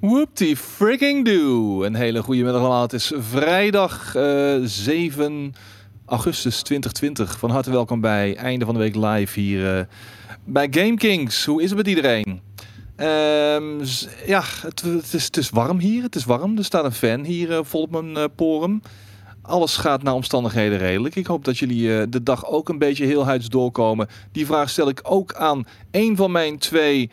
Whoopty freaking do. Een hele goede middag allemaal. Het is vrijdag eh 7 augustus 2020. Van harte welkom bij einde van de week live hier eh, bij Game Kings. Hoe is het met iedereen? Ehm, ja, het, het, is, het is warm hier. Het is warm. Er staat een fan hier eh, vol op mijn eh, porum. Alles gaat naar omstandigheden redelijk. Ik hoop dat jullie eh, de dag ook een beetje heel huids doorkomen. Die vraag stel ik ook aan een van mijn twee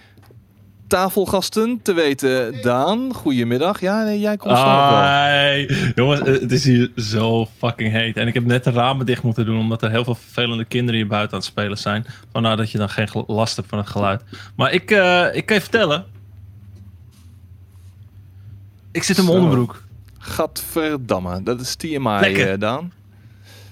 tafelgasten. Te weten Daan. Goedemiddag. Ja, nee, jij komt snel wel. Ai, jongens, eh, het is hier zo fucking heet. En ik heb net de ramen dicht moeten doen, omdat er heel veel vervelende kinderen hier buiten aan het spelen zijn. Vandaar dat je dan geen last hebt van het geluid. Maar ik, eh, ik kan je vertellen. Ik zit in mijn onderbroek. Gadverdamme. Dat is TMI, Lekker. eh, Daan.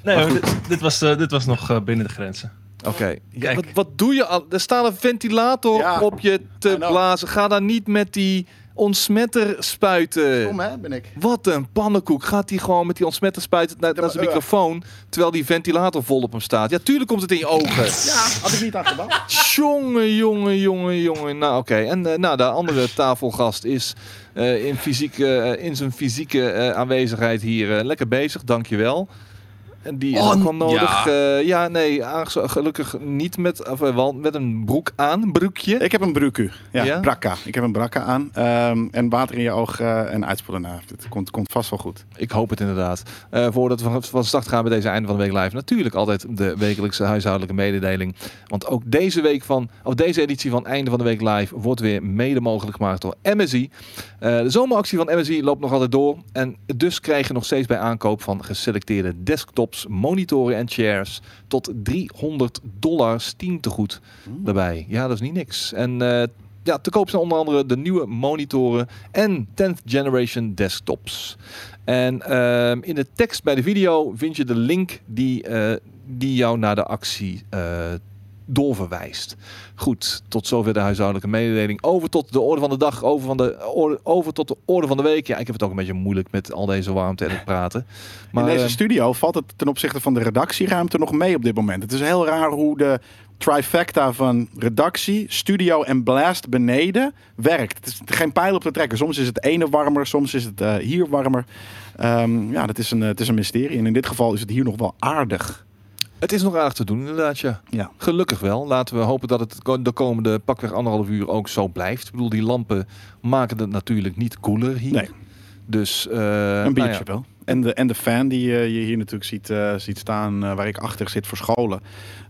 Nee, dit, dit was, eh, dit was nog eh, binnen de grenzen. Oké. Ja, wat, wat doe je al? Er staat een ventilator Ja. op je te blazen. Ga daar niet met die ontsmetter spuiten. Kom hè, ben ik. Wat een pannenkoek. Gaat hij gewoon met die ontsmetter spuiten naar, naar zijn uh. microfoon, terwijl die ventilator vol op hem staat? Ja, tuurlijk komt het in je ogen. Ja, had ik niet aan gedacht. Jongen, jongen, jongen, jongen. Nou, oké. En eh, nou, de andere tafelgast is eh, in, fysieke, eh, in zijn fysieke eh, aanwezigheid hier eh, lekker bezig. Dankjewel. En die is Oh, ook wel nodig. ja. Ja nee, gelukkig niet met, of, eh, wel met een broek aan, broekje. Ik heb een bruku. Ja, Ja? brakka. Ik heb een brakka aan. Ehm, en water in je oog eh, en uitspoelen na. Het komt, komt vast wel goed. Ik hoop het inderdaad. Eh, voordat we van- van start gaan met deze einde van de week live, natuurlijk altijd de wekelijkse huishoudelijke mededeling. Want ook deze week van, of deze editie van einde van de week live wordt weer mede mogelijk gemaakt door MSI. Eh, de zomeractie van MSI loopt nog altijd door. En dus krijg je nog steeds bij aankoop van geselecteerde desktops, monitoren en chairs tot 300 dollar Steam tegoed daarbij. Ja, dat is niet niks. En eh, ja, te koop zijn onder andere de nieuwe monitoren en 10th generation desktops. En ehm, in de tekst bij de video vind je de link die, eh, die jou naar de actie eh, doorverwijst. Goed, tot zover de huishoudelijke mededeling. Over tot de orde van de dag, over, van de, orde, over tot de orde van de week. Ja, ik heb het ook een beetje moeilijk met al deze warmte en het praten. Maar in deze eh, studio valt het ten opzichte van de redactieruimte nog mee op dit moment. Het is heel raar hoe de trifecta van redactie, studio en blast beneden werkt. Het is geen pijl op te trekken. Soms is het ene warmer, soms is het eh, hier warmer. Ehm, ja, dat is een, eh, het is een mysterie. En in dit geval is het hier nog wel aardig. Het is nog aardig te doen inderdaad, ja. Ja. Gelukkig wel. Laten we hopen dat het de komende pakweg anderhalf uur ook zo blijft. Ik bedoel, die lampen maken het natuurlijk niet koeler hier. Nee. Dus eh, Een nou biertje ja. wel. En de, en de fan die eh, je hier natuurlijk ziet, eh, ziet staan, waar ik achter zit verscholen.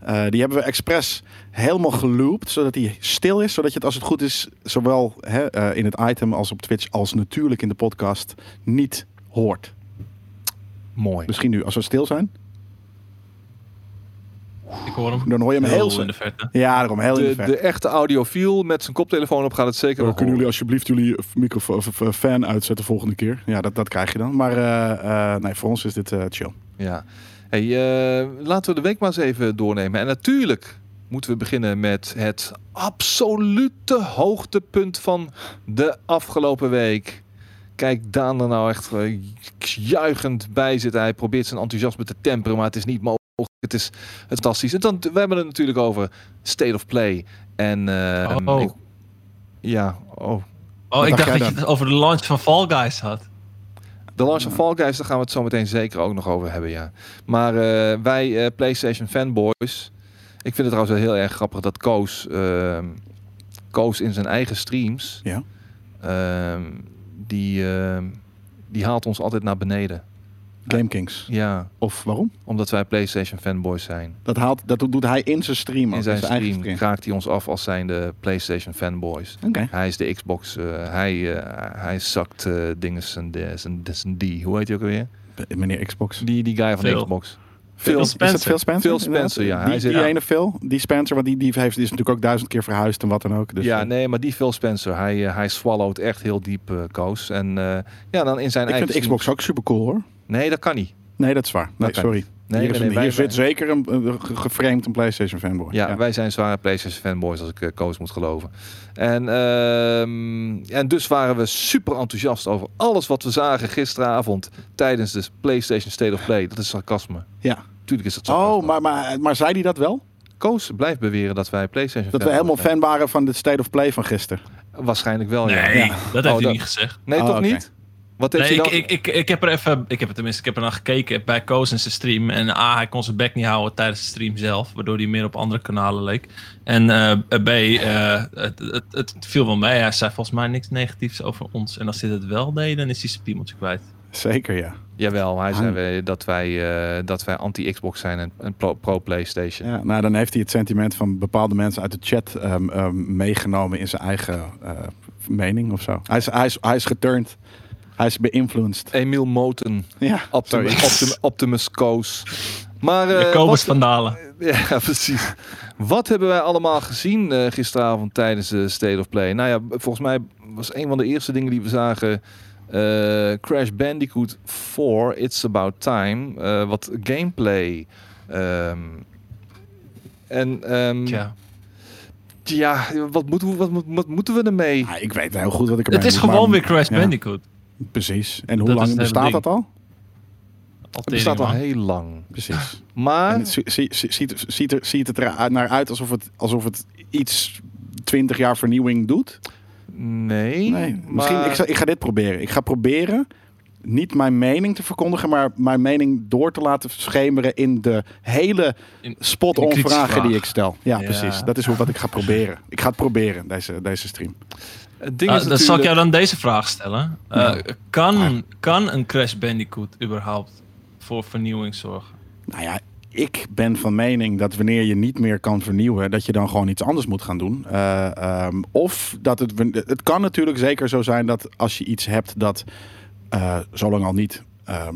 eh, die hebben we expres helemaal geloopt, zodat hij stil is. Zodat je het als het goed is, zowel hè, in het item als op Twitch, als natuurlijk in de podcast, niet hoort. Mooi. Misschien nu, als we stil zijn, Ik hoor hem. dan hoor je hem heel... in de verte. Ja, daarom heel in de De, verte. de echte audiofiel met zijn koptelefoon op gaat het zeker wel kunnen jullie alsjeblieft jullie microfoon of fan uitzetten volgende keer? Ja, dat, dat krijg je dan. Maar eh, eh, nee, voor ons is dit eh, chill. Ja. Hey, eh, laten we de week maar eens even doornemen. En natuurlijk moeten we beginnen met het absolute hoogtepunt van de afgelopen week. Kijk, Daan er nou echt juichend bij zitten. Hij probeert zijn enthousiasme te temperen, maar het is niet mogelijk. Het is fantastisch. En dan, we hebben het natuurlijk over State of Play. En eh, Oh. ik- ja, oh. Oh, ik dacht dat je het over de launch van Fall Guys had. De launch van Fall Guys, daar gaan we het zo meteen zeker ook nog over hebben, ja. Maar eh, wij eh, PlayStation fanboys, ik vind het trouwens wel heel erg grappig dat Koos, ehm, Koos in zijn eigen streams, Ja. ehm, die, ehm, die haalt ons altijd naar beneden. Game Kings. Ja, Of waarom? omdat wij PlayStation fanboys zijn. Dat, haalt, dat doet hij in zijn stream. ook, In zijn eigen stream raakt hij ons af als zijn de PlayStation fanboys. Oké. Hij is de Xbox, eh, hij, eh, hij zakt eh dingen zijn, zijn, zijn die, hoe heet hij ook alweer? Meneer Xbox. Die, die guy van de Phil. Xbox. Phil Is dat Phil Spencer? Phil Spencer, ja. Die, Hij zit- die ja. ene Phil, die Spencer, want die, die heeft, die is natuurlijk ook duizend keer verhuisd en wat dan ook. Dus, ja, nee, maar die Phil Spencer, hij, hij swallowt echt heel diep uh, koos. En eh, ja, dan in zijn ik eigen... vind Xbox ook super cool hoor. Nee, dat kan niet. Nee, dat is waar. Nee, sorry. Nee, hier nee, is nee, een- wij- hier zit wij- zeker een, een ge- geframed een PlayStation fanboy. Ja, wij zijn zware PlayStation fanboys als ik uh, Koos moet geloven. En, ehm, en dus waren we super enthousiast over alles wat we zagen gisteravond tijdens de PlayStation State of Play. Dat is sarcasme. Ja. Tuurlijk is dat sarcasme. Oh, maar, maar, maar zei hij dat wel? Koos blijft beweren dat wij PlayStation Dat we helemaal zijn. fan waren van de State of Play van gisteren. Waarschijnlijk wel, ja. Nee, Ja. dat heeft Oh, hij dat- niet gezegd. Nee, Oh, toch niet? Wat heeft Nee, hij ik, dan? ik, ik, ik heb er even, ik heb er tenminste, ik heb er naar gekeken bij Koos in zijn stream. En A, hij kon zijn bek niet houden tijdens de stream zelf, waardoor hij meer op andere kanalen leek. En eh, B, eh, het, het, het viel wel mee. Hij zei volgens mij niks negatiefs over ons. En als hij het wel deed, dan is hij zijn piemeltje kwijt. Zeker, ja. Jawel, hij zei Ah. weer dat wij, eh, dat wij anti-Xbox zijn en, en pro- pro-PlayStation. ja. Nou, dan heeft hij het sentiment van bepaalde mensen uit de chat ehm, ehm, meegenomen in zijn eigen eh, mening of zo. Hij is, hij, is, hij is geturned. Hij is beïnvloedsd. Emil Moten, Ja, Optimus, sorry. Optim- Optimus Koos. Maar eh, Jacobus wat- van Dalen. Ja, precies. Wat hebben wij allemaal gezien eh, gisteravond tijdens de State of Play? Nou ja, volgens mij was een van de eerste dingen die we zagen... eh, Crash Bandicoot 4, It's About Time. eh, wat gameplay. ehm, en ehm, Tja. ja, wat moeten, we, wat, moet- wat moeten we ermee? Ja, ik weet heel goed wat ik ermee Het is moet, gewoon maar- weer Crash ja, Bandicoot. Precies. En hoe Dat lang bestaat dat al? Het bestaat al heel lang. Precies. Maar En het zie- zie- zie- ziet, ziet, er, ziet het er naar uit alsof het, alsof het iets 20 jaar vernieuwing doet? nee. Nee. Misschien, maar- ik, ga, ik ga dit proberen. Ik ga proberen niet mijn mening te verkondigen, maar mijn mening door te laten schemeren in de hele spot-on vragen die ik stel. Ja, Ja. precies. Dat is hoe, wat ik ga proberen. Ik ga het proberen, deze, deze stream. Het ding Ah, is dan zal ik jou dan deze vraag stellen. Eh, Ja. kan, kan een Crash Bandicoot überhaupt voor vernieuwing zorgen? Nou ja, ik ben van mening dat wanneer je niet meer kan vernieuwen, dat je dan gewoon iets anders moet gaan doen. Eh, ehm, of dat het. Het kan natuurlijk zeker zo zijn dat als je iets hebt dat eh zo lang al niet. ehm,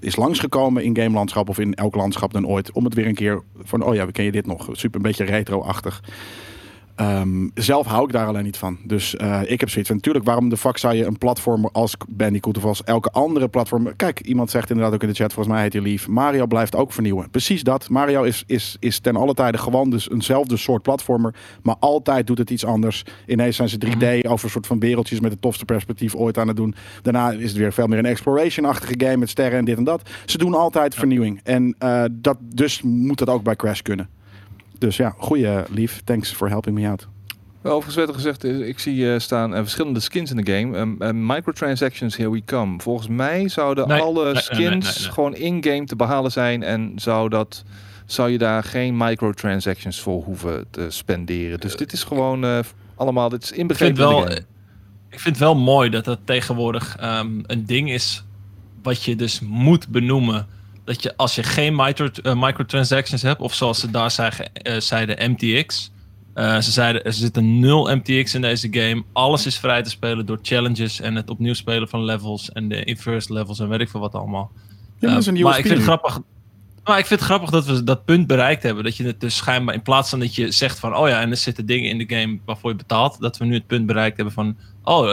is langsgekomen in gamelandschap of in elk landschap dan ooit. Om het weer een keer van, oh ja, we ken je dit nog? Super een beetje retro-achtig. Ehm, zelf hou ik daar alleen niet van. Dus eh, ik heb zoiets van, natuurlijk, waarom de fuck zou je een platformer als Bandicoot of als elke andere platform... Kijk, iemand zegt inderdaad ook in de chat, volgens mij heet hij lief, Mario blijft ook vernieuwen. Precies dat. Mario is, is, is ten alle tijde gewoon dus eenzelfde soort platformer, maar altijd doet het iets anders. Ineens zijn ze 3D over een soort van wereldjes met het tofste perspectief ooit aan het doen. Daarna is het weer veel meer een exploration-achtige game met sterren en dit en dat. Ze doen altijd vernieuwing. En eh, dat, dus moet dat ook bij Crash kunnen. Dus ja, goeie lief. Thanks for helping me out. Overigens werd er gezegd, eh, ik zie eh, staan eh, verschillende skins in de game. Ehm, eh, microtransactions, here we come. Volgens mij zouden Nee, alle nee, skins nee, nee, nee. gewoon in-game te behalen zijn. En zou, dat, zou je daar geen microtransactions voor hoeven te spenderen. Dus dit is gewoon eh, allemaal, dit is Ik vind, inbegrepen in wel, de game. ik vind het wel mooi dat dat tegenwoordig ehm, een ding is wat je dus moet benoemen. Dat je als je geen micro, eh, microtransactions hebt, of zoals ze daar eh, zeiden MTX. eh, ze zeiden er zitten nul MTX in deze game. Alles is vrij te spelen door challenges en het opnieuw spelen van levels en de inverse levels en weet ik veel wat allemaal. Ja, nieuwe maar ik vind het grappig. Maar ik vind het grappig dat we dat punt bereikt hebben. Dat je het dus schijnbaar in plaats van dat je zegt van oh ja, en er zitten dingen in de game waarvoor je betaalt, dat we nu het punt bereikt hebben van oh,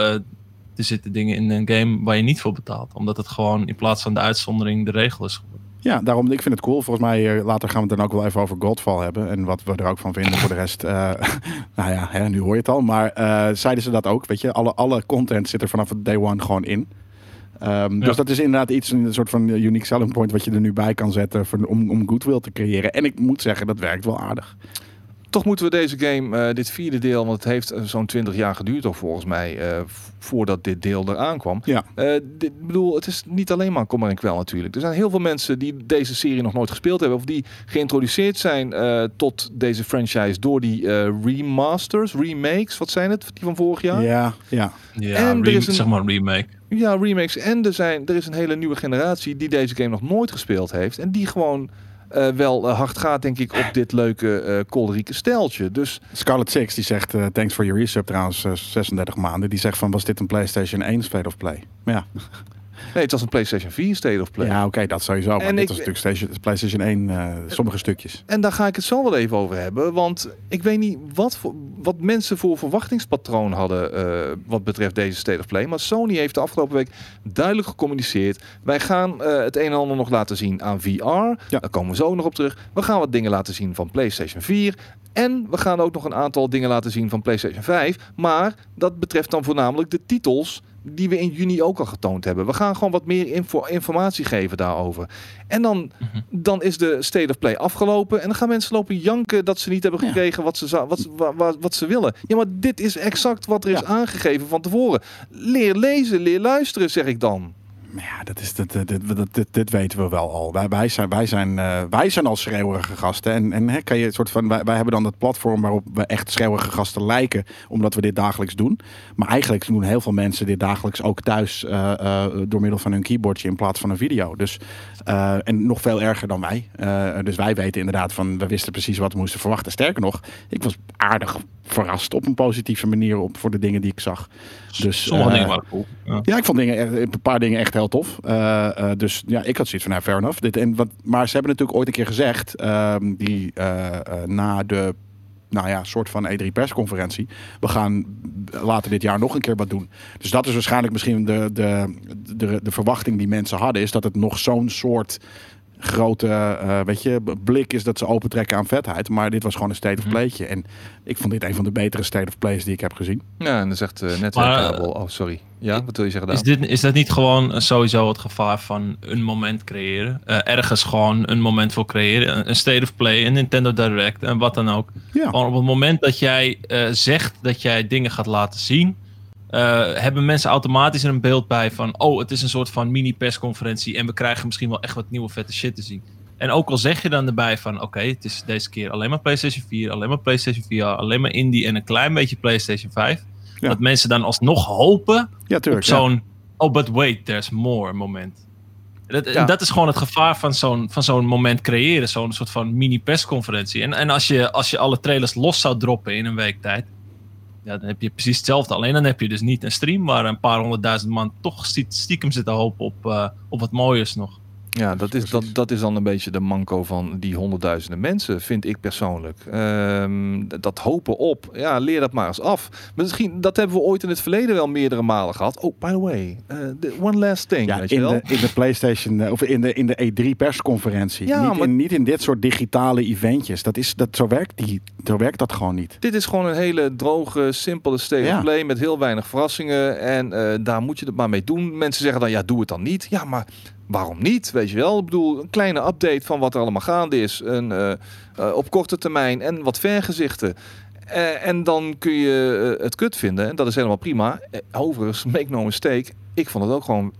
er zitten dingen in een game waar je niet voor betaalt. Omdat het gewoon in plaats van de uitzondering de regel is geworden. Ja, daarom, ik vind het cool. Volgens mij, eh, later gaan we het dan ook wel even over Godfall hebben. En wat we er ook van vinden voor de rest. eh, nou ja, hè, nu hoor je het al. Maar eh, zeiden ze dat ook, weet je. Alle, alle content zit er vanaf het day one gewoon in. Ehm, Ja. Dus dat is inderdaad iets, een soort van unique selling point... wat je er nu bij kan zetten voor, om, om goodwill te creëren. En ik moet zeggen, dat werkt wel aardig. Toch moeten we deze game, eh, dit vierde deel, want het heeft eh, zo'n 20 jaar geduurd toch volgens mij, eh, voordat dit deel eraan kwam. Ja. Eh, dit, ik bedoel, het is niet alleen maar kommer en kwel natuurlijk. Er zijn heel veel mensen die deze serie nog nooit gespeeld hebben of die geïntroduceerd zijn eh, tot deze franchise door die eh, remasters, remakes, wat zijn het, die van vorig jaar? Ja, ja. Ja, En er is een- zeg maar remake. Ja, remakes. En er, zijn, er is een hele nieuwe generatie die deze game nog nooit gespeeld heeft. En die gewoon eh, wel eh, hard gaat, denk ik, op dit leuke eh kolderieke steltje. Dus Scarlet Six, die zegt... thanks for your resub trouwens, eh, 36 maanden. Die zegt van, was dit een PlayStation 1 State of Play? Maar ja, nee, het was een PlayStation 4 State of Play. ja oké, dat sowieso. Maar En dit ik- was natuurlijk Station- PlayStation 1, eh, sommige stukjes. En daar ga ik het zo wel even over hebben. Want ik weet niet wat, voor, wat mensen voor verwachtingspatroon hadden eh, wat betreft deze State of Play. Maar Sony heeft de afgelopen week duidelijk gecommuniceerd. Wij gaan eh, het een en ander nog laten zien aan VR. Ja. Daar komen we zo nog op terug. We gaan wat dingen laten zien van PlayStation 4. En we gaan ook nog een aantal dingen laten zien van PlayStation 5. Maar dat betreft dan voornamelijk de titels die we in juni ook al getoond hebben. We gaan gewoon wat meer info, informatie geven daarover. En dan, Mhm. dan is de State of Play afgelopen. En dan gaan mensen lopen janken dat ze niet hebben Ja. gekregen wat, ze, wat, wat, wat, ze willen. Ja, maar dit is exact wat er is aangegeven van tevoren. Leer lezen, leer luisteren, zeg ik dan. Maar ja, dat is, dat, dat, dit, weten we wel al. Wij, wij, zijn, wij, zijn, eh, wij zijn al schreeuwerige gasten. En, en hè, kan je soort van, wij, wij hebben dan dat platform waarop we echt schreeuwerige gasten lijken. Omdat we dit dagelijks doen. Maar eigenlijk doen heel veel mensen dit dagelijks ook thuis. eh, eh, door middel van hun keyboardje in plaats van een video. Dus, en nog veel erger dan wij. Dus wij weten inderdaad van, we wisten precies wat we moesten verwachten. Sterker nog, ik was aardig verrast op een positieve manier op, voor de dingen die ik zag. Dus, Sommige dingen waren cool. Ja. ja, ik vond dingen, een paar dingen echt heel tof. Eh, eh, dus ja, ik had zoiets van, nou, fair enough. Dit, en wat, maar ze hebben natuurlijk ooit een keer gezegd, ehm, die eh, na de, nou ja, soort van E3 persconferentie, we gaan later dit jaar nog een keer wat doen. Dus dat is waarschijnlijk misschien de, de, de, de verwachting die mensen hadden, is dat het nog zo'n soort grote eh, weet je, blik is dat ze opentrekken aan vetheid. Maar dit was gewoon een state of Mhm. playtje. En ik vond dit een van de betere state of plays die ik heb gezien. Ja, en dan zegt uh, Maar, netwerkkabel. Oh, sorry. Ja, wat wil je zeggen daar? Is, dit, is dat niet gewoon eh, sowieso het gevaar van een moment creëren? Eh, ergens gewoon een moment voor creëren. Een- State of Play, een Nintendo Direct en wat dan ook. Ja. Gewoon op het moment dat jij eh, zegt dat jij dingen gaat laten zien, eh, hebben mensen automatisch er een beeld bij van: oh, het is een soort van mini-persconferentie en we krijgen misschien wel echt wat nieuwe vette shit te zien. En ook al zeg je dan erbij van: oké, het is deze keer alleen maar PlayStation 4, alleen maar PlayStation VR, alleen maar Indie en een klein beetje PlayStation 5. Ja. Dat mensen dan alsnog hopen Ja, op tuurlijk. ja. zo'n oh but wait there's more moment. Dat, Ja. dat is gewoon het gevaar van zo'n, van zo'n moment creëren, zo'n soort van mini persconferentie. En, en als, je, als je alle trailers los zou droppen in een week tijd, ja, dan heb je precies hetzelfde. Alleen dan heb je dus niet een stream waar een paar honderdduizend man toch stie- stiekem zitten hopen op, eh, op wat mooiers nog. Ja, dat is, dat, dat is dan een beetje de manco van die honderdduizenden mensen, vind ik persoonlijk. Ehm, dat hopen op, ja, leer dat maar eens af. Misschien, dat hebben we ooit in het verleden wel meerdere malen gehad. Oh, by the way, eh, the one last thing, Ja, weet je in wel. de, in de PlayStation eh, of in de, in de E3 persconferentie. Ja, niet, maar- in, niet in dit soort digitale eventjes. Dat is, dat, zo, werkt die, zo werkt dat gewoon niet. Dit is gewoon een hele droge, simpele state Ja. of play met heel weinig verrassingen. En eh, daar moet je het maar mee doen. Mensen zeggen dan, ja, doe het dan niet. Ja, maar waarom niet? Weet je wel? Ik bedoel, een kleine update van wat er allemaal gaande is. Een, eh, eh, op korte termijn en wat vergezichten. Eh, en dan kun je het kut vinden. En dat is helemaal prima. Overigens, make no mistake. Ik vond het ook gewoon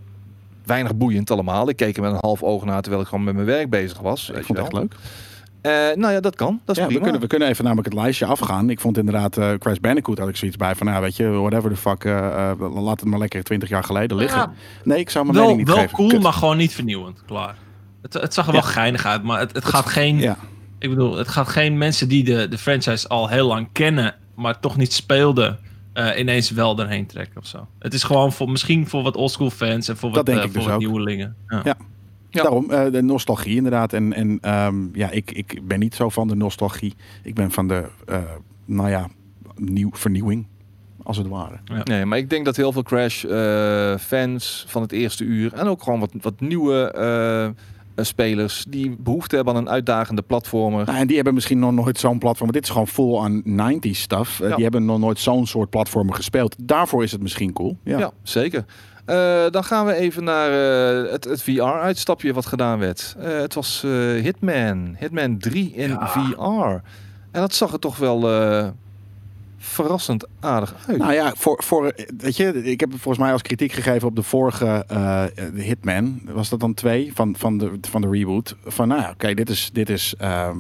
weinig boeiend allemaal. Ik keek er met een half oog naar terwijl ik gewoon met mijn werk bezig was. Ik vond het echt leuk. Eh, nou ja, dat kan. Dat is Ja, we, kunnen, we kunnen even namelijk het lijstje afgaan. Ik vond inderdaad eh Crash Bandicoot had ik zoiets bij van, nou weet je, whatever the fuck, eh, laat het maar lekker 20 jaar geleden liggen. Ja, nee, ik zou mijn wel mening niet wel geven. cool, Kut. maar gewoon niet vernieuwend. Klaar. Het, het zag er wel geinig uit, maar het, het gaat geen... Ja, Ik bedoel, het gaat geen mensen die de, de franchise al heel lang kennen, maar toch niet speelden, eh, ineens wel erheen trekken of zo. Het is gewoon voor, misschien voor wat oldschool fans en voor wat, voor dus wat nieuwelingen. Ja. Ja. Ja. daarom eh, de nostalgie inderdaad. En, en ehm, ja, ik, ik ben niet zo van de nostalgie. Ik ben van de, eh, nou ja, nieuw, vernieuwing, als het ware. Nee, maar ik denk dat heel veel Crash eh, fans van het eerste uur en ook gewoon wat, wat nieuwe spelers die behoefte hebben aan een uitdagende platformer. Nou, en die hebben misschien nog nooit zo'n platform. Dit is gewoon full on 90s stuff. Ja. Die hebben nog nooit zo'n soort platformen gespeeld. Daarvoor is het misschien cool. Ja. Ja, zeker. Eh, dan gaan we even naar eh, het, het VR-uitstapje wat gedaan werd. Eh, het was Hitman. Hitman 3 in Ja. VR. En dat zag er toch wel verrassend aardig uit. Nou ja, voor, voor, weet je, ik heb volgens mij als kritiek gegeven op de vorige Hitman. Was dat dan twee van, van, de, van de reboot? Van nou ja, oké, dit is, dit is ehm,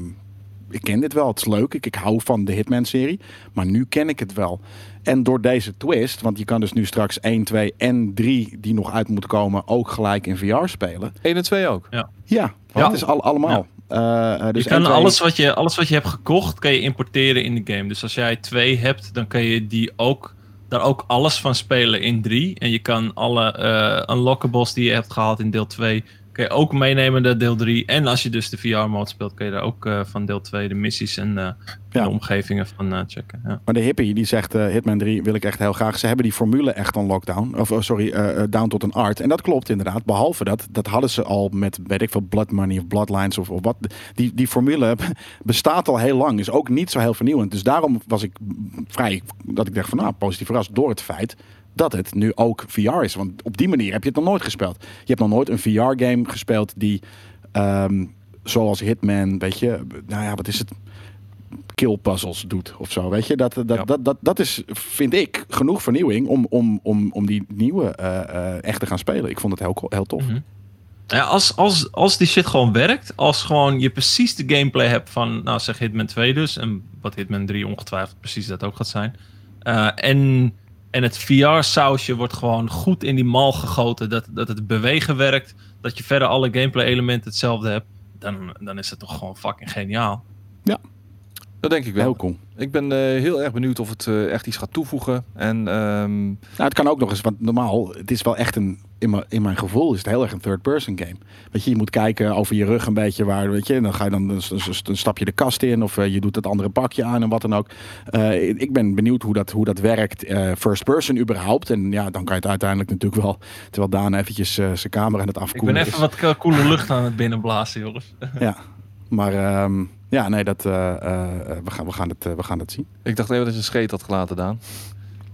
ik ken dit wel, het is leuk. Ik, ik hou van de Hitman-serie. Maar nu ken ik het wel. En door deze twist, want je kan dus nu straks 1, 2 en 3 die nog uit moeten komen, ook gelijk in VR spelen. 1 en 2 ook. Ja, Ja. dat is al, allemaal. Eh, eh, dus je kan 1, 2 alles, wat je, alles wat je hebt gekocht, kan je importeren in de game. Dus als jij twee hebt, dan kan je die ook, daar ook alles van spelen in 3. En je kan alle eh unlockables die je hebt gehaald in deel 2, je ook meenemen naar deel 3. En als je dus de VR-mode speelt, kan je daar ook eh, van deel 2 de missies en eh, Ja. de omgevingen van eh, checken. Ja. Maar de hippie die zegt Hitman 3 wil ik echt heel graag. Ze hebben die formule echt on lockdown. Of oh, sorry, down tot een art. En dat klopt inderdaad. Behalve dat, dat hadden ze al met weet ik veel Blood Money of Bloodlines of, of wat. Die, die formule bestaat al heel lang. Is ook niet zo heel vernieuwend. Dus daarom was ik vrij dat ik dacht van nou positief verrast door het feit dat het nu ook VR is. Want op die manier heb je het nog nooit gespeeld. Je hebt nog nooit een VR-game gespeeld die, ehm, zoals Hitman, weet je, nou ja, wat is het? Kill puzzles doet of zo. Weet je, dat, dat, Ja. dat, dat, dat is, vind ik, genoeg vernieuwing om, om, om, om die nieuwe eh, echt te gaan spelen. Ik vond het heel, heel tof. Mhm. Ja, als, als, als die shit gewoon werkt, als gewoon je precies de gameplay hebt van, nou zeg Hitman 2 dus, en wat Hitman 3 ongetwijfeld precies dat ook gaat zijn. Eh, en, en het VR-sausje wordt gewoon goed in die mal gegoten, dat, dat het bewegen werkt, dat je verder alle gameplay-elementen hetzelfde hebt, dan, dan is het toch gewoon fucking geniaal. Dat denk ik wel. Heel cool. Ik ben eh, heel erg benieuwd of het eh, echt iets gaat toevoegen. En ehm, Nou, het kan ook nog eens, want normaal, het is wel echt een, in mijn, in mijn gevoel is het heel erg een third-person game. Weet je, je moet kijken over je rug een beetje waar, weet je, en dan ga je dan, dan, dan stap je de kast in of eh, je doet het andere pakje aan en wat dan ook. Eh, ik ben benieuwd hoe dat, hoe dat werkt, eh, first-person überhaupt. En ja, dan kan je het uiteindelijk natuurlijk wel, terwijl Daan eventjes eh, zijn camera aan het Ik afkoelen ben is. even wat ko- koele lucht aan het binnenblazen, jongens. Ja, maar ehm, ja, nee, dat, eh, eh, we, gaan, we, gaan het, we gaan het zien. ik dacht even dat je een scheet had gelaten, Daan.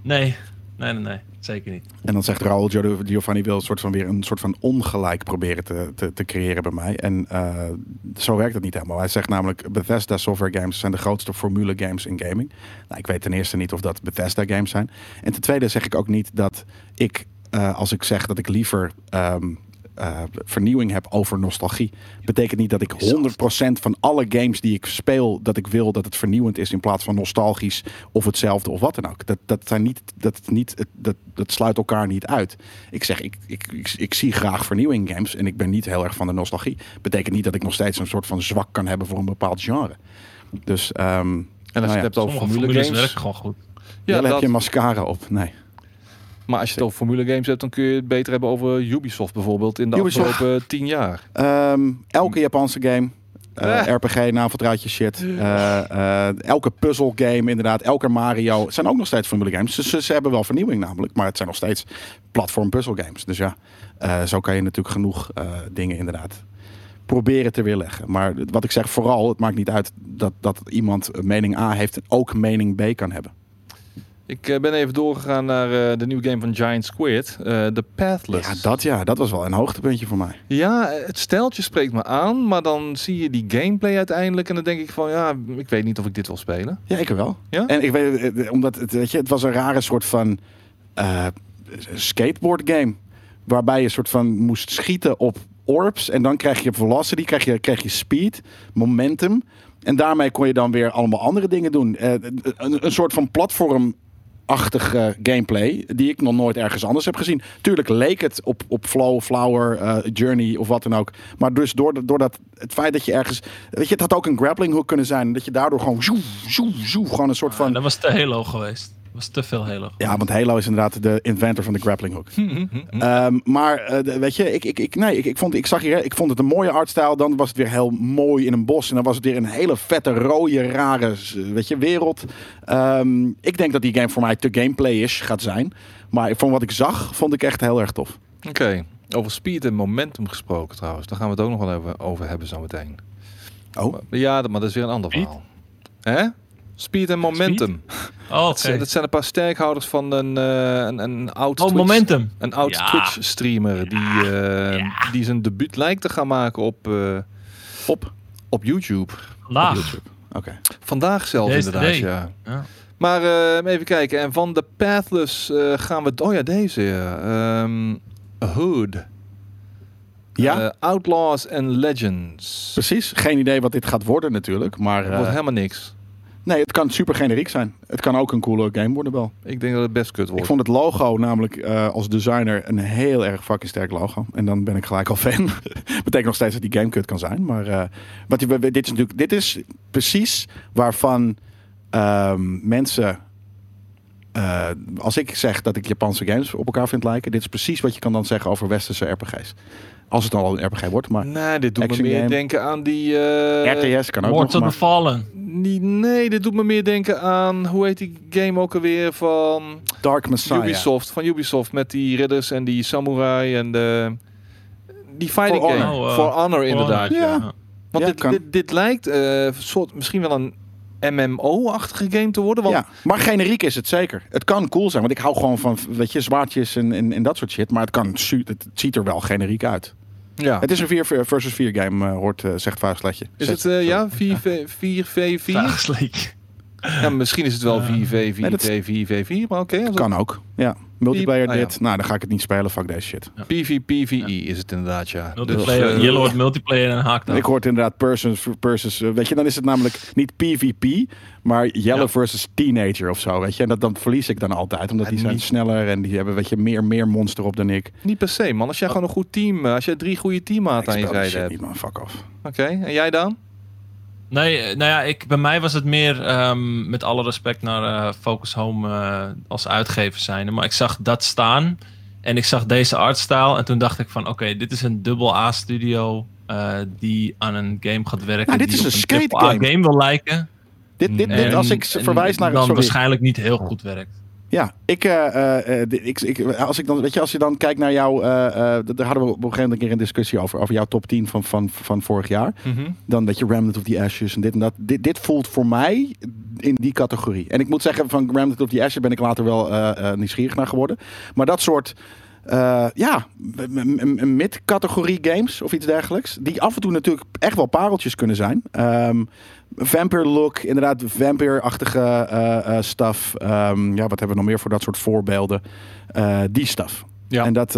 Nee, nee, nee, nee, zeker niet. En dan zegt Raul Gio- Giovanni wil een soort van weer een soort van ongelijk proberen te, te, te creëren bij mij. En eh, zo werkt het niet helemaal. Hij zegt namelijk Bethesda software games zijn de grootste formule games in gaming. Nou, ik weet ten eerste niet of dat Bethesda games zijn. En ten tweede zeg ik ook niet dat ik, eh, als ik zeg dat ik liever ehm, eh, vernieuwing heb over nostalgie, betekent niet dat ik 100% van alle games die ik speel, dat ik wil dat het vernieuwend is in plaats van nostalgisch of hetzelfde of wat dan ook. Dat, dat, zijn niet, dat, niet, dat, dat sluit elkaar niet uit. Ik zeg, ik, ik, ik, ik zie graag vernieuwing in games en ik ben niet heel erg van de nostalgie. Betekent niet dat ik nog steeds een soort van zwak kan hebben voor een bepaald genre. Dus ehm En als Nou je ja, het hebt over Sommige formule formules games. werken gewoon goed. Ja, dan heb je mascara op. Nee. Maar als je het over formule games hebt, dan kun je het beter hebben over Ubisoft bijvoorbeeld in de Ubisoft. afgelopen tien jaar. Ehm, elke Japanse game. eh, Eh. RPG, naveldraadje shit. eh, eh, elke puzzle game inderdaad. Elke Mario. Het zijn ook nog steeds formule games. Ze, ze, ze hebben wel vernieuwing namelijk. Maar het zijn nog steeds platform puzzle games. Dus ja, zo kan je natuurlijk genoeg dingen inderdaad proberen te weerleggen. Maar wat ik zeg, vooral, het maakt niet uit dat, dat iemand mening A heeft en ook mening B kan hebben. Ik eh, ben even doorgegaan naar eh, de nieuwe game van Giant Squid, eh The Pathless. Ja, dat ja, dat was wel een hoogtepuntje voor mij. Ja, het steltje spreekt me aan, maar dan zie je die gameplay uiteindelijk en dan denk ik van ja, ik weet niet of ik dit wil spelen. Ja, ik wel. Ja? En ik weet, eh, omdat het, weet je, het was een rare soort van eh, skateboard game. Waarbij je soort van moest schieten op orbs. En dan krijg je velocity, krijg je, krijg je speed, momentum. En daarmee kon je dan weer allemaal andere dingen doen. Eh, een, een soort van platform achtige gameplay die ik nog nooit ergens anders heb gezien. Tuurlijk leek het op, op Flow, Flower, eh, Journey of wat dan ook. Maar dus door, door dat, het feit dat je ergens... Weet je, het had ook een grappling hook kunnen zijn. Dat je daardoor gewoon zoe, zoe, zoe, gewoon een soort Ja, van... dat was te Halo geweest. Dat was te veel Halo. Ja, want Halo is inderdaad de inventor van de grappling hook. Ehm, maar eh, weet je, ik, ik, ik, nee, ik, ik, vond, ik, zag hier, ik vond het een mooie artstijl. Dan was het weer heel mooi in een bos. En dan was het weer een hele vette, rode, rare weet je, wereld. Ehm, ik denk dat die game voor mij te gameplay-ish gaat zijn. Maar van wat ik zag, vond ik echt heel erg tof. Oké, over speed en momentum gesproken trouwens. Daar gaan we het ook nog wel over, over hebben zometeen. Oh, Ja, maar dat is weer een ander Speed? verhaal. Hè? Speed en momentum. Oh, Dat, oké. zijn, dat zijn een paar sterkhouders van een, eh, een, een oud Oh, Twitch- momentum. Een oud Ja. Twitch streamer die, eh, die zijn debuut lijkt te gaan maken op, eh, op. op YouTube. Laag. Oké. Vandaag zelfs Deze inderdaad, ja. Ja. Maar eh, even kijken. En van de Pathless eh, gaan we... Oh ja, deze. ja. Ehm, Hood. Ja, Outlaws and Legends. precies. Geen idee wat dit gaat worden natuurlijk. Maar Dat wordt helemaal niks. Nee, het kan super generiek zijn. Het kan ook een coole game worden wel. Ik denk dat het best kut Ik wordt. vond het logo namelijk eh, als designer een heel erg fucking sterk logo. En dan ben ik gelijk al fan. Betekent nog steeds dat die game kut kan zijn. Maar eh, wat, dit is natuurlijk, dit is precies waarvan ehm, mensen. eh, als ik zeg dat ik Japanse games op elkaar vind lijken, dit is precies wat je kan dan zeggen over westerse RPG's. Als het dan al een RPG wordt, maar Nee, dit doet me meer game. denken aan die... eh, RTS kan ook Lords nog. Fallen. niet- nee, dit doet me meer denken aan... Hoe heet die game ook alweer van Dark Messiah. Ubisoft? Van Ubisoft met die ridders en die samurai en de... Die fighting For game. Honor. Oh, eh, For Honor inderdaad. Ja. Want Ja, dit, dit, dit lijkt eh, soort, misschien wel een MMO-achtige game te worden. Want Ja, maar generiek is het zeker. Het kan cool zijn, want ik hou gewoon van weet je, zwaardjes en, en, en dat soort shit. Maar het, kan, het ziet er wel generiek uit. Ja. Het is een 4 versus 4 game, eh, hoort, eh, zegt Vuistletje. is het eh, ja, 4v4? Vraagsteek. Ja, misschien is het wel 4v, 4v, nee, dat- 4v4, maar oké. Kan ook. Ja, multiplayer Ah, ja. dit. Nou, dan ga ik het niet spelen. Fuck deze shit. PvPvE is het inderdaad, ja. Multiplayer, eh, Yellow wordt multiplayer en haakt Ik hoor het inderdaad persons versus. eh, weet je, dan is het namelijk niet PvP, maar Yellow Ja. versus Teenager of zo. Weet je, en dat dan verlies ik dan altijd, omdat Ja, die zijn niet- sneller en die hebben weet je meer, meer monster op dan ik. Niet per se, man. Als jij gewoon een goed team, eh, als jij drie goede teammaten aan je zijde hebt. niet, man. Fuck off. Oké, en jij dan? Nee, eh, nou ja, ik, bij mij was het meer ehm, met alle respect naar eh, Focus Home eh, als uitgever zijnde. Maar ik zag dat staan en ik zag deze artstyle. En toen dacht ik van oké, dit is een dubbel A studio die aan een game gaat werken. Nou, dit die is een skate game. game wil lijken. Dit, dit, dit En- als ik verwijs naar. dan Sorry. waarschijnlijk niet heel goed werkt. Ja, ik, eh, eh, eh, ik, ik, als ik dan, weet je, als je dan kijkt naar jou, eh, daar hadden we op een gegeven moment een keer een discussie over, over jouw top 10 van, van, van vorig jaar. Dan weet je Remnant of the Ashes en dit en dat. Dit, dit voelt voor mij in die categorie. En ik moet zeggen, van Remnant of the Ashes ben ik later wel nieuwsgierig naar geworden. Maar dat soort, eh, ja, mid-categorie games of iets dergelijks. Die af en toe natuurlijk echt wel pareltjes kunnen zijn. Ehm, vampire look, inderdaad, vampire-achtige eh, eh, stuff. Ehm, ja, wat hebben we nog meer voor dat soort voorbeelden? Die stuff. Ja. En dat,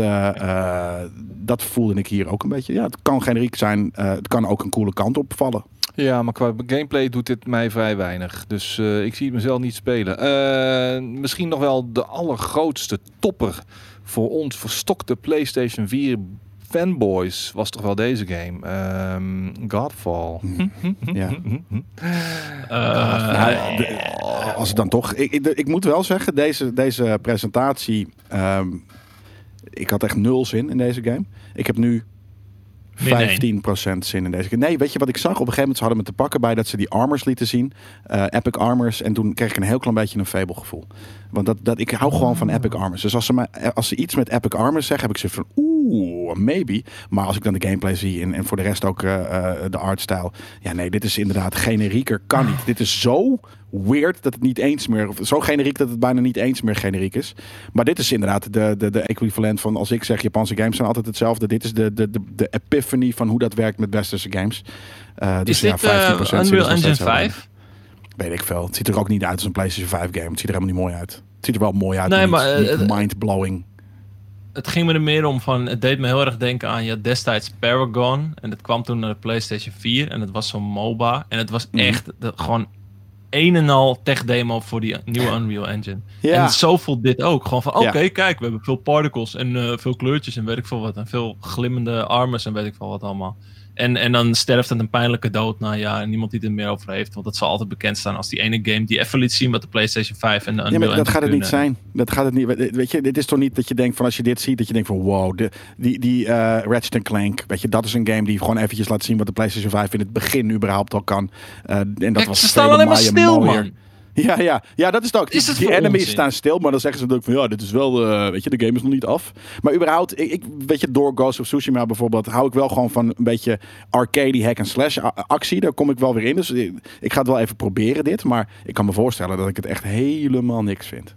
dat voelde ik hier ook een beetje. Ja, het kan generiek zijn. het kan ook een coole kant opvallen. Ja, maar qua gameplay doet dit mij vrij weinig. Dus ik zie het mezelf niet spelen. Misschien nog wel de allergrootste topper voor ons verstokte PlayStation 4 fanboys was toch wel deze game. Ehm, Godfall. Ja. Eh, als het dan toch. Ik, ik, ik moet wel zeggen, deze, deze presentatie. ehm, ik had echt nul zin in deze game. Ik heb nu. 15% zin in deze. Nee, weet je wat ik zag? Op een gegeven moment ze hadden me te pakken bij dat ze die armors lieten zien. eh, Epic Armors. En toen kreeg ik een heel klein beetje een Fable gevoel. Want dat, dat, ik hou gewoon van Epic Armors. Dus als ze, mij, als ze iets met Epic Armors zeggen, heb ik ze van oeh, maybe. Maar als ik dan de gameplay zie en, en voor de rest ook eh, eh, de artstyle. Ja, nee, dit is inderdaad generieker. Kan niet. Dit is zo weird dat het niet eens meer... Of zo generiek dat het bijna niet eens meer generiek is. Maar dit is inderdaad de, de, de equivalent van... Als ik zeg Japanse games zijn altijd hetzelfde. Dit is de, de, de, de epiphany van hoe dat werkt met westerse games. Eh, dus is dit ja, 15% eh, Unreal Engine steeds heel weinig. 5? Weet ik veel. Het ziet er ook niet uit als een PlayStation 5 game. Het ziet er helemaal niet mooi uit. Het ziet er wel mooi uit. Nee, maar, maar, niet, niet eh, mind-blowing. Het ging me er meer om van, het deed me heel erg denken aan ja, destijds Paragon. En dat kwam toen naar de PlayStation 4 en het was zo'n MOBA. En het was Mhm. echt de, gewoon een en al tech demo voor die nieuwe Unreal Engine. Ja. En zo voelt dit ook. Gewoon van, oké, Ja. kijk, we hebben veel particles en eh, veel kleurtjes en weet ik veel wat. En veel glimmende armors en weet ik veel wat allemaal. En, en dan sterft het een pijnlijke dood na ja, niemand die er meer over heeft. Want dat zal altijd bekend staan als die ene game die even liet zien wat de PlayStation 5 en de Unreal Ja, maar dat gaat het niet kunnen. zijn. Dat gaat het niet. we- Weet je, dit is toch niet dat je denkt van als je dit ziet, dat je denkt van wow, de, die, die eh Ratchet Clank, weet je, dat is een game die gewoon eventjes laat zien wat de PlayStation 5 in het begin überhaupt al kan. Eh, en dat Kijk, was ze staan alleen maar stil, mooier. man. Ja, ja, ja, dat is het ook. Is het die enemies onzin? staan stil, maar dan zeggen ze natuurlijk van ja, dit is wel, eh, weet je, de game is nog niet af. Maar überhaupt, ik, ik weet je, door Ghost of Tsushima bijvoorbeeld, hou ik wel gewoon van een beetje arcade hack and slash actie. Daar kom ik wel weer in. Dus ik, ik ga het wel even proberen dit, maar ik kan me voorstellen dat ik het echt helemaal niks vind.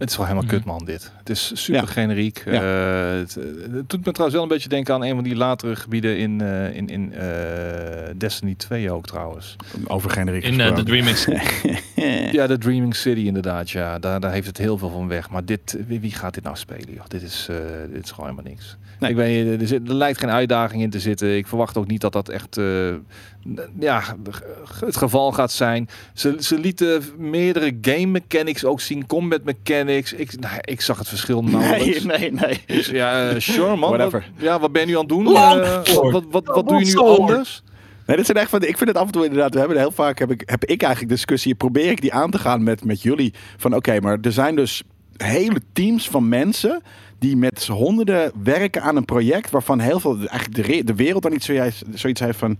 Het is wel helemaal Mhm. kut, man, dit. Het is super Ja. generiek. Ja. Eh, het, eh, het doet me trouwens wel een beetje denken aan een van die latere gebieden in, eh, in, in eh, Destiny 2 ook, trouwens. Over generiek In de. Dreaming Ja, de Dreaming City inderdaad, ja. Daar, daar heeft het heel veel van weg. Maar dit, wie, wie gaat dit nou spelen, joh? Dit is, eh, dit is gewoon helemaal niks. Nee. Ik weet, er, zit, er lijkt geen uitdaging in te zitten. Ik verwacht ook niet dat dat echt eh, ja, het geval gaat zijn. Ze, ze lieten meerdere game mechanics ook zien, combat mechanics. Ik, nou, ik zag het verschil nauwelijks. Nee, nee, nee. Dus ja, eh, sure man. Whatever. Wat, ja, wat ben je nu aan het doen? Eh, wat, wat, wat, wat doe je nu anders? Nee, dat zijn echt van, ik vind het af en toe inderdaad, we hebben heel vaak, heb ik, heb ik eigenlijk discussie, probeer ik die aan te gaan met, met jullie. Van oké, maar er zijn dus hele teams van mensen die met honderden werken aan een project waarvan heel veel, eigenlijk de, de wereld dan niet zojuist, zoiets heeft van,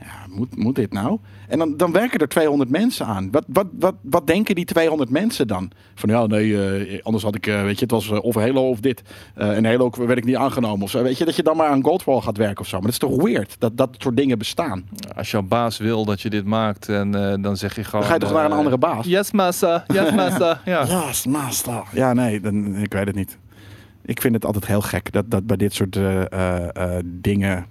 ja, moet, moet dit nou? En dan, dan werken er 200 mensen aan. Wat, wat, wat, wat denken die 200 mensen dan? Van ja, nee, eh, anders had ik, eh, weet je, het was eh, of Halo of dit. En Halo werd ik niet aangenomen of zo. Weet je, dat je dan maar aan Goldwall gaat werken of zo. Maar dat is toch weird dat dat soort dingen bestaan? Als jouw baas wil dat je dit maakt, en dan zeg je gewoon... Dan ga je toch naar een andere baas? Yes, massa. Yes, massa. ja. Yes, master. Ja, nee, dan, ik weet het niet. Ik vind het altijd heel gek dat, dat bij dit soort eh, eh, eh, dingen...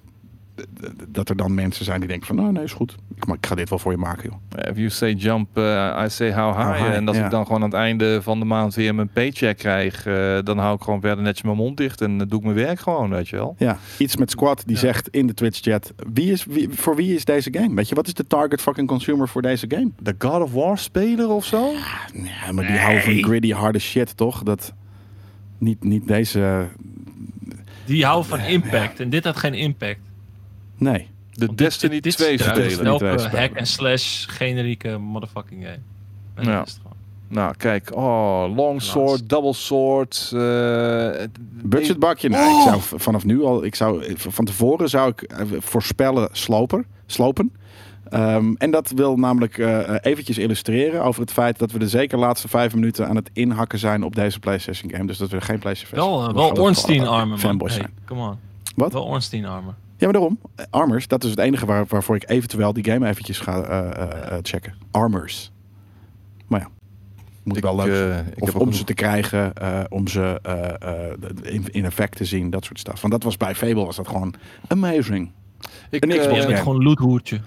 dat er dan mensen zijn die denken van... nou, nee, is goed. Ik, ga dit wel voor je maken, joh. If you say jump, I say how high. How high, en als ja. ik dan gewoon aan het einde van de maand weer mijn paycheck krijg, dan hou ik gewoon verder netjes mijn mond dicht en doe ik mijn werk gewoon, weet je wel. Ja, iets met Squad die Ja. zegt in de Twitch-chat... Wie is, wie, voor wie is deze game? Weet je, wat is de target fucking consumer voor deze game? De God of War speler of zo? Ja, maar die houden van gritty, harde shit, toch? Dat... Niet, niet deze... Die houden van impact. En dit had geen impact. Nee. De Want dit- Destiny dit- dit 2 is juist speler. niet Elke twee spelen. hack and slash generieke motherfucking game. En Ja. Nou, kijk. Oh, longsword, double sword. eh, Budgetbakje? Nee, ik zou v- vanaf nu al... Ik zou, van tevoren zou ik eh, voorspellen sloper, slopen. Ehm, en dat wil namelijk eh, eh, eventjes illustreren over het feit dat we de zeker laatste vijf minuten aan het inhakken zijn op deze PlayStation game. Dus dat we geen PlayStation Wel, eh, we wel gaan Ornstein gewoon armor, man. fanboys Hey, zijn. come on. Wat? Wel Ornstein armor. Ja, maar daarom. Eh, Armors, dat is het enige waar, waarvoor ik eventueel die game eventjes ga eh, eh, eh, checken. Armors. Maar ja, moet Ik, wel leuk zijn. ik Of om een- ze te krijgen, eh, om ze eh, eh, in, in effect te zien, dat soort stuff. Want dat was bij Fable was dat gewoon amazing. ik, Een Xbox bent game. gewoon loothoertje.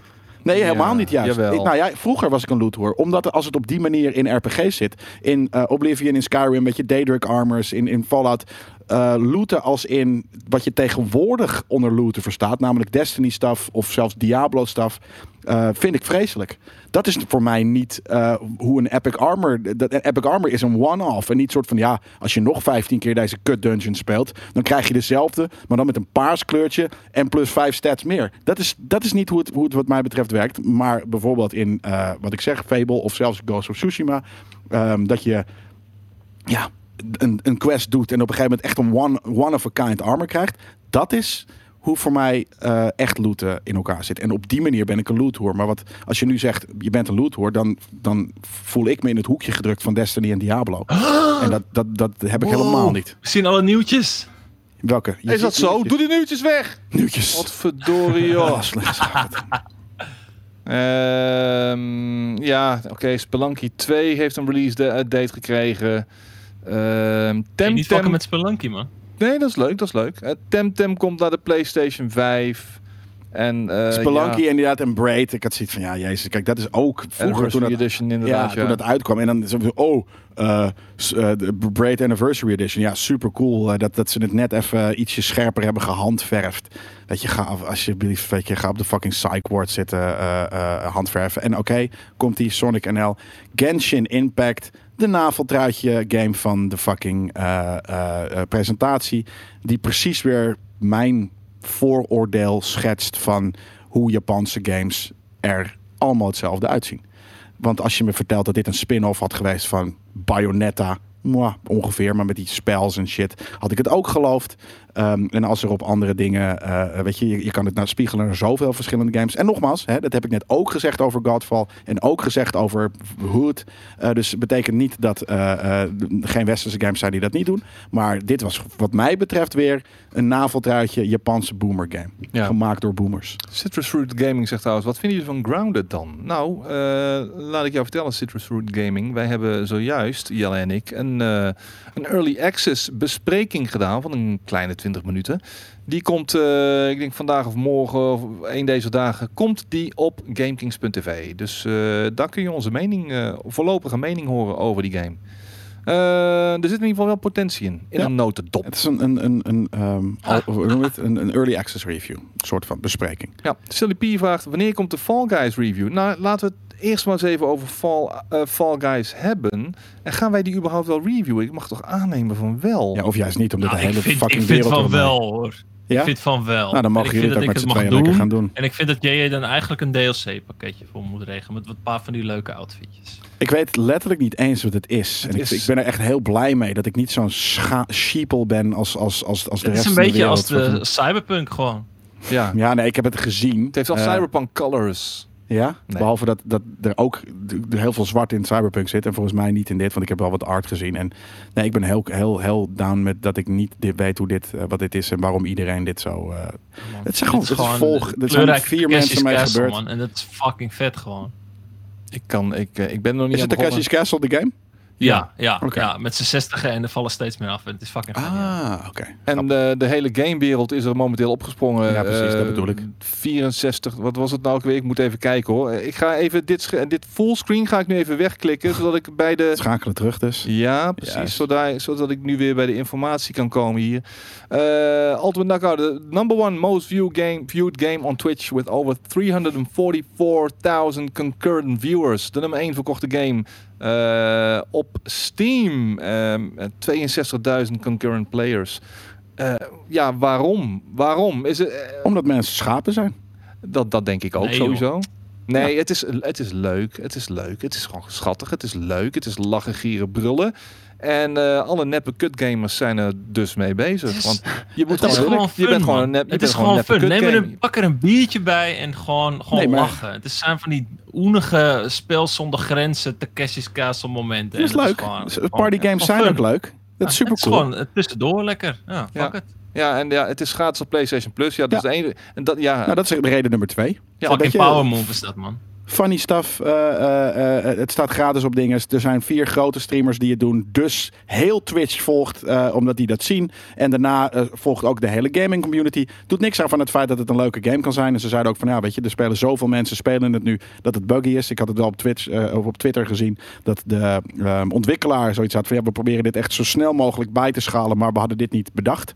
Nee, Ja, helemaal niet juist. Ik, nou ja, vroeger was ik een loot Omdat er, als het op die manier in RPG zit. In eh, Oblivion, in Skyrim, met je Daedric armors, in, in Fallout. Eh, looten als in wat je tegenwoordig onder looten verstaat. Namelijk Destiny stuff of zelfs Diablo stuff. eh, vind ik vreselijk. Dat is voor mij niet eh, hoe een Epic Armor... Dat, Epic Armor is een one-off. En niet soort van, ja, als je nog 15 keer deze cut dungeon speelt... dan krijg je dezelfde, maar dan met een paars kleurtje... en plus 5 stats meer. Dat is, dat is niet hoe het, hoe het wat mij betreft werkt. Maar bijvoorbeeld in, wat ik zeg, Fable of zelfs Ghost of Tsushima... ehm, dat je ja, een, een quest doet en op een gegeven moment echt een one, one of a kind armor krijgt. Dat is hoe voor mij eh, echt looten in elkaar zit. En op die manier ben ik een loothoer. Maar wat, als je nu zegt, je bent een loothoer, dan, dan voel ik me in het hoekje gedrukt van Destiny en Diablo. En dat, dat, dat heb ik Wow. helemaal niet. We zien alle nieuwtjes. Welke? Je Is dat zo? nieuwtjes. Doe die nieuwtjes weg! Nieuwtjes. Wat verdorie, joh. Oh, slecht. Ehm, ja, oké. Spelunky 2 heeft een release eh, date gekregen. Ehm Tem, Temtem... niet fucken met Spelunky, man. Nee, dat is leuk, dat is leuk. Eh, Temtem komt naar de PlayStation 5. En, eh Spelunky ja, inderdaad en Braid. Ik had zoiets van, ja, jezus. Kijk, dat is ook vroeger toen dat, Edition ja, inderdaad. Ja, toen dat uitkwam. En dan zo van, oh, eh, eh, de Braid Anniversary Edition. Ja, super cool. dat, dat ze het net even ietsje scherper hebben gehandverfd. Dat je ga, alsjeblieft, weet je, ga op de fucking psych ward zitten, eh, eh, handverven. En oké, komt die Sonic NL. Genshin Impact. De naveltruitje game van de fucking eh, eh, eh, presentatie. Die precies weer mijn vooroordeel schetst van hoe Japanse games er allemaal hetzelfde uitzien. Want als je me vertelt dat dit een spin-off had geweest van Bayonetta, ongeveer, maar met die spells en shit, had ik het ook geloofd. Ehm, en als er op andere dingen, eh, weet je, je, je kan het nou spiegelen naar zoveel verschillende games. En nogmaals, hè, dat heb ik net ook gezegd over Godfall en ook gezegd over Hood. Eh, dus betekent niet dat eh, geen westerse games zijn die dat niet doen. Maar dit was wat mij betreft weer een naveltruitje Japanse boomer game. Ja. Gemaakt door boomers. Citrus Fruit Gaming zegt trouwens, wat vinden jullie van Grounded dan? Nou, laat ik jou vertellen, Citrus Fruit Gaming. Wij hebben zojuist, Jelle en ik, een, een early access bespreking gedaan van een kleine 20 minuten. Die komt, eh, ik denk vandaag of morgen, of een deze dagen, komt die op GameKings.tv. Dus eh, daar kun je onze mening, eh, voorlopige mening horen over die game. Er zit in ieder geval wel potentie in, in Ja. een notendop. Het is een, een, een, een, ehm, het? een, een early access review. Een soort van bespreking. Ja, Silly P vraagt, wanneer komt de Fall Guys review? Nou, laten we het eerst maar eens even over Fall, eh, Fall Guys hebben. En gaan wij die überhaupt wel reviewen? Ik mag toch aannemen van wel? Ja, of juist niet, omdat Nou, de ik hele vind, fucking ik vind wereld van wel, hoor. Ja? Ik vind van wel. Nou, dan En mogen ik jullie vind het ook dat met ik z'n het tweeën mag lekker doen. gaan doen. En ik vind dat JJ dan eigenlijk een DLC-pakketje voor moet regelen. Met een paar van die leuke outfitjes. Ik weet letterlijk niet eens wat het is. Het en ik, is- ik ben er echt heel blij mee dat ik niet zo'n sheeple ben als, als, als, als de Het rest is een van de beetje als wereld. de Cyberpunk gewoon. Ja. Ja, nee, ik heb het gezien. Het heeft al Eh, Cyberpunk Colors. Ja, Nee. behalve dat, dat er ook er heel veel zwart in Cyberpunk zit. En volgens mij niet in dit, want ik heb wel wat art gezien. En nee, ik ben heel, heel, heel down met dat ik niet dit weet hoe dit, eh, wat dit is en waarom iedereen dit zo... eh, Het zijn gewoon- het is volg- er zijn vier mensen mee gebeurd. Man, en dat is fucking vet gewoon. Ik, kan, ik, eh, ik ben er nog niet is aan het begonnen. Takeshi's Castle, de game? Ja, ja, ja met z'n 60 en er vallen steeds meer af. En het is fucking ja. Ah, oké. En de, de hele gamewereld is er momenteel opgesprongen. Ja, precies, dat Eh, bedoel ik. 64, wat was het nou ook weer? Ik moet even kijken hoor. Ik ga even dit, dit fullscreen ga ik nu even wegklikken, zodat ik bij de... Schakelen terug dus. Ja, precies. Zodat, zodat ik nu weer bij de informatie kan komen hier. Eh Ultimate Knockout, the number one most viewed game, viewed game on Twitch with over 344.000 concurrent viewers. De nummer 1 verkochte game eh, op Steam. ehm, 62.000 concurrent players. Eh, ja, waarom? Waarom? Is het, eh, Omdat mensen schapen zijn. dat, dat denk ik ook Nee, sowieso. Nee, het, is, het is leuk. Het is leuk. Het is gewoon schattig. Het is leuk. Het is lachen, gieren, brullen. En eh, alle neppe kutgamers zijn er dus mee bezig. Is- Want je moet gewoon je fun, bent gewoon een nep, je Het is gewoon fun. Neem er een, pak er een biertje bij en gewoon, gewoon Nee, maar- lachen. Het zijn van die oenige spel zonder grenzen, Takeshi's Castle momenten. Dat is leuk. gewoon- gewoon- Partygames gewoon zijn fun. ook leuk. Dat is Ja, super Het is cool. gewoon tussendoor lekker. Ja, fuck Ja. het. Ja, en ja, het is gratis op PlayStation Plus. Ja, dat Ja. is de ene. En dat, ja, Nou, dat is de reden nummer twee. Ja, Een fucking beetje power move is dat, man. Funny stuff. eh, eh, eh, het staat gratis op dingen. Er zijn vier grote streamers die het doen. Dus heel Twitch volgt, eh, omdat die dat zien. En daarna volgt ook de hele gaming community. Doet niks aan van het feit dat het een leuke game kan zijn. En ze zeiden ook van, ja, weet je, er spelen zoveel mensen spelen het nu dat het buggy is. Ik had het wel op, Twitch, eh, of op Twitter gezien dat de eh, ontwikkelaar zoiets had van, ja, we proberen dit echt zo snel mogelijk bij te schalen, maar we hadden dit niet bedacht.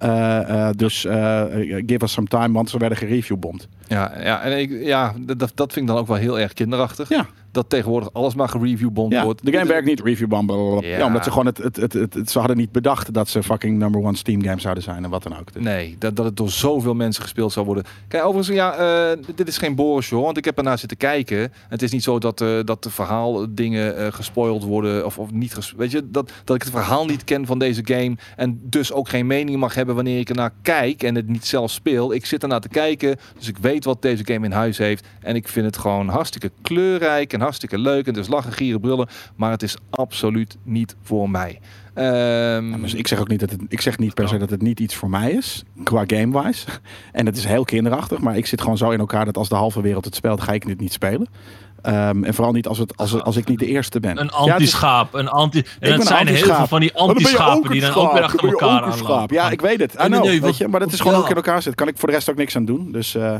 Eh, eh, dus eh, give us some time, want ze werden gereviewbomd. Ja, ja, en ik, ja dat, dat vind ik dan ook wel heel erg kinderachtig. Ja. Dat tegenwoordig alles maar gereviewbond Ja, wordt. de game werkt niet, reviewbomb. blablabla. Ja. Ja. omdat ze gewoon het, het, het, het, het- ze hadden niet bedacht dat ze fucking number one Steam game zouden zijn en wat dan ook. Dus- Nee, dat, dat het door zoveel mensen gespeeld zou worden. Kijk, overigens, ja, eh, dit is geen Boris hoor, want ik heb ernaar zitten kijken. Het is niet zo dat, eh, dat de verhaaldingen eh gespoild worden of, of niet. ges- Weet je, dat, dat ik het verhaal niet ken van deze game en dus ook geen mening mag hebben wanneer ik ernaar kijk en het niet zelf speel. Ik zit ernaar te kijken, dus ik weet wat deze game in huis heeft en ik vind het gewoon hartstikke kleurrijk en hartstikke leuk en dus lachen, gieren, brullen, maar het is absoluut niet voor mij. Ehm, Ja, dus ik zeg ook niet dat het, ik zeg niet per se dat het niet iets voor mij is, qua game-wise. En het is heel kinderachtig, maar ik zit gewoon zo in elkaar dat als de halve wereld het speelt, ga ik dit niet spelen. Ehm, en vooral niet als, het, als, het- als ik niet de eerste ben. Een het anti-schaap. Een anti en dat een zijn heel veel van die Oh, anti-schapen die dan ook weer schaap, achter elkaar aanlopen. schaap. Ja, ik weet het. I know, weet je, maar dat is gewoon ja. ook in elkaar zitten. Kan ik voor de rest ook niks aan doen. Dus eh,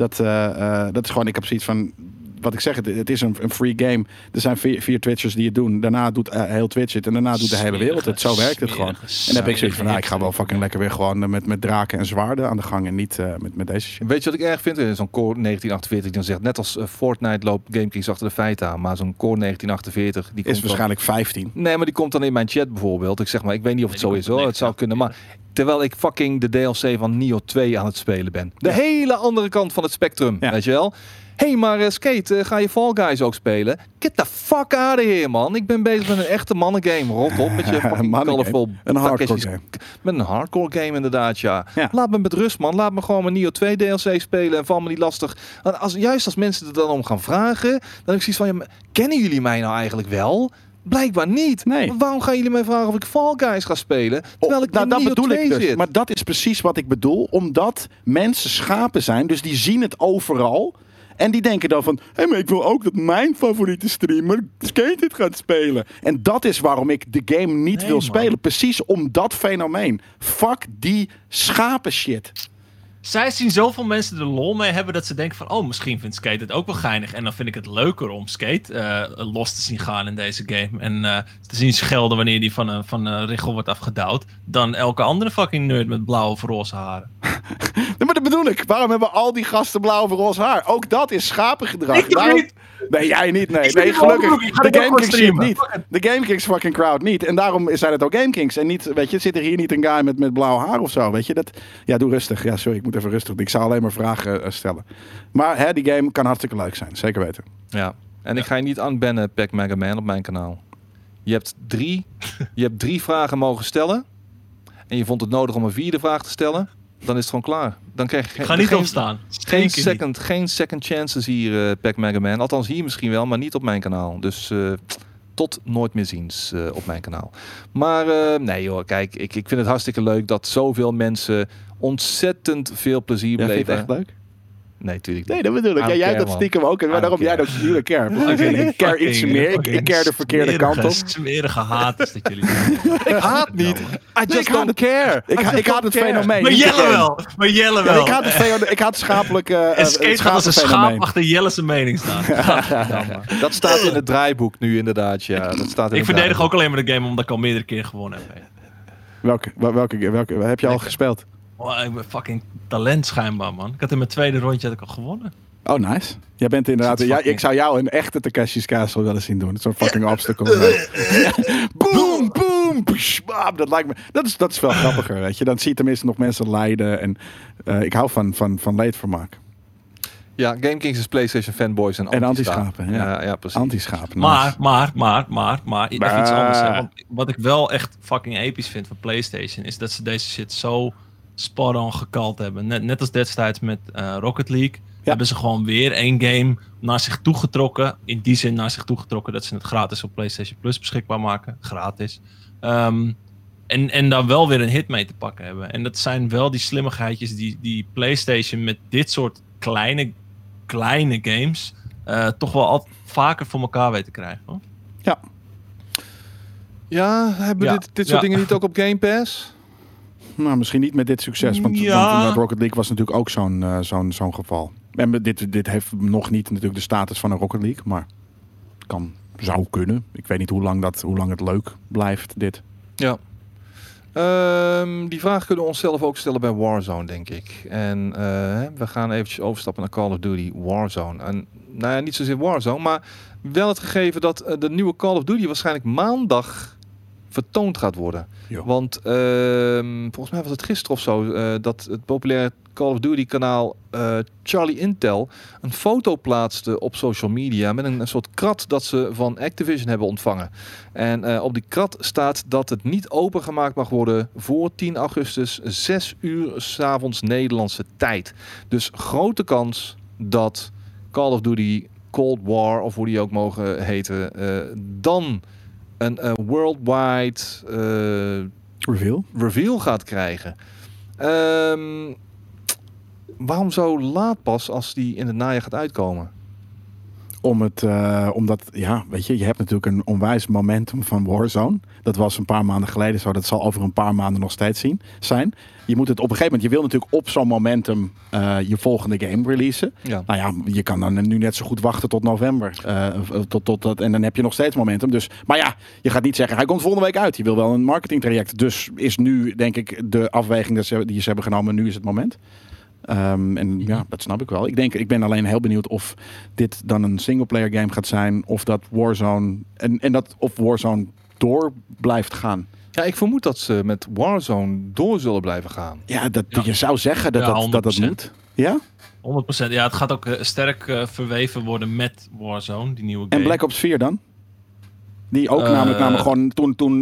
dat, eh, eh, dat is gewoon, ik heb zoiets van, wat ik zeg, het, het is een, een free game. Er zijn vier, vier Twitchers die het doen. Daarna doet eh, heel Twitch het en daarna doet de hele wereld het. Zo werkt het gewoon. En dan heb ik zoiets van, nou, ik ga wel fucking lekker weer gewoon met, met draken en zwaarden aan de gang en niet eh, met, met deze shit. Weet je wat ik erg vind? Is Zo'n Core 1948 die dan zegt, net als Fortnite loopt GameKings achter de feiten aan, maar zo'n Core 1948 die Is komt dan- waarschijnlijk 15. Nee, maar die komt dan in mijn chat bijvoorbeeld. Ik zeg maar, ik weet niet of het Nee, zo is hoor. Het zou kunnen, maar terwijl ik fucking de DLC van Nio 2 aan het spelen ben. De hele andere kant van het spectrum, Ja. weet je wel? Hé, hey, maar eh, Skate, eh, ga je Fall Guys ook spelen? Get the fuck out of here, man. Ik ben bezig met een echte mannengame. Rot op met je fucking colorful Een hardcore game. Met een hardcore game inderdaad, ja. Ja. Laat me met rust, man. Laat me gewoon mijn Nio 2 DLC spelen en val me niet lastig. Als, juist als mensen er dan om gaan vragen, dan heb ik zoiets van, ja, kennen jullie mij nou eigenlijk wel? Blijkbaar niet. Nee. Waarom gaan jullie mij vragen of ik Fall Guys ga spelen? Terwijl ik nou, in dat bedoel 2 ik dus. zit. Maar dat is precies wat ik bedoel. Omdat mensen schapen zijn. Dus die zien het overal. En die denken dan van... Hé, maar ik wil ook dat mijn favoriete streamer Skate dit gaat spelen. En dat is waarom ik de game niet Nee, wil man. spelen. Precies om dat fenomeen. Fuck die schapen shit. Zij zien zoveel mensen er lol mee hebben dat ze denken van... Oh, misschien vindt Skate het ook wel geinig. En dan vind ik het leuker om Skate eh, los te zien gaan in deze game. En eh, te zien schelden wanneer die van een, van een richel wordt afgedouwd. Dan elke andere fucking nerd met blauwe of roze haren. Nee, maar dat bedoel ik. Waarom hebben al die gasten blauw of roze haar? Ook dat is schapengedrag. Ik Waarom- niet. Nee, jij niet. Nee, nee gelukkig. De dit ook Game gewoon Kings shit streamen. niet. De Game Kings fucking crowd niet. En daarom zijn het ook Game Kings. En niet, weet je, zit er hier niet een guy met, met blauw haar of zo. Weet je, dat... Ja, doe rustig. Ja, sorry, ik moet even rustig. doen. Ik zou alleen maar vragen eh, stellen. Maar hè, die game kan hartstikke leuk zijn. Zeker weten. Ja. En ik ga je niet unbannen, Pac Mega Man, op mijn kanaal. Je hebt, drie, je hebt drie vragen mogen stellen. En je vond het nodig om een vierde vraag te stellen. Dan is het gewoon klaar. Dan krijg je Ik ga niet geen, opstaan. Geen niet. second, geen second chances hier, eh Pac Mega Man. Althans hier misschien wel, maar niet op mijn kanaal. Dus eh, tot nooit meer ziens eh, op mijn kanaal. Maar eh, nee joh, kijk, ik, ik vind het hartstikke leuk dat zoveel mensen ontzettend veel plezier Ja, vind je het beleven. echt leuk? Nee, tuurlijk Nee, dat bedoel ik. Ja, jij hebt dat stiekem ook. En I daarom jij dat care. natuurlijk care. Ik care iets meer. Ik, ik care de verkeerde kant op. smerige- Smerige haat is dat jullie. Ik haat niet. I ik just don't care. Ik, ik haat het fenomeen. Maar Jelle wel. Maar Jelle Ja, wel. ik haat het, feo- ik haat eh, En het Skate gaat als een schaap achter Jelle's mening staan. Dat staat in het draaiboek nu inderdaad. Ja, dat staat in Ik verdedig ook alleen maar de game omdat ik al meerdere keer gewonnen heb. Welke, wel- welke, welke, heb je al gespeeld? Oh, ik ben fucking talent schijnbaar, man. Ik had in mijn tweede rondje had ik al gewonnen. Oh, nice. Jij bent inderdaad... Ja, ik zou jou een echte Takashi's Castle willen zien doen. Zo'n fucking obstacle. boom, boom, bam. Dat lijkt me... Dat is, dat is veel grappiger, weet je. Dan zie je tenminste nog mensen lijden. En eh, ik hou van, van, van leedvermaak. Ja, GameKings is PlayStation fanboys en En anti-schapen. ja. ja. Ja, precies. Anti-schapen. nice. Maar, maar, maar, maar, maar, even iets anders. Hè. Want wat ik wel echt fucking episch vind van PlayStation is dat ze deze shit zo spot on gekald hebben. Net, net als destijds met eh, Rocket League hebben ze gewoon weer één game naar zich toegetrokken. In die zin naar zich toegetrokken dat ze het gratis op PlayStation Plus beschikbaar maken. Gratis. Ehm, en, en daar wel weer een hit mee te pakken hebben. En dat zijn wel die slimmigheidjes die, die PlayStation met dit soort kleine, kleine games eh, toch wel altijd vaker voor elkaar weet te krijgen. Hoor. Ja, hebben Ja. dit, dit soort Ja. dingen niet ook op Game Pass? Nou, misschien niet met dit succes. Want, Ja. want Rocket League was natuurlijk ook zo'n eh, zo'n zo'n geval. En dit, dit heeft nog niet natuurlijk de status van een Rocket League. Maar het kan, zou kunnen. Ik weet niet hoe lang, dat, hoe lang het leuk blijft, dit. Ja. Ehm, die vraag kunnen we onszelf ook stellen bij Warzone, denk ik. En eh, we gaan eventjes overstappen naar Call of Duty Warzone. En nou ja, niet zozeer Warzone, maar wel het gegeven dat eh, de nieuwe Call of Duty waarschijnlijk maandag vertoond gaat worden. Jo. Want ehm, volgens mij was het gisteren of zo eh, dat het populaire Call of Duty kanaal eh, Charlie Intel een foto plaatste op social media met een, een soort krat dat ze van Activision hebben ontvangen. En eh, op die krat staat dat het niet opengemaakt mag worden voor 10 augustus, 6 uur s'avonds Nederlandse tijd. Dus grote kans dat Call of Duty Cold War, of hoe die ook mogen heten, dan een eh, worldwide eh, Reveal? reveal gaat krijgen. Ehm, waarom zo laat pas als die in het najaar gaat uitkomen? Om het, eh, omdat, ja, weet je, je hebt natuurlijk een onwijs momentum van Warzone. Dat was een paar maanden geleden zo. Dat zal over een paar maanden nog steeds zien, zijn. Je moet het op een gegeven moment, je wil natuurlijk op zo'n momentum eh, je volgende game releasen. Ja. Nou ja, je kan dan nu net zo goed wachten tot november. eh, tot, tot dat, en dan heb je nog steeds momentum. Dus, maar ja, je gaat niet zeggen, hij komt volgende week uit. Je wil wel een marketingtraject. Dus is nu, denk ik, de afweging die ze hebben genomen, nu is het moment. Ehm, en ja, dat snap ik wel. Ik, denk, ik ben alleen heel benieuwd of dit dan een singleplayer game gaat zijn. Of dat Warzone. En, en dat of Warzone door blijft gaan. Ja, ik vermoed dat ze met Warzone door zullen blijven gaan. Ja, dat, Ja. je zou zeggen dat Ja, dat, dat, dat 100%. moet. Ja? 100%. Ja, het gaat ook eh, sterk eh, verweven worden met Warzone, die nieuwe game. En Black Ops 4 dan? Die ook Eh, namelijk, namelijk gewoon toen, toen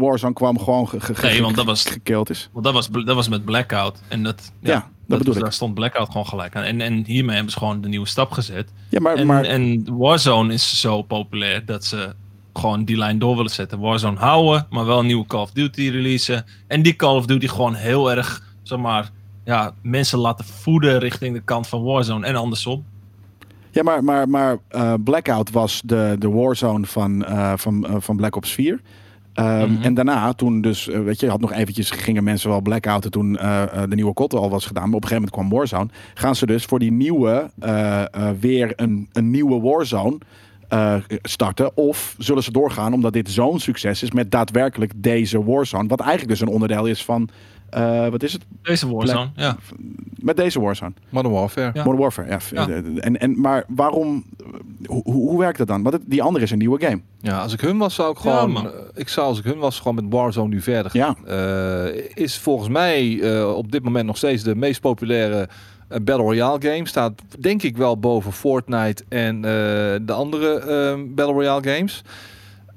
Warzone kwam gewoon ge, ge, ge- Nee, want dat was- gekild is. Want dat was, dat was met Blackout. En dat, Ja, dat bedoel. Daar stond Blackout gewoon gelijk aan. En, en hiermee hebben ze gewoon de nieuwe stap gezet. Ja, maar, En, maar en Warzone is zo populair dat ze gewoon die lijn door willen zetten. Warzone houden, maar wel een nieuwe Call of Duty releasen. En die Call of Duty gewoon heel erg, zeg maar, ja, mensen laten voeden richting de kant van Warzone en andersom. Ja, maar, maar, maar eh, Blackout was de, de Warzone van, eh, van, eh, van Black Ops 4. Ehm, Mhm. En daarna, toen dus, eh, weet je, had nog eventjes, gingen mensen wel Blackouten toen eh, eh, de nieuwe COD al was gedaan. Maar op een gegeven moment kwam Warzone. Gaan ze dus voor die nieuwe, weer een, een nieuwe Warzone starten? Of zullen ze doorgaan omdat dit zo'n succes is met daadwerkelijk deze Warzone? Wat eigenlijk dus een onderdeel is van, eh, wat is het? Deze Warzone, ja. Met deze Warzone. Modern Warfare. Ja. Modern Warfare, ja. Ja. En, en, maar waarom, hoe, hoe werkt dat dan? Want het- die andere is een nieuwe game. Ja, als ik hun was, zou ik gewoon. ik zou als ik hun was, gewoon met Warzone nu verder. Ja, Eh, is volgens mij eh, op dit moment nog steeds de meest populaire Battle Royale game. Staat denk ik wel boven Fortnite en eh, de andere eh, Battle Royale games.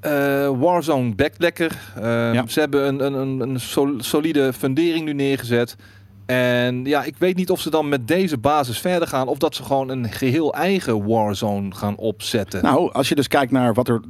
Eh, Warzone backt lekker. Eh, Ja. Ze hebben een, een, een, een sol- solide fundering nu neergezet. En ja, ik weet niet of ze dan met deze basis verder gaan. Of dat ze gewoon een geheel eigen Warzone gaan opzetten. Nou, als je dus kijkt naar wat er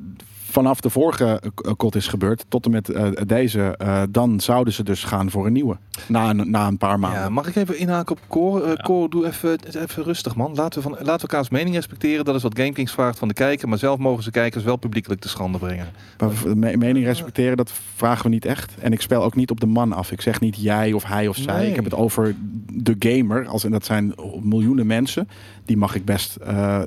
vanaf de vorige eh, COD is gebeurd tot en met eh, deze, eh, dan zouden ze dus gaan voor een nieuwe. Na een, na een paar maanden. Ja, mag ik even inhaken op Core? Eh, Core, doe even, even rustig, man. Laten we, van, laten we elkaars mening respecteren. Dat is wat GameKings vraagt van de kijker. Maar zelf mogen ze kijkers wel publiekelijk te schande brengen. Maar me- mening respecteren, dat vragen we niet echt. En ik speel ook niet op de man af. Ik zeg niet jij of hij of zij. Nee. Ik heb het over de gamer. Als, en dat zijn miljoenen mensen. Die mag ik best, eh,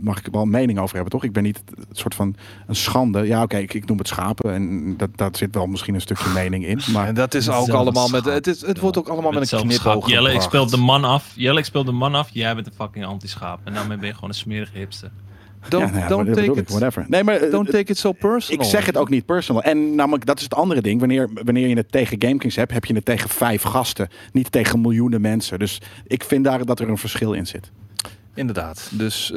mag ik wel een mening over hebben, toch? Ik ben niet het soort van een schande. Ja, oké, ik, ik noem het schapen. En dat, dat zit wel misschien een stukje mening in. Maar En dat is ook allemaal met... Het, is, het wordt ook allemaal met, een Hetzelfde knipoog schaap. Jelle, ik speel de man af. Jelle, ik speel de man af. Jij bent een fucking anti-schaap. En daarmee ben je gewoon een smerige hipster. Don't, ja, nou ja, don't, take it, whatever. Nee, maar eh, don't take it so personal. Ik zeg het ook niet personal. En namelijk, dat is het andere ding. Wanneer, wanneer je het tegen GameKings hebt, heb je het tegen vijf gasten. Niet tegen miljoenen mensen. Dus ik vind daar dat er een verschil in zit. Inderdaad. Dus, eh,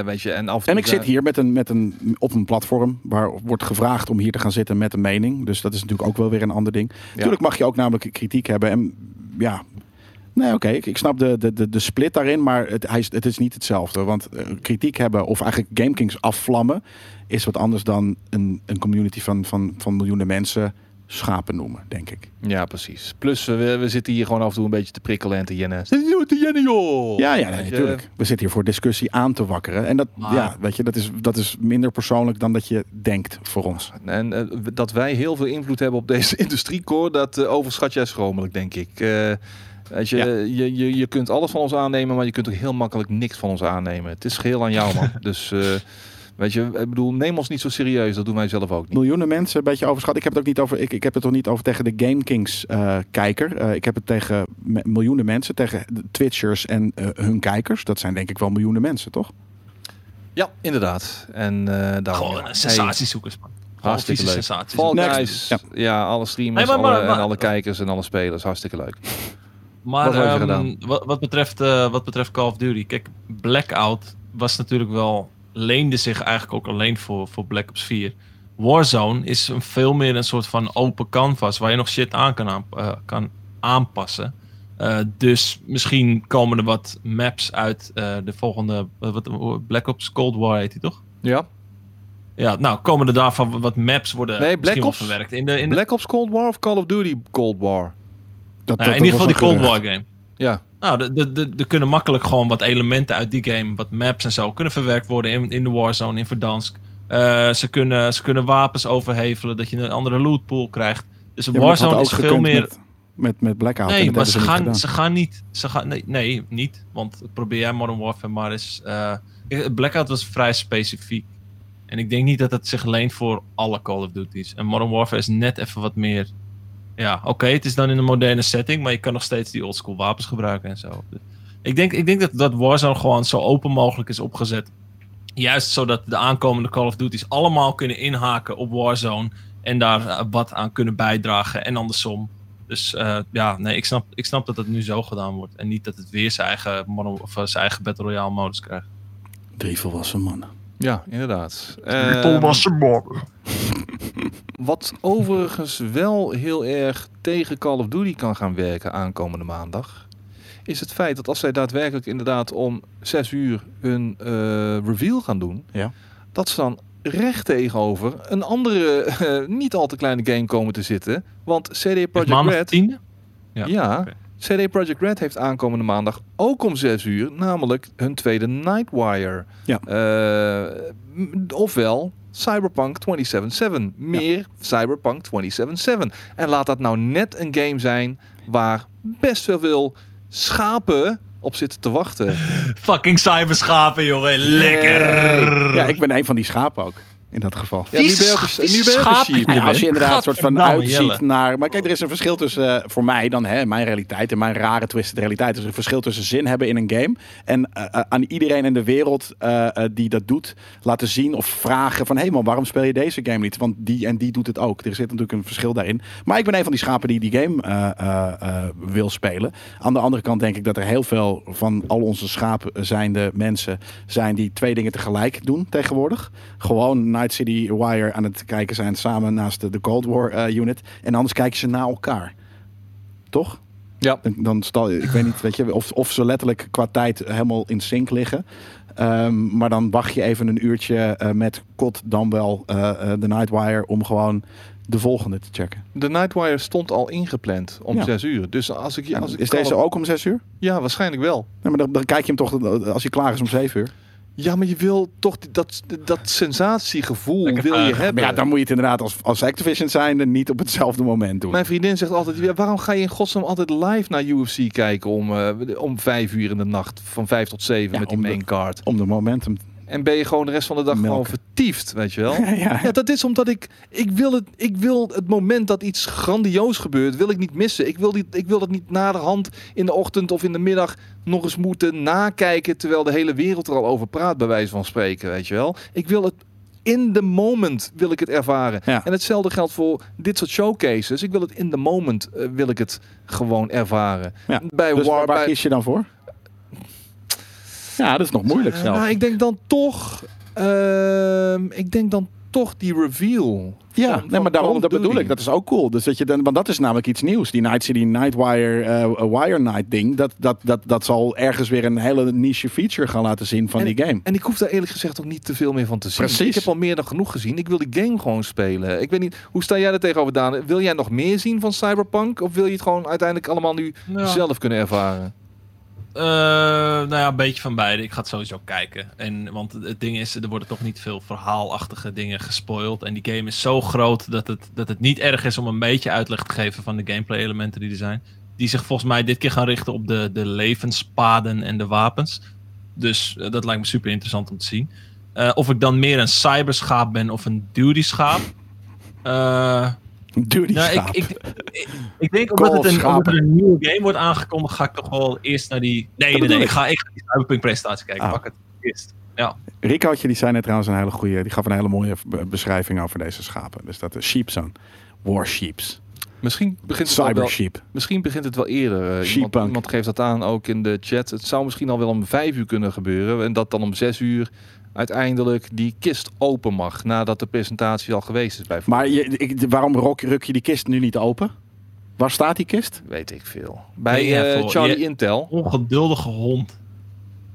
weet je, en af en toe... En ik zit hier met een, met een, op een platform waar wordt gevraagd om hier te gaan zitten met een mening. Dus dat is natuurlijk ook wel weer een ander ding. Natuurlijk mag je ook namelijk kritiek hebben. En ja, nee, oké. ik, ik snap de, de, de, de split daarin, maar het, hij is, het is niet hetzelfde. Want eh, kritiek hebben of eigenlijk GameKings afvlammen is wat anders dan een, een community van, van, van miljoenen mensen schapen noemen, denk ik. Ja, precies. Plus, we, we zitten hier gewoon af en toe een beetje te prikkelen en te jennen. Zit je te jennen, joh? Ja, ja, nee, natuurlijk. We zitten hier voor discussie aan te wakkeren. En dat, ja, weet je, dat is, dat is minder persoonlijk dan dat je denkt voor ons. En eh, dat wij heel veel invloed hebben op deze industriecore, dat eh, overschat jij schromelijk, denk ik. Weet je, Ja. je, je, je kunt alles van ons aannemen, maar je kunt ook heel makkelijk niks van ons aannemen. Het is geheel aan jou, man. dus, eh, weet je, ik bedoel, neem ons niet zo serieus. Dat doen wij zelf ook niet. Miljoenen mensen, een beetje overschat. Ik heb het ook niet over. Ik, ik heb het toch niet over tegen de GameKings eh kijker. Eh, ik heb het tegen miljoenen mensen, tegen de Twitchers en eh, hun kijkers. Dat zijn denk ik wel miljoenen mensen, toch? Ja, inderdaad. En eh daarom... Gewoon een sensatiezoekers, man. Hartstikke leuk. Fall. Guys, Ja. ja. alle streamers Nee, maar- maar- alle, en maar- alle kijkers en alle spelers. Hartstikke leuk. Maar Wat ehm, wat, wat, betreft, eh, wat betreft Call of Duty, kijk, Blackout was natuurlijk wel, leende zich eigenlijk ook alleen voor, voor Black Ops 4. Warzone is een veel meer een soort van open canvas waar je nog shit aan kan, aan, eh, kan aanpassen. Eh, dus misschien komen er wat maps uit de volgende, wat, Black Ops Cold War heet die toch? Ja, Ja, nou komen er daarvan wat maps worden Nee, Black Ops. verwerkt. In, de, in, de, Black Ops Cold War of Call of Duty Cold War? Dat, nou, dat- in ieder geval die Cold War game. Ja, Nou, de- de- de- er kunnen makkelijk gewoon wat elementen uit die game, wat maps en zo, kunnen verwerkt worden in, in de Warzone, in Verdansk. Eh, ze, kunnen, ze kunnen wapens overhevelen, dat je een andere lootpool krijgt. Dus Ja, Warzone is veel meer... Met, met, met Blackout. Nee, maar ze gaan, ze gaan niet. Ze gaan, nee, nee, niet. Want probeer jij Modern Warfare maar eens. eh, Blackout was vrij specifiek. En ik denk niet dat het zich leent voor alle Call of Duty's. En Modern Warfare is net even wat meer. Ja, oké, het is dan in een moderne setting, maar je kan nog steeds die oldschool wapens gebruiken en zo. Ik denk, ik denk dat, dat Warzone gewoon zo open mogelijk is opgezet. Juist zodat de aankomende Call of Duty's allemaal kunnen inhaken op Warzone. En daar eh, wat aan kunnen bijdragen en andersom. Dus eh, ja, nee, ik snap, ik snap dat het nu zo gedaan wordt. En niet dat het weer zijn eigen, of eh, zijn eigen Battle Royale modus krijgt. Drie volwassen mannen. Ja inderdaad. Ehm, Wat overigens wel heel erg tegen Call of Duty kan gaan werken aankomende maandag, is het feit dat als zij daadwerkelijk inderdaad om 6 uur hun eh, reveal gaan doen, Ja. dat ze dan recht tegenover een andere, eh, niet al te kleine game komen te zitten. Want CD Projekt maandag Red, 10? ja, Ja. CD Projekt Red heeft aankomende maandag ook om 6 uur, namelijk hun tweede Nightwire. Ja. Eh, ofwel Cyberpunk 2077. Meer Cyberpunk 2077. En laat dat nou net een game zijn waar best wel veel schapen op zitten te wachten. Fucking cyberschapen, jongen. Lekker. Ja, ik ben een van die schapen ook. In dat geval. Ja, nu ben je ook een, nu ben je ook een sheep. Ja, als je inderdaad een soort van uitziet Jelle. naar... Maar kijk, er is een verschil tussen, eh, voor mij dan, hè, mijn realiteit en mijn rare twisted realiteit. Er is een verschil tussen zin hebben in een game en eh, eh, aan iedereen in de wereld eh, eh, die dat doet laten zien of vragen van... Hé hey man, waarom speel je deze game niet? Want die en die doet het ook. Er zit natuurlijk een verschil daarin. Maar ik ben een van die schapen die die game eh, eh, eh, wil spelen. Aan de andere kant denk ik dat er heel veel van al onze schapen zijnde mensen zijn die twee dingen tegelijk doen tegenwoordig. Gewoon Night City Wire aan het kijken zijn samen naast de, de Cold War eh, unit. En anders kijken ze naar elkaar. Toch? Ja. Dan, dan stal je, ik weet niet, weet je, of, of ze letterlijk qua tijd helemaal in sync liggen. Ehm, maar dan wacht je even een uurtje eh, met Kot dan wel eh, de Nightwire om gewoon de volgende te checken. De Nightwire stond al ingepland om Ja. 6 uur. Dus als ik... Als ik is deze ook om zes uur? Ja, waarschijnlijk wel. Nee, maar dan, dan kijk je hem toch als hij klaar is om zeven uur. Ja, maar je wil toch dat, dat sensatiegevoel Lekker wil je hebben. Maar ja, dan moet je het inderdaad als, als Activision zijnde niet op hetzelfde moment doen. Mijn vriendin zegt altijd, ja, waarom ga je in godsnaam altijd live naar UFC kijken om, eh, om vijf uur in de nacht, van vijf tot zeven Ja, met die main card. Om de momentum. En ben je gewoon de rest van de dag Melken. gewoon vertiefd, weet je wel? ja. Ja, dat is omdat ik, ik wil het, ik wil het moment dat iets grandioos gebeurt, wil ik niet missen. Ik wil, die, ik wil dat niet naderhand in de ochtend of in de middag nog eens moeten nakijken, terwijl de hele wereld er al over praat, bij wijze van spreken, weet je wel. Ik wil het in the moment wil ik het ervaren. Ja. En hetzelfde geldt voor dit soort showcases. Ik wil het in the moment, eh, wil ik het gewoon ervaren. Ja. Bij Dus waar bij, kies je dan voor? Ja, dat is nog moeilijk zelf. nou, ik denk dan toch, ehm, ik denk dan toch die reveal. Ja, van- nee, van maar daarom, dat bedoel ik. Dat is ook cool. Dus dat je dan, want dat is namelijk iets nieuws. Die Night City Nightwire eh, Wire Night ding. Dat, dat, dat, dat zal ergens weer een hele niche feature gaan laten zien van en, die game. En ik hoef daar eerlijk gezegd ook niet te veel meer van te zien. Precies. Ik heb al meer dan genoeg gezien. Ik wil die game gewoon spelen. Ik weet niet, hoe sta jij er tegenover, Daan? Wil jij nog meer zien van Cyberpunk? Of wil je het gewoon uiteindelijk allemaal nu Ja. zelf kunnen ervaren? Eh, nou ja, een beetje van beide. Ik ga het sowieso kijken. En, want het ding is, er worden toch niet veel verhaalachtige dingen gespoild. En die game is zo groot dat het, dat het niet erg is om een beetje uitleg te geven van de gameplay elementen die er zijn. Die zich volgens mij dit keer gaan richten op de, de levenspaden en de wapens. Dus eh, dat lijkt me super interessant om te zien. Eh, of ik dan meer een cyberschaap ben of een duty schaap. Eh, Duty nou, ik, schaap. ik, ik, ik denk omdat het, een, omdat er een nieuwe game wordt aangekondigd, ga ik toch wel eerst naar die. Nee, nee, nee. ik. Ik ga, ik ga die Cyberpunk presentatie kijken. Ah. Pak het eerst. Ja. Ricootje, die zei net trouwens een hele goede. Die gaf een hele mooie be- beschrijving over deze schapen. Dus dat is sheepzone. War sheeps. Misschien begint het, Cyber wel, sheep. misschien begint het wel eerder. Eh, iemand, iemand geeft dat aan ook in de chat. Het zou misschien al wel om vijf uur kunnen gebeuren. En dat dan om zes uur uiteindelijk die kist open mag. Nadat de presentatie al geweest is bijvoorbeeld. Maar je, ik, waarom rok, ruk je die kist nu niet open? Waar staat die kist? Weet ik veel. Bij Nee, eh, Charlie je- Intel. Ongeduldige hond.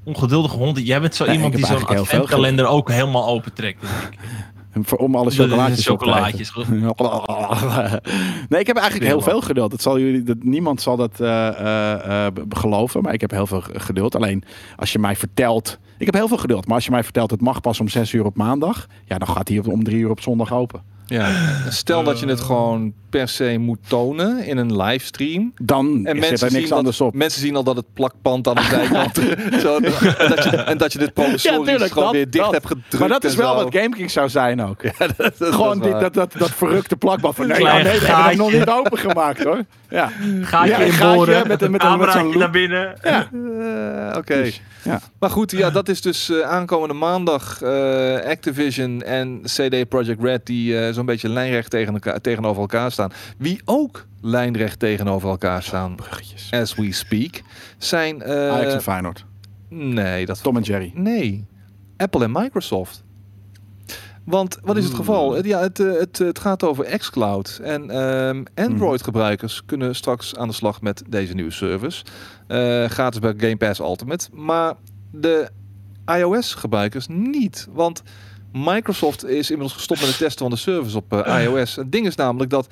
Ongeduldige hond. Jij bent zo Nee, iemand die zo'n adventkalender ook helemaal opentrekt. Om alle chocolaatjes chocolaatjes. nee, ik heb eigenlijk heel veel geduld. Dat zal jullie, dat, niemand zal dat eh, eh, eh, geloven, maar ik heb heel veel geduld. Alleen als je mij vertelt, ik heb heel veel geduld, maar als je mij vertelt het mag pas om 6 uur op maandag, ja, dan gaat hij om 3 uur op zondag open. Ja. Stel dat je het gewoon per se moet tonen in een livestream. Dan En zit er mensen niks zien, anders dat, op. mensen zien al dat het plakband aan de zijkant. zo, en, dat je, en dat je dit provisorisch tuurlijk, gewoon dat- weer dicht dat. hebt gedrukt. Maar dat is wel zo. wat GameKing zou zijn ook. dat Gewoon dit, dat, dat, dat verrukte plakband van nee, nou, nee, we hebben het nog niet opengemaakt hoor. Ja. Gaatje Ja, inboren, gaatje met, met met naar binnen. Ja. Eh, Oké. Dus, ja. Maar goed, ja, dat is dus eh, aankomende maandag eh, Activision en CD Projekt Red die eh, zo'n beetje lijnrecht tegen elkaar, tegenover elkaar staan. Wie ook lijnrecht tegenover elkaar staan, Bruggetjes. as we speak, zijn... Ajax en Feyenoord. nee, dat Tom en Jerry. Nee, Apple en Microsoft. Want wat is het geval? Het, ja, het, eh, het, het gaat over xCloud. En ehm, Android-gebruikers kunnen straks aan de slag met deze nieuwe service. Eh, gratis bij Game Pass Ultimate. Maar de iOS-gebruikers niet. Want Microsoft is inmiddels gestopt met het testen van de service op eh, iOS. Het ding is namelijk dat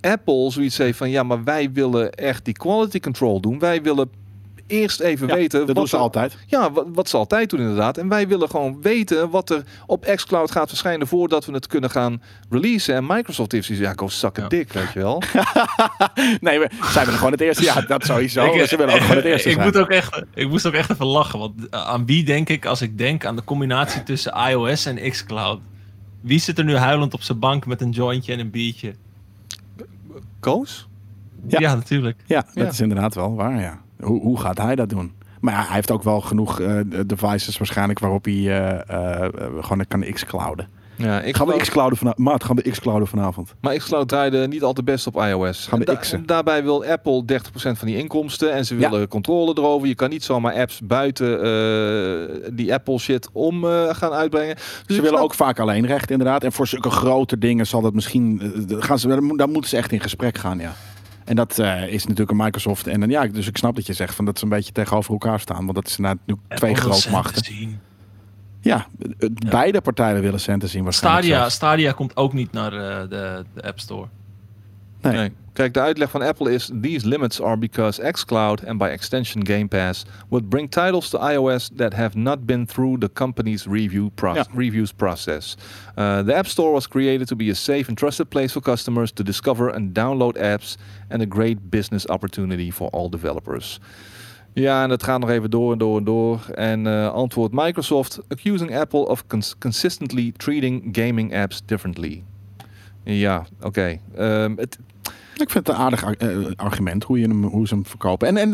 Apple zoiets heeft van... ja, maar wij willen echt die quality control doen. Wij willen eerst even Ja, weten... dat wat doen ze er- altijd. ja, wat, wat ze altijd doen inderdaad. En wij willen gewoon weten wat er op xCloud gaat verschijnen voordat we het kunnen gaan releasen. En Microsoft heeft zoiets, ja, go suck a Ja. dik, weet je wel. Nee, we, zij willen gewoon het eerste. Ja, dat sowieso. Ik- ze willen ook gewoon het eerste ik, zijn. moet ook echt, ik moest ook echt even lachen. Want eh, aan wie denk ik als ik denk aan de combinatie tussen iOS en xCloud? Wie zit er nu huilend op zijn bank met een jointje en een biertje? Koos? Ja. Ja, natuurlijk. Ja, dat Ja. is inderdaad wel waar, ja. Hoe, hoe gaat hij dat doen? Maar ja, hij heeft ook wel genoeg eh, devices waarschijnlijk waarop hij eh, eh, gewoon kan x-clouden. Ja, ik Gaan we x-clouden vanavond? Maat, gaan we x-clouden vanavond? Maar xCloud draaide niet al te best op iOS. Gaan we da- x'en. daarbij wil Apple 30% van die inkomsten. En ze Ja. willen controle erover. Je kan niet zomaar apps buiten die Apple shit om gaan uitbrengen. Dus Ze willen snap- ook vaak alleen recht, inderdaad. En voor zulke grote dingen zal dat misschien... gaan ze, daar moeten ze echt in gesprek gaan, ja. En dat eh, is natuurlijk een Microsoft. En dan, ja, dus ik snap dat je zegt van dat ze een beetje tegenover elkaar staan. Want dat is inderdaad nu twee grootmachten. centen zien. Ja, eh, beide partijen willen centen zien waarschijnlijk. Stadia, zelfs. Stadia komt ook niet naar eh, de, de App Store. Nee. Nee. Kijk, de uitleg van Apple is: These limits are because xCloud and by extension Game Pass would bring titles to iOS that have not been through the company's review pro- reviews process. Uh, the App Store was created to be a safe and trusted place for customers to discover and download apps and a great business opportunity for all developers. Ja, en het gaat nog even door en door en door. En eh antwoordt Microsoft, accusing Apple of cons- consistently treating gaming apps differently. Ja, oké. Ehm, het, Ik vind het een aardig ar- eh, argument hoe, je hem, hoe ze hem verkopen. En, en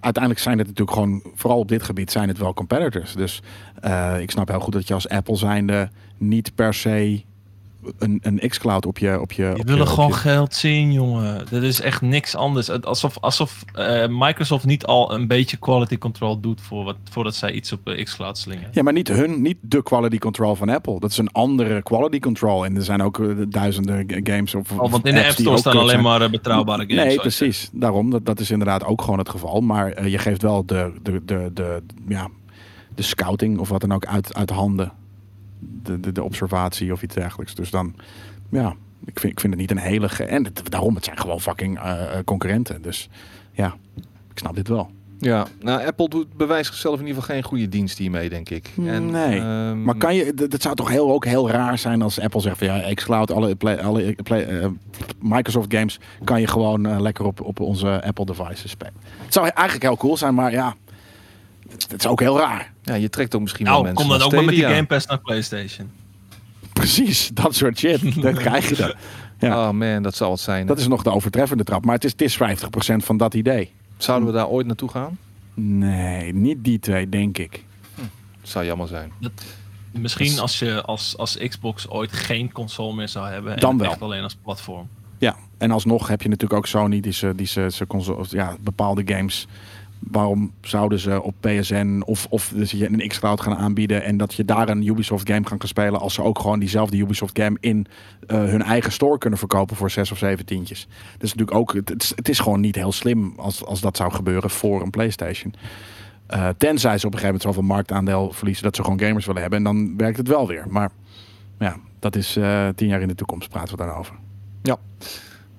uiteindelijk zijn het natuurlijk gewoon, vooral op dit gebied, zijn het wel competitors. Dus eh, ik snap heel goed dat je als Apple zijnde niet per se een, een xCloud op je... Op je Die willen je, gewoon je- geld zien, jongen. Dat is echt niks anders. Het- Alsof, alsof eh, Microsoft niet al een beetje quality control doet voor wat, voordat zij iets op eh, xCloud slingen. Ja, maar niet hun, niet de quality control van Apple. Dat is een andere quality control. En er zijn ook eh, duizenden games of, Oh, want in de App Store staan alleen zijn. maar betrouwbare games. Nee, je precies. Daarom, dat, dat is inderdaad ook gewoon het geval. Maar je geeft wel de, de, de, de, ja, de scouting of wat dan ook uit, uit handen. De, de, de observatie of iets dergelijks. Dus dan, ja, ik vind, ik vind het niet een hele... ge- En het, daarom, het zijn gewoon fucking eh, eh, concurrenten. Dus ja, ik snap dit wel. ja, nou, Apple doet, bewijst zichzelf in ieder geval geen goede dienst hiermee, denk ik. En, Nee. ehm, Maar kan je, dat zou toch heel, ook heel raar zijn als Apple zegt van ja, xCloud, alle, play, alle play, eh, Microsoft games kan je gewoon lekker op, op onze Apple devices spelen. Het zou eigenlijk heel cool zijn, maar ja, het, het is ook heel raar. Ja, je trekt ook misschien wel Nou, mensen kom dan ook maar met die. Game Pass naar PlayStation. Precies, dat soort shit. dat krijg je dan. Ja. Oh man, dat zal het zijn. Dat is nog de overtreffende trap, maar het is, het is 50% van dat idee. Zouden we daar ooit naartoe gaan? Nee, niet die twee, denk ik. zou jammer zijn. Misschien Dus- als je als, als Xbox ooit geen console meer zou hebben. En Dan het wel. echt alleen als platform. Ja, en alsnog heb je natuurlijk ook Sony die ze, die ze, ze console, ja, bepaalde games. Waarom zouden ze op PSN of, of dus je een xCloud gaan aanbieden en dat je daar een Ubisoft game gaan spelen als ze ook gewoon diezelfde Ubisoft game in eh, hun eigen store kunnen verkopen voor zes of zeven tientjes. Dus natuurlijk ook, het, is, het is gewoon niet heel slim als, als dat zou gebeuren voor een PlayStation. Eh, tenzij ze op een gegeven moment zoveel marktaandeel verliezen dat ze gewoon gamers willen hebben en dan werkt het wel weer. Maar ja, dat is eh, tien jaar in de toekomst praten we daarover.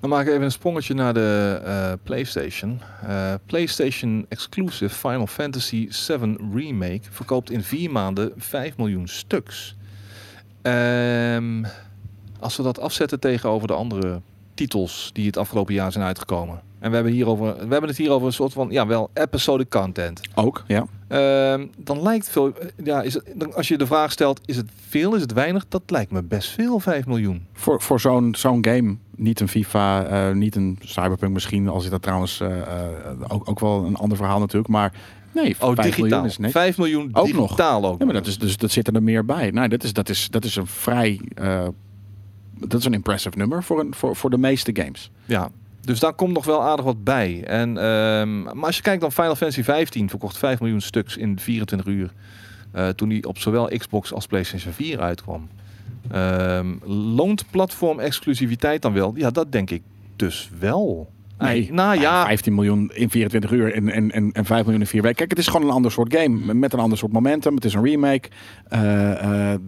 Dan maak ik even een sprongetje naar de eh, PlayStation. Eh, PlayStation exclusive Final Fantasy 7 Remake verkoopt in vier maanden 5 miljoen stuks. Ehm, als we dat afzetten tegenover de andere titels die het afgelopen jaar zijn uitgekomen. En we hebben, hierover, we hebben het hier over een soort van, ja wel, episodic content. Ook, ja. Ehm, dan lijkt veel, ja, is het, als je de vraag stelt, is het veel, is het weinig? Dat lijkt me best veel, 5 miljoen. Voor, voor zo'n zo'n game, niet een FIFA, eh, niet een Cyberpunk misschien, als je dat trouwens eh, eh, ook, ook wel een ander verhaal natuurlijk, maar nee, Oh, 5 digitaal. miljoen is niks. 5 miljoen Ook nog. digitaal ook. Ja, maar dat, is, dus, dat zit er meer bij. Nou, dat is, dat is, dat is een vrij, dat is een impressive nummer voor, een, voor, voor de meeste games. Ja, dus daar komt nog wel aardig wat bij. En, ehm, maar als je kijkt dan Final Fantasy 15 verkocht 5 miljoen stuks in 24 uur. eh, toen die op zowel Xbox als PlayStation 4 uitkwam. Ehm, loont platform exclusiviteit dan wel? Ja, dat denk ik dus wel. Nee, nou ja, 15 miljoen in 24 uur en, en, en, en 5 miljoen in 4 weken. Kijk, het is gewoon een ander soort game. Met een ander soort momentum. Het is een remake. Eh, eh,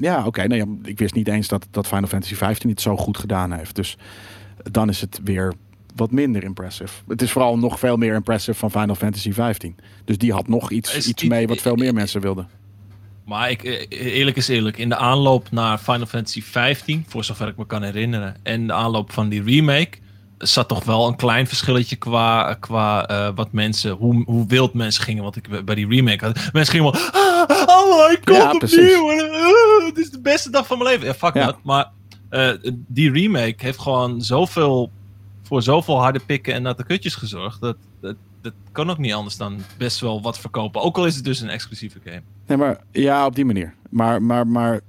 ja, oké. nou ja, ik wist niet eens dat, dat Final Fantasy 15 het zo goed gedaan heeft. Dus dan is het weer wat minder impressive. Het is vooral nog veel meer impressive van Final Fantasy 15. Dus die had nog iets, Is iets die- mee wat veel meer mensen wilden. Maar ik, eh, eerlijk is eerlijk, in de aanloop naar Final Fantasy 15, voor zover ik me kan herinneren, en de aanloop van die remake, zat toch wel een klein verschilletje qua, qua eh, wat mensen, hoe, hoe wild mensen gingen. Want ik bij die remake had, mensen gingen wel, ah, oh my god, Ja, opnieuw, het is de beste dag van mijn leven. Ja, fuck Ja. dat. Maar eh, die remake heeft gewoon zoveel, voor zoveel harde pikken en natte kutjes gezorgd, dat, dat, dat kan ook niet anders dan best wel wat verkopen. Ook al is het dus een exclusieve game. Nee, maar ja, op die manier. Maar, maar, maar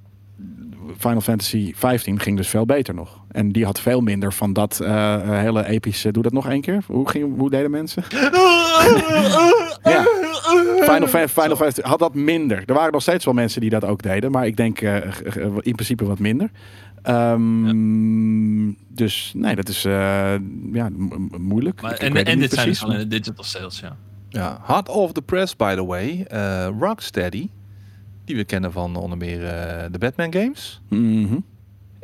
Final Fantasy 15 ging dus veel beter nog. En die had veel minder van dat eh, eh, hele epische... Doe dat nog één keer? Hoe, ging, hoe deden mensen? Ja. Final, Final Fantasy had dat minder. Er waren nog steeds wel mensen die dat ook deden. Maar ik denk eh, g- in principe wat minder. Ehm, Dus nee, dat is eh, ja, mo- moeilijk. Maar, Ik- en dit zijn dus alleen de digital sales, ja. Ja, hot off the press, by the way. Eh, Rocksteady, die we kennen van onder meer eh, de Batman games, Mhm.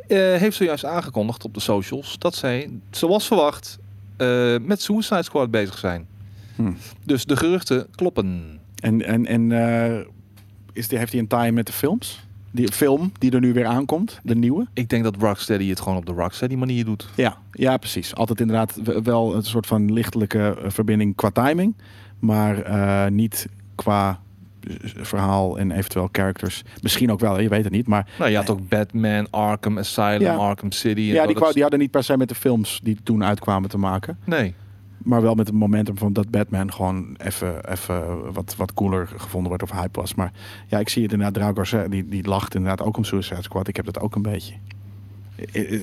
eh, heeft zojuist aangekondigd op de socials dat zij, zoals verwacht, eh, met Suicide Squad bezig zijn. Hm. Dus de geruchten kloppen. En, en, en is die, heeft hij een tie met de films? Die film die er nu weer aankomt, de nieuwe? Ik denk dat Rocksteady het gewoon op de Rocksteady manier doet. Ja, ja, precies. Altijd inderdaad wel een soort van lichtelijke verbinding qua timing. Maar niet qua verhaal en eventueel characters. Misschien ook wel, je weet het niet. Maar Nou, je had ook Batman, Arkham Asylum, Ja. Arkham City. en ja, die, die hadden niet per se met de films die toen uitkwamen te maken. Nee. Maar wel met het momentum van dat Batman gewoon even, even wat, wat cooler gevonden wordt of hype was. Maar ja, ik zie het inderdaad. Garcia, die, die lacht inderdaad ook om Suicide Squad. Ik heb dat ook een beetje.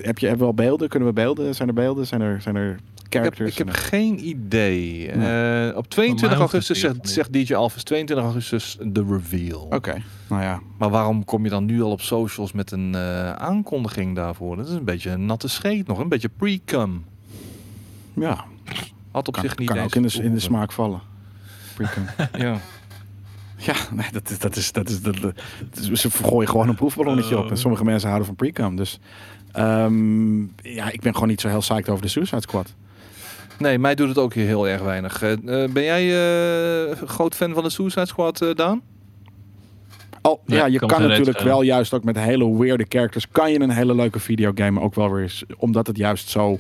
Heb je heb wel beelden? Kunnen we beelden? Zijn er beelden? Zijn er, zijn er Ik heb, ik heb geen idee. Nee. Eh, op 22 hoeft augustus zegt, DJ Alphys 22 augustus de reveal. Oké, nou ja. Maar waarom kom je dan nu al op socials met een eh, aankondiging daarvoor? Dat is een beetje een natte scheet nog, een beetje pre-cum. Ja, Had op kan, zich niet kan ook in de, in de gehoeven. smaak vallen. Precum. Ja. ja, nee, dat is, dat is, dat is, dat, is- ze gooien gewoon een proefballonnetje op. En sommige mensen houden van precum. Dus ehm, ja, ik ben gewoon niet zo heel psyched over de Suicide Squad. Nee, mij doet het ook hier heel erg weinig. Eh, eh, ben jij eh, groot fan van de Suicide Squad, Daan? Oh, ja, je kan natuurlijk wel juist ook met hele weirde characters... kan je een hele leuke videogame ook wel weer eens... omdat het juist zo...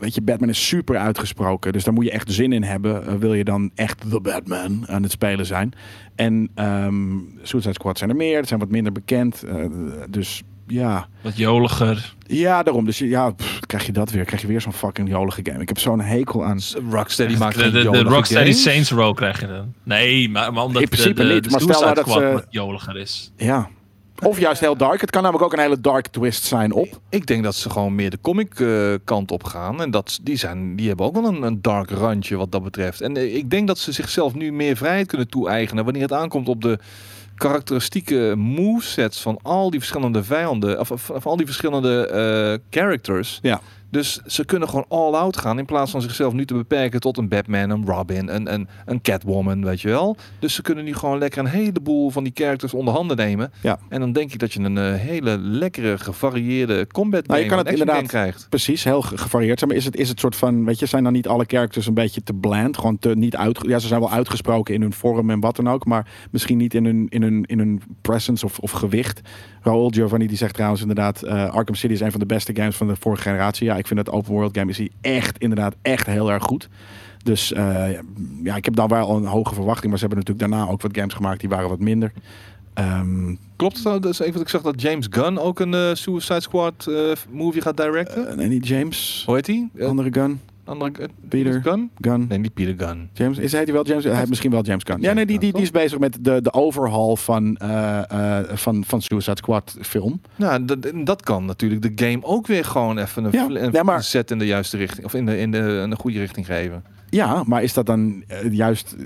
Weet je, Batman is super uitgesproken. Dus daar moet je echt zin in hebben. wil je dan echt The Batman aan het spelen zijn. En ehm Suicide Squad zijn er meer. Het zijn wat minder bekend. eh, dus ja... Wat joliger. Ja, daarom. Dus ja, pff, krijg je dat weer. Krijg je weer zo'n fucking jolige game. Ik heb zo'n hekel aan... Rocksteady maakt de, de, de Rocksteady games. Saints Row krijg je dan. Nee, maar, maar omdat In principe de, de, niet, de maar stel nou dat Squad ze- wat joliger is. Ja. Of juist heel dark. Het kan namelijk ook een hele dark twist zijn op. Ik denk dat ze gewoon meer de comic eh, kant op gaan. En dat, die, zijn, die hebben ook wel een, een dark randje wat dat betreft. En eh, ik denk dat ze zichzelf nu meer vrijheid kunnen toe-eigenen... wanneer het aankomt op de karakteristieke movesets van al die verschillende vijanden... of, of, al die verschillende eh, characters. Ja. Dus ze kunnen gewoon all-out gaan... in plaats van zichzelf nu te beperken tot een Batman, een Robin, een, een, een Catwoman, weet je wel. Dus ze kunnen nu gewoon lekker een heleboel van die characters onder handen nemen. Ja. En dan denk ik dat je een eh, hele lekkere, gevarieerde combat Nou, je kan het inderdaad- krijgt. Precies, heel ge- gevarieerd. Maar is het, is het soort van, weet je, zijn dan niet alle characters een beetje te bland? Gewoon te niet uit. Ja, ze zijn wel uitgesproken in hun vorm en wat dan ook. Maar misschien niet in hun, in hun, in hun presence of, of gewicht. Raoul Giovanni die zegt trouwens inderdaad... eh, Arkham City is een van de beste games van de vorige generatie. Ja, ik vind dat open world game is die echt, inderdaad, echt heel erg goed. Dus eh, ja, ik heb dan wel een hoge verwachting. Maar ze hebben natuurlijk daarna ook wat games gemaakt die waren wat minder. Ehm, Klopt het nou? Is even dat ik zag dat James Gunn ook een eh, Suicide Squad movie gaat directen. nee, niet James. Hoe heet die? Eh, Andere Gun. Andere, Peter. Gunn? Gun. Nee, niet Peter Gunn. James, is hij die wel James? Hij heeft misschien wel James Gunn. Ja, nee, die, die, Gunn, die is bezig met de, de overhaul van, eh, eh, van, van Suicide Squad film. Nou, dat, dat kan natuurlijk de game ook weer gewoon even een, Ja, een ja, maar- set in de juiste richting. Of in de, in de, in de goede richting geven. Ja, maar is dat dan eh, juist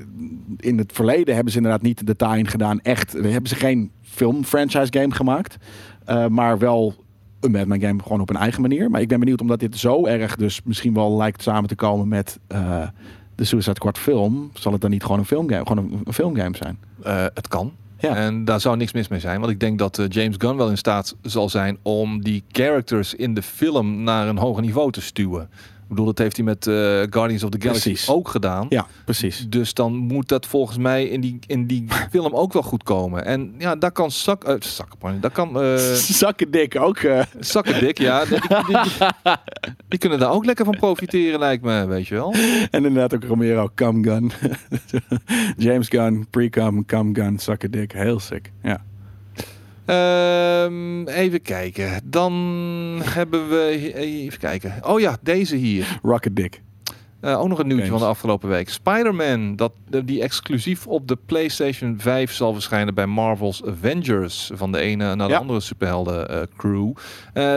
in het verleden hebben ze inderdaad niet de tie gedaan. Echt, hebben ze geen film franchise game gemaakt, eh, maar wel een Batman game gewoon op een eigen manier. Maar ik ben benieuwd omdat dit zo erg dus misschien wel lijkt samen te komen met eh, de Suicide Squad film, zal het dan niet gewoon een filmgame, gewoon een, filmgame zijn? Eh, het kan. Ja. En daar zou niks mis mee zijn. Want ik denk dat eh, James Gunn wel in staat zal zijn om die characters in de film naar een hoger niveau te stuwen. Ik bedoel, dat heeft hij met eh, Guardians of the Galaxy Precies. ook gedaan. Ja, precies. Dus dan moet dat volgens mij in die, in die film ook wel goed komen. En ja, daar kan zak, uh, zakkenpanje, daar kan eh Zakken dik ook. eh, zakkendik, ja, die, die, die- die kunnen daar ook lekker van profiteren, lijkt me, weet je wel. En inderdaad ook Romero, Cum Gun. James Gunn, Pre-Cum, Cum Gun, Sucker Dick. Heel sick. Ja. Ehm, even kijken. Dan hebben we, even kijken. Oh ja, deze hier. Rocket Dick. Eh, ook nog een nieuwtje Games. van de afgelopen week. Spider-Man, dat, eh, die exclusief op de PlayStation 5 zal verschijnen bij Marvel's Avengers. Van de ene naar de Ja. andere superhelden eh, crew.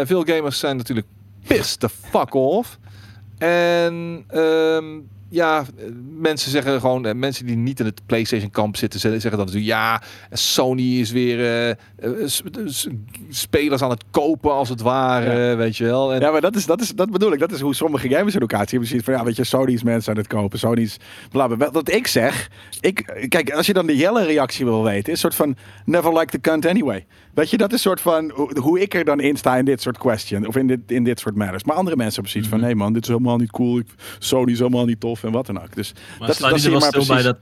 Veel gamers zijn natuurlijk pissed the fuck off. En ehm, ja, eh, mensen zeggen gewoon, eh, mensen die niet in het PlayStation kamp zitten, ze- zeggen dan natuurlijk, ja, Sony is weer eh, spelers aan het kopen als het ware, weet je wel. En, Ja, maar dat, is, dat, is, dat bedoel ik. Dat is hoe sommige gamers in elkaar zien. Precies van, ja, weet je, Sony is mensen aan het kopen. Sony is bla, bla. Wat ik zeg, ik, kijk, als je dan de Jelle reactie wil weten, is een soort van, never like the cunt anyway. Weet je, dat is een soort van, hoe- hoe ik er dan in sta in dit soort question, of in dit, in dit soort matters. Maar andere mensen hebben precies van, nee man, dit is helemaal niet cool. Sony is helemaal niet tof en wat dan ook. Dus Maar dat, staan dat die zie er je wel maar stil bij dat...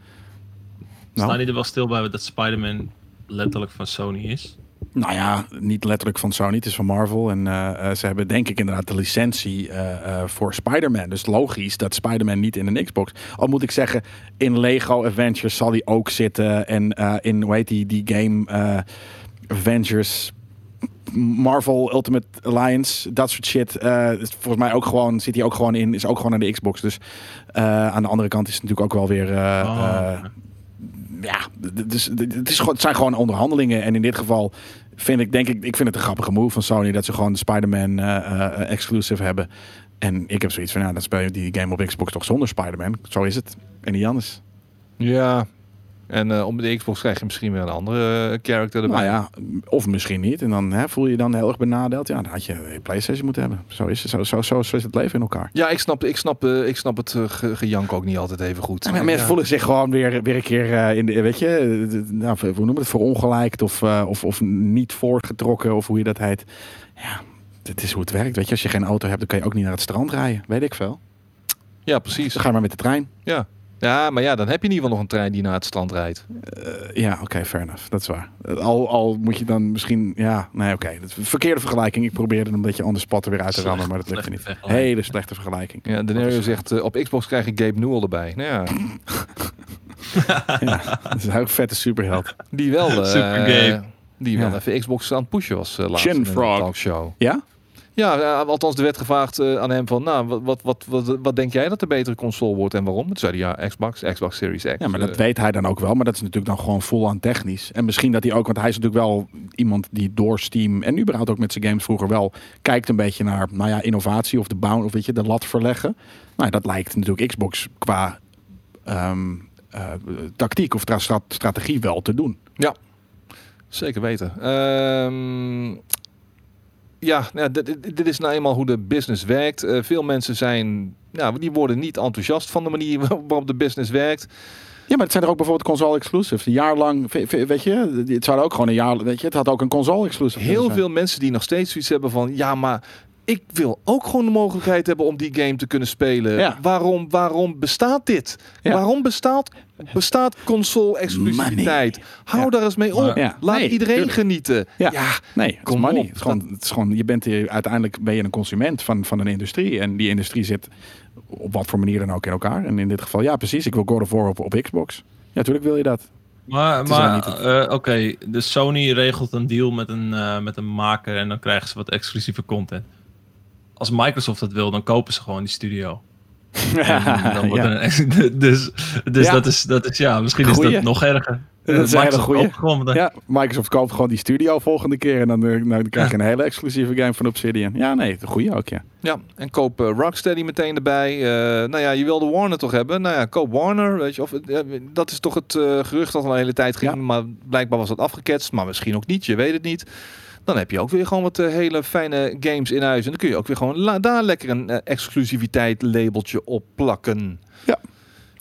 Nou? Staan die er wel stil bij dat Spider-Man letterlijk van Sony is? Nou ja, niet letterlijk van Sony, het is van Marvel. En eh, eh, ze hebben denk ik inderdaad de licentie eh, voor Spider-Man. Dus logisch dat Spider-Man niet in een Xbox. Al moet ik zeggen, in Lego Avengers zal die ook zitten. En in, hoe heet die, die game Avengers... Marvel Ultimate Alliance, dat soort shit. eh, is volgens mij ook gewoon, zit hij ook gewoon in, is ook gewoon aan de Xbox. Dus eh, aan de andere kant is het natuurlijk ook wel weer Oh, eh, ja, dus het, is gewoon, het zijn gewoon onderhandelingen. En in dit geval vind ik, denk ik, ik vind het een grappige move van Sony dat ze gewoon de Spider-Man exclusive hebben. En ik heb zoiets van, ja, dan speel je die game op Xbox toch zonder Spider-Man. Zo is het. En niet anders. ja. En eh om de Xbox krijg je misschien weer een andere eh, character erbij. Nou ja, of misschien niet. En dan hè, voel je je dan heel erg benadeeld. Ja, dan had je een PlayStation moeten hebben. Zo is het, zo, zo, zo, zo is het leven in elkaar. Ja, ik snap, ik snap, eh, ik snap het ge- gejank ook niet altijd even goed. Maar mensen Ja. voelen zich gewoon weer, weer een keer in de, weet je, de- nou, hoe noemen we het, verongelijkt of, of, of niet voortgetrokken of hoe je dat heet. Ja, dit is hoe het werkt. Weet je, als je geen auto hebt, dan kan je ook niet naar het strand rijden. Weet ik veel. Ja, precies. Dan ga je maar met de trein. Ja. Ja, maar ja, dan heb je in ieder geval nog een trein die naar het strand rijdt. Eh, ja, oké, fair enough. Dat is waar. Al, al moet je dan misschien, ja, nee, oké. Verkeerde vergelijking. Ik probeerde hem een beetje on the spot er weer uit te rammen, maar dat lukte niet. Hele slechte vergelijking. Ja, Denario zegt, eh, op Xbox krijg ik Gabe Newell erbij. Nou ja, Ja, dat is een vette superheld. die wel, eh, Super Gabe. die wel Ja. even Xbox aan het pushen was uh, laatst Chin in een Frog. talkshow. Ja? Ja, eh, althans er werd gevraagd eh, aan hem van, nou, wat, wat, wat, wat, denk jij dat de betere console wordt en waarom? Toen zei hij, ja, Xbox, Xbox Series X. Ja, maar dat weet hij dan ook wel. Maar dat is natuurlijk dan gewoon full aan technisch. En misschien dat hij ook, want hij is natuurlijk wel iemand die door Steam en überhaupt ook met zijn games vroeger wel kijkt een beetje naar, nou ja, innovatie of de bound, of weet je, de lat verleggen. Nou, dat lijkt natuurlijk Xbox qua ehm, eh, tactiek of tra- stra- strategie wel te doen. Zeker weten. Ehm, ja, nou, dit, dit- is nou eenmaal hoe de business werkt. Eh, veel mensen zijn, ja, die worden niet enthousiast van de manier waarop de business werkt. Ja, maar het zijn er ook bijvoorbeeld console exclusives. Een jaar lang, weet je, het zou ook gewoon een jaar, weet je, het had ook een console exclusive. Heel zijn. veel mensen die nog steeds zoiets hebben van, ja, maar ik wil ook gewoon de mogelijkheid hebben om die game te kunnen spelen. Ja. Waarom, waarom bestaat dit? Ja. Waarom bestaat, bestaat console exclusiviteit? Hou Ja. daar eens mee op. Laat Nee, iedereen tuurlijk. genieten. Ja. ja Nee, het is Kom money. Het is gewoon, het is gewoon, je bent hier, uiteindelijk ben je een consument van, van een industrie. En die industrie zit op wat voor manier dan ook in elkaar. En in dit geval, ja precies, ik wil God of War op, op Xbox. Ja, natuurlijk wil je dat. Maar, maar eh, oké, dus Sony regelt een deal met een, eh, met een maker en dan krijgen ze wat exclusieve content. Als Microsoft dat wil, dan kopen ze gewoon die studio. En dan wordt Ja. een ex- dus dus Ja. dat, is, dat is, ja, misschien is dat nog erger. Dat is een hele Microsoft goeie. Ja, Microsoft koopt gewoon die studio volgende keer. En dan, eh, nou, dan krijg je een hele exclusieve game van Obsidian. Ja, nee, de goede ook, ja. Ja, en koop eh, Rocksteady meteen erbij. Eh, nou ja, je wilde Warner toch hebben? Nou ja, koop Warner. Weet je, of, dat is toch het gerucht dat al een hele tijd ging. Ja. Maar blijkbaar was dat afgeketst. Maar misschien ook niet, je weet het niet. Dan heb je ook weer gewoon wat eh, hele fijne games in huis. En dan kun je ook weer gewoon daar lekker een eh, exclusiviteit labeltje op plakken.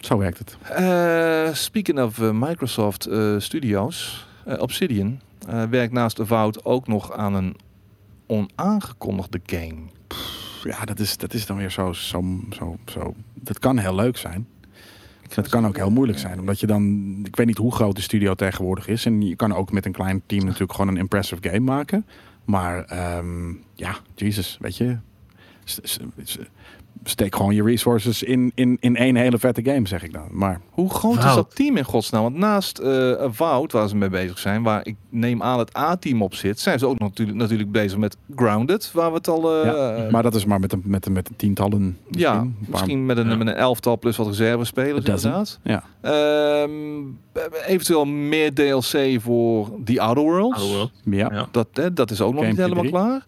Zo werkt het. Eh, speaking of Microsoft Studios, Obsidian werkt naast Avowed ook nog aan een onaangekondigde game. Ja, dat is, dat is dan weer zo, zo, zo, zo. Dat kan heel leuk zijn. Dat kan ook heel moeilijk zijn. Omdat je dan, ik weet niet hoe groot de studio tegenwoordig is. En je kan ook met een klein team natuurlijk gewoon een impressive game maken. Maar ehm, ja, Jesus, weet je. Steek gewoon je resources in, in, in één hele vette game, zeg ik dan. Maar Hoe groot is Wout. dat team in godsnaam? Want naast eh Wout, waar ze mee bezig zijn, waar ik neem aan het A-team op zit, zijn ze ook natuurlijk, natuurlijk bezig met Grounded, waar we het al... eh, Ja, maar dat is maar met een, met een, met een tientallen. ja, Een paar- misschien met een, Ja. met een elftal plus wat reservespelers A dozen. inderdaad. Ja. Ehm, eventueel meer DLC voor The Outer Worlds. Outer World. Ja, Ja. Dat, hè, dat is ook nog niet helemaal klaar.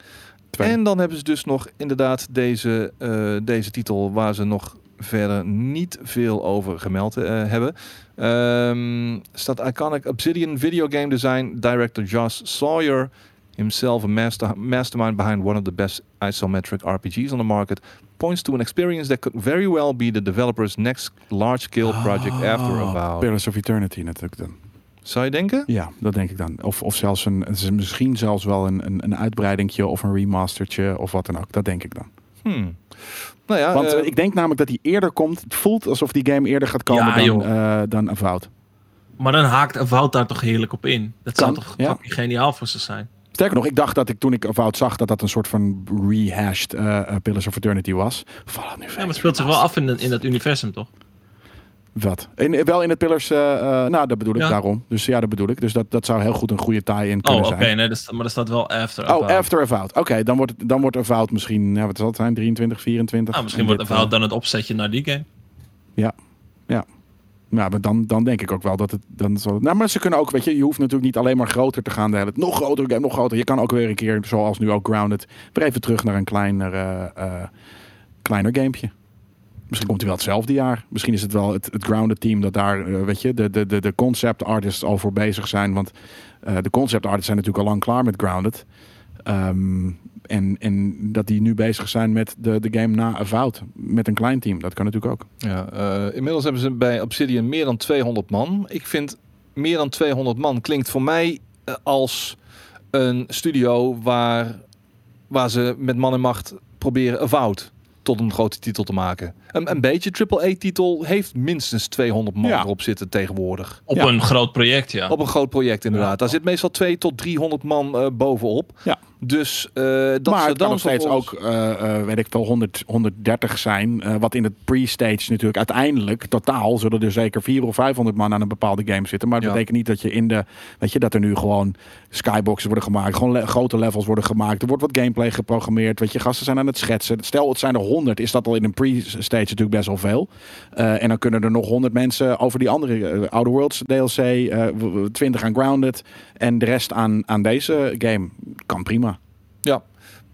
Twee. En dan hebben ze dus nog inderdaad deze, eh, deze titel waar ze nog verder niet veel over gemeld eh, hebben. Ehm, staat Iconic Obsidian Video Game Design Director Josh Sawyer, himself a master, mastermind behind one of the best isometric RPGs on the market, points to an experience that could very well be the developer's next large-scale project after Oh, Avowed. Pillars of Eternity natuurlijk dan. Zou je denken? Ja, dat denk ik dan. Of, of zelfs een, het is misschien zelfs wel een, een, een uitbreidingje of een remastertje of wat dan ook. Dat denk ik dan. Hmm. Nou ja, Want eh, ik denk namelijk dat hij eerder komt. Het voelt alsof die game eerder gaat komen Ja, dan, eh dan Avowed. Maar dan haakt Avowed daar toch heerlijk op in. Dat zou Kan, toch ja. geniaal voor ze zijn. Sterker nog, ik dacht dat ik toen ik Avowed zag dat dat een soort van rehashed eh eh, Pillars of Eternity was. Fallout New Ja, maar het speelt zich wel af in, de- in dat universum, toch? Wat? In, wel in het Pillars, eh, eh, nou dat bedoel ik Ja. daarom. Dus ja, dat bedoel ik. Dus dat, dat zou heel goed een goede tie-in Oh, kunnen oké. zijn. nee, dat staat- maar er staat wel after Oh, Avowed. After Avowed. Oké, dan wordt dan wordt Avowed misschien, ja, wat zal het zijn, 23, 24? Ah, misschien En wordt Avowed eh, dan het opzetje naar die game. Ja, maar dan, dan denk ik ook wel dat het dan zo. Nou, maar ze kunnen ook, weet je, je hoeft natuurlijk niet alleen maar groter te gaan. De hele, nog groter game, nog groter. Je kan ook weer een keer, zoals nu ook Grounded, weer even terug naar een kleiner, eh, kleiner gamepje. Misschien komt hij wel hetzelfde jaar. Misschien is het wel het, Grounded team dat daar, eh, weet je, de, de, de, de concept artists al voor bezig zijn. Want eh, de concept artists zijn natuurlijk al lang klaar met Grounded. Ehm, en, en dat die nu bezig zijn met de, de game na Avowed. Met een klein team. Dat kan natuurlijk ook. Ja, eh, inmiddels hebben ze bij Obsidian meer dan 200 man. Ik vind meer dan 200 man klinkt voor mij als een studio waar, waar ze met man en macht proberen Avowed tot een grote titel te maken. Een, een beetje AAA-titel heeft minstens 200 man Ja. erop zitten tegenwoordig. Op Ja. een groot project, ja. Op een groot project inderdaad. Ja. Daar zit meestal 2 tot 300 man eh, bovenop. Ja. Dus eh, dat maar ze dan nog steeds ook, eh, eh, weet ik wel, 100, 130 zijn. eh, wat in het pre-stage natuurlijk uiteindelijk, totaal, zullen er zeker 400 of 500 man aan een bepaalde game zitten. Maar dat Ja. betekent niet dat je in de, weet je, dat er nu gewoon skyboxes worden gemaakt. Gewoon le- grote levels worden gemaakt. Er wordt wat gameplay geprogrammeerd. Weet je, gasten zijn aan het schetsen. Stel, het zijn er 100, is dat al in een pre-stage natuurlijk best wel veel. Eh, en dan kunnen er nog 100 mensen over die andere eh, Outer Worlds DLC, eh, w- w- 20 aan Grounded en de rest aan, aan deze game. Kan prima. Ja.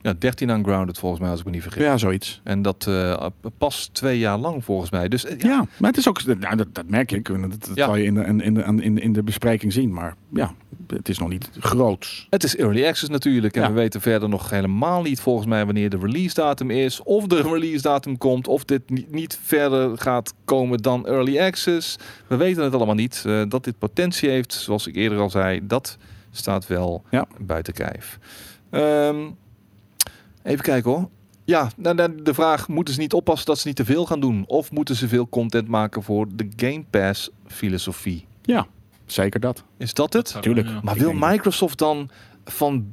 Ja, 13 aan Grounded volgens mij als ik me niet vergis. Ja, zoiets. En dat eh, pas twee jaar lang volgens mij. Dus eh, Ja, ja, maar het is ook, nou, dat, dat merk ik. Dat, dat Ja. zal je in de, in, de, in, de, in de bespreking zien. Maar ja, het is nog niet groots. het is early access natuurlijk. En Ja. we weten verder nog helemaal niet volgens mij wanneer de release datum is. Of de release datum komt. Of dit niet, niet verder gaat komen dan early access. We weten het allemaal niet. Eh, dat dit potentie heeft, zoals ik eerder al zei, dat staat wel Ja. buiten kijf. Ehm, even kijken hoor. Ja, nou, nou, de vraag, moeten ze niet oppassen dat ze niet te veel gaan doen? Of moeten ze veel content maken voor de Game Pass filosofie? Ja, zeker dat. Is dat het? Tuurlijk. Maar wil Microsoft dan van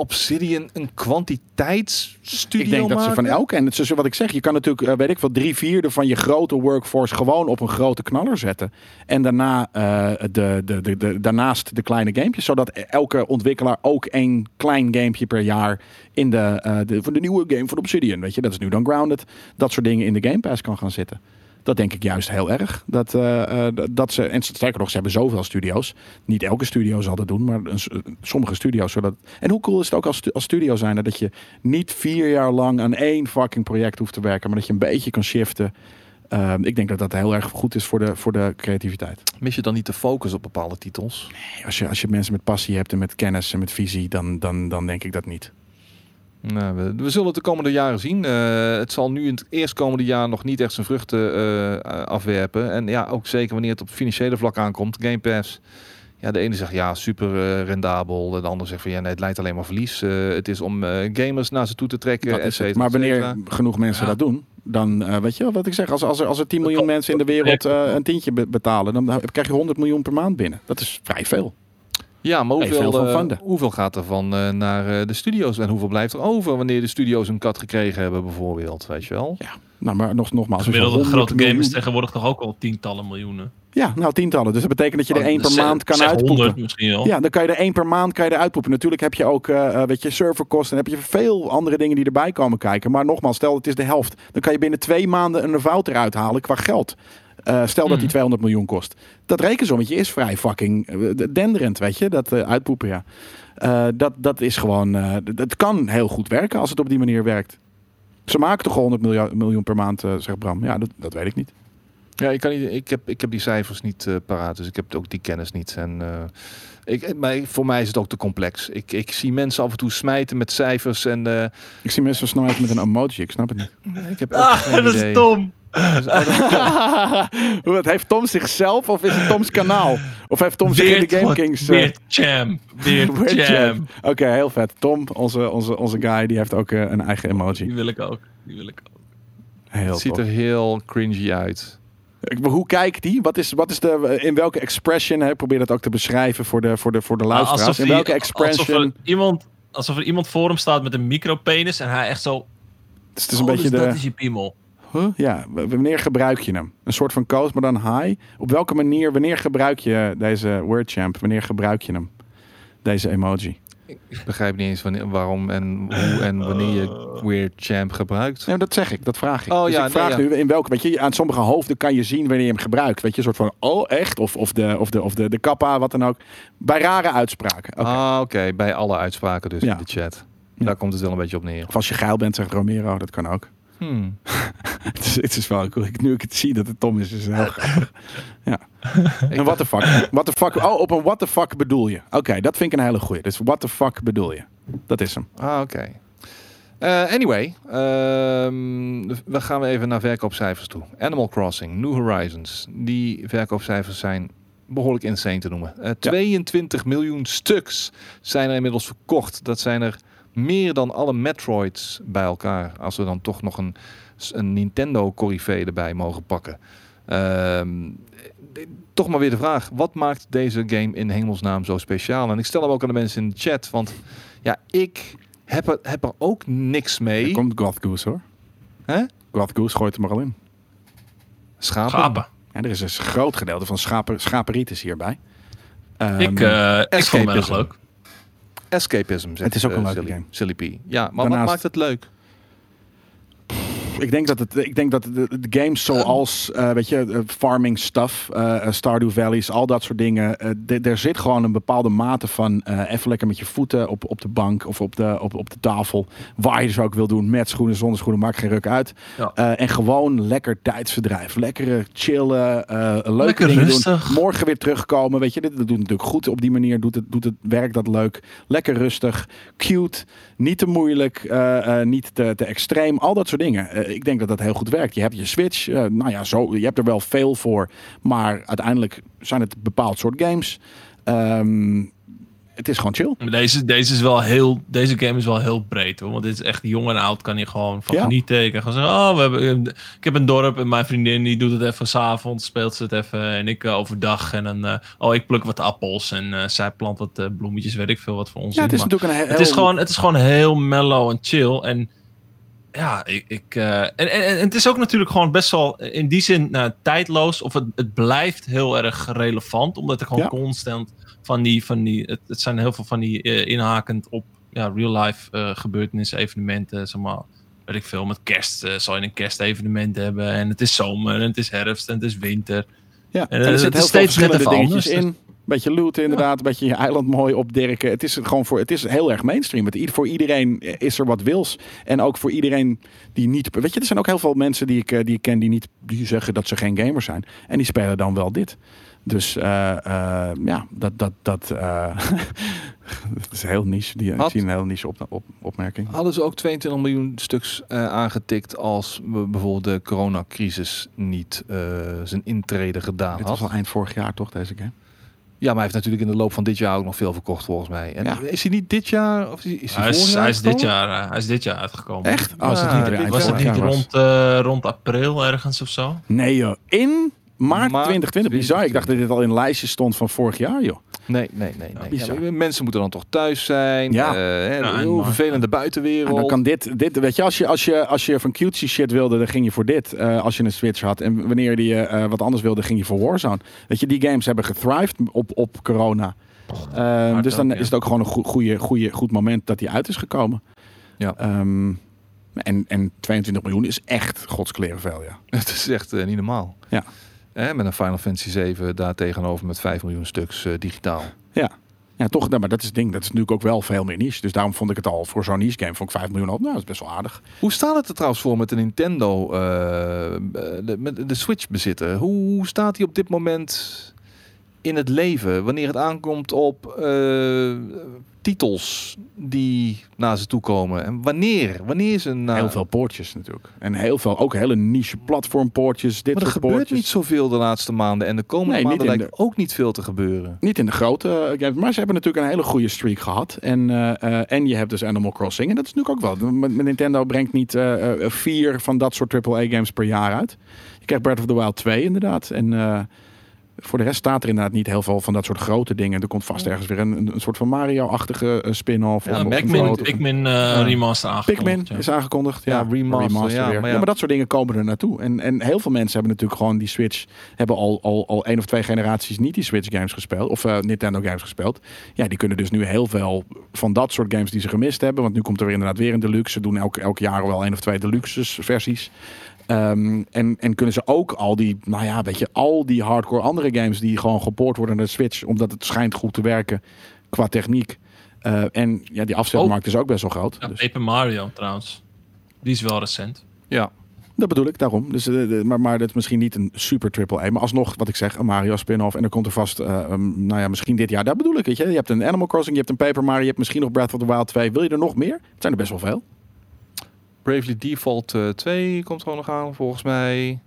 Obsidian een kwantiteitsstudio ik denk dat ze van maken? elke, en het is wat ik zeg, je kan natuurlijk, eh, weet ik wel, drie vierde van je grote workforce gewoon op een grote knaller zetten. En daarna, eh, de, de, de, de, daarnaast de kleine gamepjes, zodat elke ontwikkelaar ook één klein gamepje per jaar in de, eh, de, van de nieuwe game van Obsidian, weet je, dat is nu dan Grounded, dat soort dingen in de Game Pass kan gaan zitten. Dat denk ik juist heel erg. Dat, eh, eh, dat ze, en sterker nog, ze hebben zoveel studio's. Niet elke studio zal dat doen, maar een s- sommige studio's zullen dat. En hoe cool is het ook als, als studio zijn dat je niet vier jaar lang aan één fucking project hoeft te werken, maar dat je een beetje kan shiften. Ehm, ik denk dat dat heel erg goed is voor de, voor de creativiteit. Mis je dan niet de focus op bepaalde titels? Als je, als je mensen met passie hebt en met kennis en met visie, dan, dan, dan denk ik dat niet. Nou, we, we zullen het de komende jaren zien. Eh, het zal nu in het eerstkomende jaar nog niet echt zijn vruchten eh, afwerpen. En ja, ook zeker wanneer het op financiële vlak aankomt. Game Pass. Ja, de ene zegt ja, super eh, rendabel. De andere zegt van ja, nee, het leidt alleen maar verlies. Eh, het is om eh, gamers naar ze toe te trekken. Et cetera, Maar wanneer genoeg mensen Ja. dat doen, dan eh, weet je wel wat ik zeg. Als, als, er, als er 10 miljoen mensen in de wereld een tientje be- betalen, dan krijg je 100 miljoen per maand binnen. Dat is vrij veel. Ja, maar hoeveel, van eh, hoeveel gaat er van eh, naar eh, de studio's en hoeveel blijft er over wanneer de studio's een kat gekregen hebben bijvoorbeeld, weet je wel? Nou, maar nog, nogmaals. als je Gemiddelde 100 grote game is miljoen- tegenwoordig toch ook al tientallen miljoenen. Ja, nou tientallen. Dus dat betekent dat je er Oh, één per zeg- maand kan uitpoepen. 100 misschien wel. Ja, dan kan je er één per maand kan je er uitpoepen. Natuurlijk heb je ook eh, eh, weet je, serverkosten. Dan heb je veel andere dingen die erbij komen kijken. Maar nogmaals, stel het is de helft. Dan kan je binnen twee maanden een fout eruit halen qua geld. Eh, stel dat die Mhm. 200 miljoen kost. Dat rekensommetje is vrij fucking eh, denderend, weet je. Dat eh, uitpoepen, ja. Eh, dat, dat is gewoon... eh, d- het kan heel goed werken als het op die manier werkt. Ze maken toch 100 miljoen, miljoen per maand, zegt Bram. Ja, dat, dat weet ik niet. Ja, ik, kan niet, ik, heb, ik heb die cijfers niet eh, paraat, dus ik heb ook die kennis niet. En, eh, ik, maar voor mij is het ook te complex. Ik, ik zie mensen af en toe smijten met cijfers en eh, Ik zie mensen snelheid met een emoji. Ik snap het niet. ik heb ook Ah, dat idee. is dom. Dus, oh, dat- Wat heeft Tom zichzelf of is het Toms kanaal? Of heeft Tom zich in de Game Kings... eh, Weird Jam. Weird Jam. Oké, heel vet. Tom, onze, onze, onze guy, die heeft ook eh, een eigen Die emoji. wil ik ook. Die wil ik ook. Heel het ziet tof. er heel cringy uit. Hoe kijkt die? Wat is, wat is de, in welke expression? Hè? Probeer dat ook te beschrijven voor de, voor de, voor de luisteraars. Alsof In welke Alsof er, expression? iemand, alsof er iemand voor hem staat met een micropenis en hij echt zo... Dus het is een oh, beetje dus de... dat is je piemel. Huh? Ja, wanneer gebruik je hem? Een soort van coach, maar dan high. Op welke manier, wanneer gebruik je deze wordchamp? Wanneer gebruik je hem? Deze emoji. Ik begrijp niet eens wanneer, waarom en hoe en wanneer je Weird Champ gebruikt. Nee, dat zeg ik, dat vraag ik. Oh, dus ja, ik vraag nee, ja. nu in welke, weet je, aan sommige hoofden kan je zien wanneer je hem gebruikt. Weet je, een soort van, oh echt? Of, of, de, of, de, of de, de kappa, wat dan ook. Bij rare uitspraken. Oké. Ah, oké. Bij alle uitspraken dus Ja. in de chat. Daar komt het wel een beetje op neer. Of als je geil bent, zegt Romero, dat kan ook. Hmm. het, is, het is wel cool. Ik- Nu ik het zie dat het Tom is, is het heel grappig. Ja. En what the fuck? What the fuck? Oh, op een what the fuck bedoel je? Oké, dat vind ik een hele goeie. Dus what the fuck bedoel je? Dat is hem. Ah, oké. Eh, anyway, ehm, we gaan we even naar verkoopcijfers toe. Animal Crossing, New Horizons. Die verkoopcijfers zijn behoorlijk insane te noemen. Eh, 22 miljoen stuks zijn er inmiddels verkocht. Dat zijn er meer dan alle Metroids bij elkaar. Als we dan toch nog een, een Nintendo corrivee erbij mogen pakken. Ehm, toch maar weer de vraag. Wat maakt deze game in hemelsnaam zo speciaal? En ik stel hem ook aan de mensen in de chat. Want ja, ik heb er, heb er ook niks Er mee. komt Goth Goose hoor. Hè? Goth Goose gooit hem er al in. Schapen. Schapen. En er is een groot gedeelte van schapen, schaperitis hierbij. Ehm, ik, eh ik vond hem erg leuk. Escapism. zegt, Het is ook een eh, leuke Silly, game. Silly P. Ja, maar Daarnaast- wat maakt het leuk? Ik denk dat het, ik denk dat de, de games zoals, eh, weet je, eh, farming stuff, eh, Stardew Valleys, al dat soort dingen. er zit gewoon een bepaalde mate van even lekker met je voeten op, op de bank of op de, op, op de tafel. Waar je dus ook wil doen, met schoenen, zonder schoenen, maakt geen ruk uit. Ja. En gewoon lekker tijdsverdrijf. Lekker chillen, leuke Lekker dingen rustig. doen. Morgen weer terugkomen, weet je. Dit, dat doet natuurlijk goed op die manier. Doet het, doet het werk dat leuk. Lekker rustig, cute, niet te moeilijk, eh, eh, niet te, te extreem. Al dat soort dingen. Eh, ik denk dat dat heel goed werkt. Je hebt je Switch, nou ja, zo, je hebt er wel veel voor. Maar uiteindelijk zijn het bepaald soort games. Ehm, het is gewoon chill. Maar Deze, deze, is wel heel, deze game is wel heel breed hoor. Want dit is echt jong en oud. Kan je gewoon van Ja. genieten. Je kan gewoon zeggen: Oh, we hebben, ik heb een dorp en mijn vriendin die doet het even s'avonds. Speelt ze het even. En ik eh, overdag. En dan, eh, oh, ik pluk wat appels. En eh, zij plant wat bloemetjes. Weet ik veel wat voor ons. Ja, het is natuurlijk een heel... het, is gewoon, het is gewoon heel mellow en chill. En ja, ik. ik eh, en, en, en het is ook natuurlijk gewoon best wel in die zin nou, tijdloos. Of het, het blijft heel erg relevant. Omdat er gewoon Ja. constant van die. Van die het, het zijn heel veel van die eh, inhakend op ja, real life eh, gebeurtenissen, evenementen. Zeg maar, weet ik veel. Met kerst eh, zal je een kerstevenement hebben. En het is zomer en het is herfst en het is winter. Ja, En, en eh, er zit het heel is veel steeds net even dingetjes anders, in. Beetje looten inderdaad, een beetje je eiland mooi opdirken. Het is gewoon voor, het is heel erg mainstream. Het, voor iedereen is er wat wils. En ook voor iedereen die niet, weet je, er zijn ook heel veel mensen die ik, eh, die ik ken die niet, die zeggen dat ze geen gamers zijn. En die spelen dan wel dit. Dus eh, eh, ja, dat, dat, dat, eh, dat is heel niche. Die, ik Had- zie een heel niche op, op, opmerking. Hadden ze ook 22 miljoen stuks aangetikt als we bijvoorbeeld de coronacrisis niet zijn intrede gedaan Dit had? was al eind vorig jaar toch, deze game? Ja, maar hij heeft natuurlijk in de loop van dit jaar ook nog veel verkocht volgens mij. En Ja. is hij niet dit jaar of is hij, is, jaar hij, is dit uitgekomen? jaar, eh, hij is dit jaar uitgekomen. Echt? Oh, is niet Was het vorig niet rond, eh, rond april ergens of zo? Nee joh, in maart Maart 2020. Bizar, ik dacht dat dit al in lijstjes stond van vorig jaar joh. Nee, nee, nee. nee. Ja, mensen moeten dan toch thuis zijn. Ja. En heel vervelende buitenwereld. En dan kan dit, dit, weet je, als je, als je, als je van cutesy shit wilde, dan ging je voor dit. eh, als je een Switch had. En wanneer je eh, wat anders wilde, ging je voor Warzone. Weet je, die games hebben gethrived op, op corona. Ehm, dus dan ook, ja. is het ook gewoon een goe- goeie, goeie, goed moment dat die uit is gekomen. Ja. Ehm, en, en 22 miljoen is echt godskleren veel, ja. Het is echt niet normaal. Ja. Hè, met een Final Fantasy 7 daar tegenover met 5 miljoen stuks eh, digitaal. Ja, toch, nou, maar dat is het ding. Dat is natuurlijk ook wel veel meer niche. Dus daarom vond ik het al voor zo'n niche game, vond ik 5 miljoen op. Nou, dat is best wel aardig. Hoe staat het er trouwens voor met de Nintendo, eh, de, met de Switch bezitter? Hoe, hoe staat hij op dit moment in het leven? Wanneer het aankomt op eh, titels die naar ze toe komen? En wanneer? Wanneer een... nou, Heel veel poortjes natuurlijk. En heel veel, ook hele niche platformpoortjes. Dit maar er gebeurt poortjes. niet zoveel de laatste maanden. En de komende Nee, maanden lijkt ook niet veel te gebeuren. Niet in de grote eh, games, maar ze hebben natuurlijk een hele goede streak gehad. En, eh, en je hebt dus Animal Crossing. En dat is natuurlijk ook wel. Nintendo brengt niet vier van dat soort AAA-games per jaar uit. Je krijgt Breath of the Wild 2 inderdaad. En voor de rest staat er inderdaad niet heel veel van dat soort grote dingen. Er komt vast ergens weer een, een soort van Mario-achtige eh, spin-off. Ja, of- of een Pikmin, Pikmin eh, remaster aangekondigd. Pikmin ja. is aangekondigd. Ja, Ja, remaster, ja, weer. maar ja, ja. maar dat soort dingen komen er naartoe. En, en heel veel mensen hebben natuurlijk gewoon die Switch... hebben al, al, al één of twee generaties niet die Switch games gespeeld. Of eh, Nintendo games gespeeld. Ja, die kunnen dus nu heel veel van dat soort games die ze gemist hebben. Want nu komt er weer inderdaad weer een deluxe. Ze doen elk, elk jaar wel één of twee deluxe versies. Ehm, en, en kunnen ze ook al die, nou ja, weet je, al die hardcore andere games die gewoon gepoord worden naar de Switch, omdat het schijnt goed te werken qua techniek. Eh, en ja, die afzetmarkt is ook best wel groot. Ja, Dus- Paper Mario trouwens. Die is wel recent. Ja, Dat bedoel ik, daarom. Dus, eh, de- maar, maar dat is misschien niet een super triple A. Maar alsnog, wat ik zeg, een Mario spin-off. En dan komt er vast, eh, um, nou ja, misschien dit jaar. Dat bedoel ik, weet je. Je hebt een Animal Crossing, je hebt een Paper Mario, je hebt misschien nog Breath of the Wild 2. Wil je er nog meer? Het zijn er best wel veel. Bravely Default eh, 2 komt gewoon nog aan, volgens mij.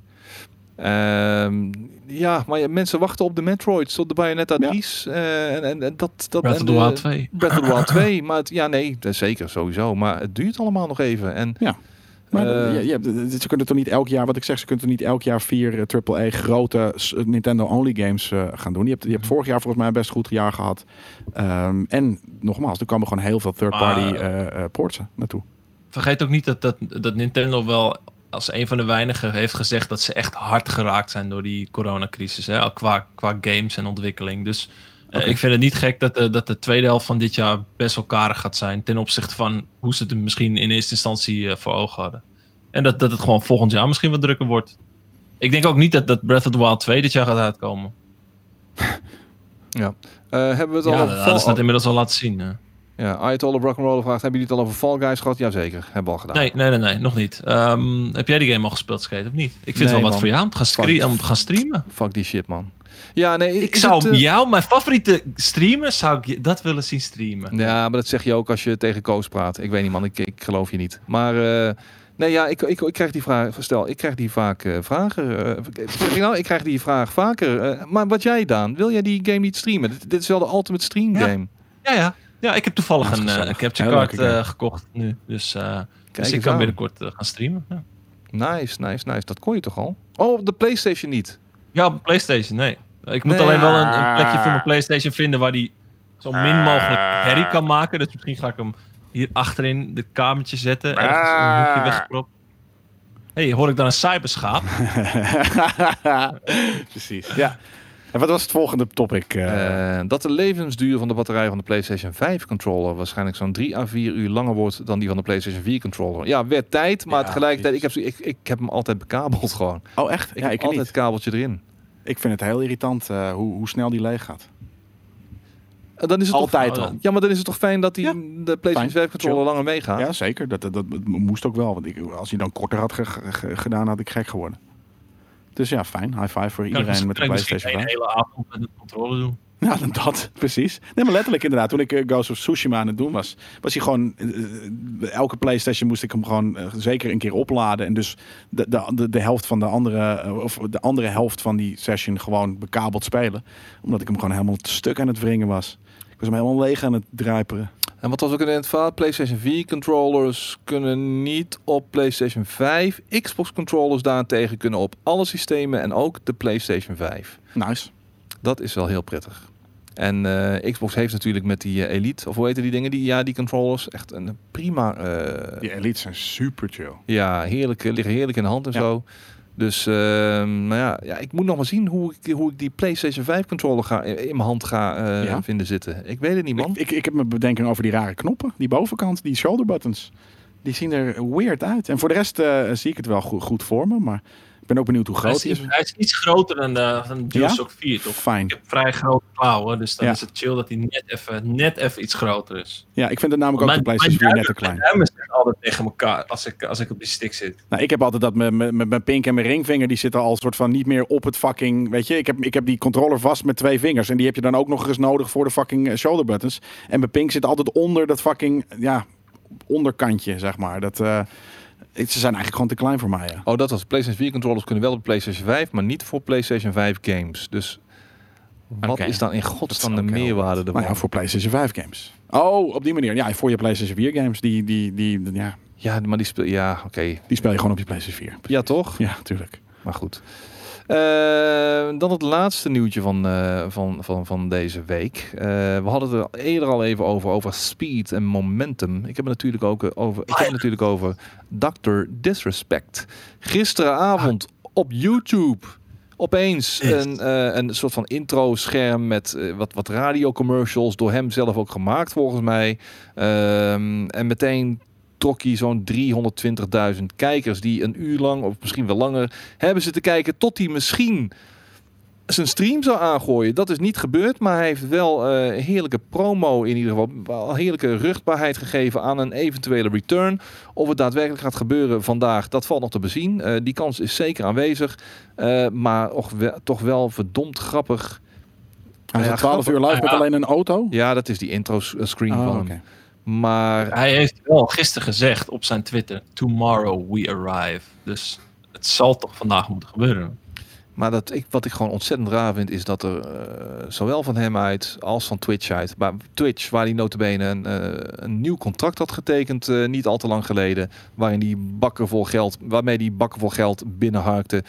Ehm, ja, maar ja, mensen wachten op de Metroids, op de Bayonetta Ja. 3's. eh, en, en, en dat, dat, Breath of the de- Wild 2. Breath of the Wild 2. Maar het, ja, nee, dat is zeker, sowieso. Maar het duurt allemaal nog even. En Maar Eh, je, je hebt- ze kunnen toch niet elk jaar, wat ik zeg, ze kunnen toch niet elk jaar vier eh, triple A grote Nintendo-only games eh, gaan doen. Je hebt, je hebt vorig jaar volgens mij best goed jaar gehad. Ehm, en nogmaals, er komen gewoon heel veel third-party Maar- eh, eh, ports naartoe. Vergeet ook niet dat, dat, dat Nintendo wel als een van de weinigen heeft gezegd dat ze echt hard geraakt zijn door die coronacrisis. Hè? Qua, qua games en ontwikkeling. Dus eh, ik vind het niet gek dat de, dat de tweede helft van dit jaar best wel karig gaat zijn. Ten opzichte van hoe ze het misschien in eerste instantie eh, voor ogen hadden. En dat, dat het gewoon volgend jaar misschien wat drukker wordt. Ik denk ook niet dat, dat Breath of the Wild 2 dit jaar gaat uitkomen. ja. Eh, hebben we het al Ja, dat ze Fall... dat inmiddels al laten zien. hè. Ja, Ayatollah Rock'n'Roll vraagt, hebben jullie het al over Fall Guys gehad? Jazeker, hebben we al gedaan. Nee, nee, nee, nee, nog niet. Ehm, heb jij die game al gespeeld, Skate, of niet? Ik vind Nee, wel wat voor jou om te om te gaan streamen. Fuck die shit, man. Ja, nee, Ik zou het, eh, jou, mijn favoriete streamer, zou ik dat willen zien streamen. Ja, maar dat zeg je ook als je tegen Koos praat. Ik weet niet, man. Ik, ik geloof je niet. Maar eh, nee, ja, ik, ik, ik krijg die vraag. Stel, ik krijg die vaak eh, vragen. nou, ik krijg die vraag vaker. maar wat jij dan? Wil jij die game niet streamen? Dit, dit is wel de ultimate stream game. Ja, ja. Ja, ik heb toevallig Dat een, eh, gezellig. capture card eh, gekocht nu. Dus, eh, dus ik kan aan. binnenkort gaan streamen. Ja, Nice, nice, nice. Dat kon je toch al? Oh, op de PlayStation niet. ja op PlayStation, nee. Ik moet Nee. alleen wel een, een plekje voor mijn PlayStation vinden waar die zo min mogelijk herrie kan maken. Dus misschien ga ik hem hier achterin de kamertje zetten. Ergens een hoekje weggepropt. Hé, hey, hoor ik dan een cyberschaap? Precies. Ja. En wat was het volgende topic? eh? Eh, dat de levensduur van de batterij van de PlayStation 5 controller waarschijnlijk zo'n 3 à 4 uur langer wordt dan die van de PlayStation 4 controller. Ja, werd tijd, maar Ja, tegelijkertijd, ik heb, ik, ik heb hem altijd bekabeld gewoon. oh, echt? Ik ja, heb ik altijd niet. het kabeltje erin. Ik vind het heel irritant eh, hoe, hoe snel die leeg gaat. Dan is het Altijd toch, al. Ja, maar dan is het toch fijn dat die, Ja. de PlayStation Fijn. 5 controller langer meegaat. Ja, zeker. Dat, dat, dat moest ook wel. Want ik, als hij dan korter had ge- ge- gedaan, had ik gek geworden. Dus ja, fijn. High five voor ik iedereen misschien- met de ik PlayStation een 5. hele avond met een controller doen. Ja, dan dat, precies. Nee, maar letterlijk inderdaad. Toen ik eh, Ghost of Tsushima aan het doen was, was hij gewoon... eh, eh, elke PlayStation moest ik hem gewoon zeker een keer opladen. En dus de, de, de, de helft van de andere... of de andere helft van die session gewoon bekabeld spelen. Omdat ik hem gewoon helemaal te stuk aan het wringen was. Ik was hem helemaal leeg aan het druiperen. En wat was ook in het verhaal? PlayStation 4 controllers kunnen niet op PlayStation 5. Xbox controllers daarentegen kunnen op alle systemen en ook de PlayStation 5. Nice. Dat is wel heel prettig. En eh, Xbox heeft natuurlijk met die eh, Elite, of hoe heten die dingen? Die, ja, die controllers. Echt een prima... eh, Die elites zijn super chill. ja, heerlijk, liggen heerlijk in de hand en Ja. zo. Dus, maar ja, ja, ik moet nog maar zien hoe ik, hoe ik die PlayStation 5 controller ga, in in mijn hand ga eh, Ja? vinden zitten. Ik weet het niet, man. Ik, ik, ik heb mijn bedenking over die rare knoppen. Die bovenkant, die shoulder buttons. Die zien er weird uit. En voor de rest eh, zie ik het wel goed, goed voor me. Maar ben ook benieuwd hoe groot is, hij is. hij is iets groter dan de, dan de DualShock 4, toch? Fijn. Ik heb vrij grote klauwen, dus dan Ja. is het chill dat hij net even, net even iets groter is. Ja, ik vind het namelijk ook de PlayStation 4 net te klein. Mijn duimen zitten altijd tegen elkaar als ik, als ik op die stick zit. Nou, ik heb altijd dat met, mijn pink en mijn ringvinger, die zitten al soort van niet meer op het fucking, weet je, ik heb, ik heb die controller vast met twee vingers en die heb je dan ook nog eens nodig voor de fucking eh, shoulder buttons. En mijn pink zit altijd onder dat fucking, ja, onderkantje, zeg maar. Dat, eh, ze zijn eigenlijk gewoon te klein voor mij, ja. Oh, dat was PlayStation 4 controllers kunnen wel op PlayStation 5, maar niet voor PlayStation 5 games. Dus wat Oké. is dan in godsnaam de meerwaarde wat. ervan? Nou ja, voor PlayStation 5 games. Oh, op die manier. Ja, voor je PlayStation 4 games, die, die, die, ja, Ja, maar die speel... Ja, oké. die speel je gewoon op je PlayStation 4. Ja, toch? Ja, natuurlijk. Maar goed. Eh, dan het laatste nieuwtje van, eh, van, van, van deze week. Eh, we hadden het er eerder al even over, over speed en momentum. Ik heb het natuurlijk ook over, ik heb het natuurlijk over Dr. Disrespect. Gisteravond op YouTube opeens een, een soort van intro-scherm met wat, wat radiocommercials, door hem zelf ook gemaakt volgens mij. Ehm, en meteen trok hij zo'n 320.000 kijkers die een uur lang, of misschien wel langer, hebben zitten kijken tot hij misschien zijn stream zou aangooien. Dat is niet gebeurd, maar hij heeft wel eh, heerlijke promo in ieder geval, wel heerlijke ruchtbaarheid gegeven aan een eventuele return. Of het daadwerkelijk gaat gebeuren vandaag, dat valt nog te bezien. Eh, die kans is zeker aanwezig, Eh, maar och, toch wel verdomd grappig. Hij Ja, zat 12 uur live met Ja. alleen een auto. Ja, dat is die intro screen Oh, van hem. Maar Hij heeft wel gisteren gezegd op zijn Twitter: Tomorrow we arrive. Dus het zal toch vandaag moeten gebeuren. Maar dat ik, wat ik gewoon ontzettend raar vind, is dat er eh, zowel van hem uit als van Twitch uit, maar Twitch, waar hij notabene een, eh, een nieuw contract had getekend, eh, niet al te lang geleden, waarin die bakken vol geld, waarmee die bakken vol geld binnenharkte.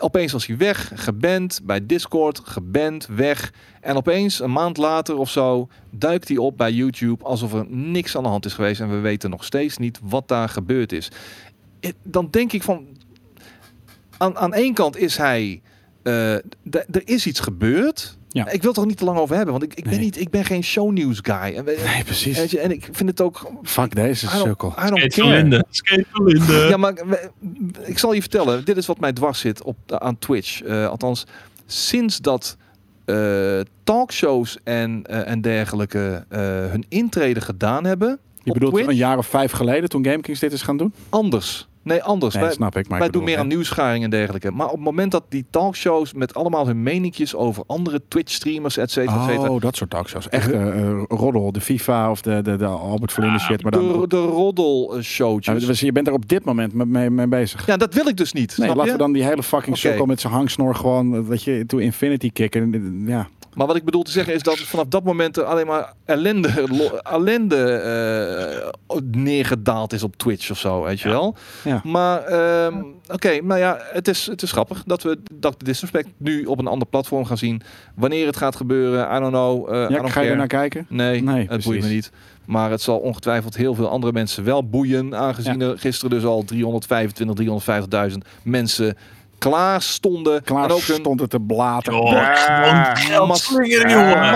Opeens was hij weg, geband bij Discord, geband, weg. En opeens, een maand later of zo, duikt hij op bij YouTube alsof er niks aan de hand is geweest. En we weten nog steeds niet wat daar gebeurd is. Dan denk ik van, aan, aan één kant is hij. eh, er is iets gebeurd. Ja. Ik wil het er niet te lang over hebben, want ik, ik, ben, niet, ik ben geen shownews guy. En, we- Nee, precies. weet je, en ik vind het ook. Fuck deze don't Skate. Skate Linde. Ja, maar we- ik zal je vertellen. Dit is wat mij dwars zit op, aan Twitch. Eh, althans, sinds dat eh, talkshows en, eh, en dergelijke eh, hun intrede gedaan hebben. Je bedoelt Twitch, een jaar of vijf geleden toen GameKings dit is gaan doen? anders. Nee, anders. Nee, Wij- snap ik. Maar Wij ik doen meer aan nieuwsgaring en dergelijke. Maar op het moment dat die talkshows met allemaal hun meningjes over andere Twitch-streamers, et cetera, et cetera. Oh, dat soort talkshows. Echt eh, roddel. De FIFA of de, de, de Albert Verlinde shit. Maar dan, De, de roddel-showtjes. Ja, dus je bent er op dit moment mee, mee, bezig. Ja, dat wil ik dus niet. Nee, snap laten je? we dan die hele fucking sukkel met zijn hangsnor gewoon, eh, weet je, to infinity kicken. Ja, Maar wat ik bedoel te zeggen is dat vanaf dat moment er alleen maar ellende, ellende eh, neergedaald is op Twitch of zo, weet je wel. Ja. Maar ehm, oké, nou ja, het is, het is grappig dat we Dr. Disrespect nu op een ander platform gaan zien. Wanneer het gaat gebeuren, I don't know. eh, I ja don't ga je er naar kijken? Nee, Nee, het boeit me niet. Maar het zal ongetwijfeld heel veel andere mensen wel boeien. Aangezien er gisteren dus al 325, 350.000 mensen klaar stonden. Klaar en ook een stond het te blaten. Joh, jongen.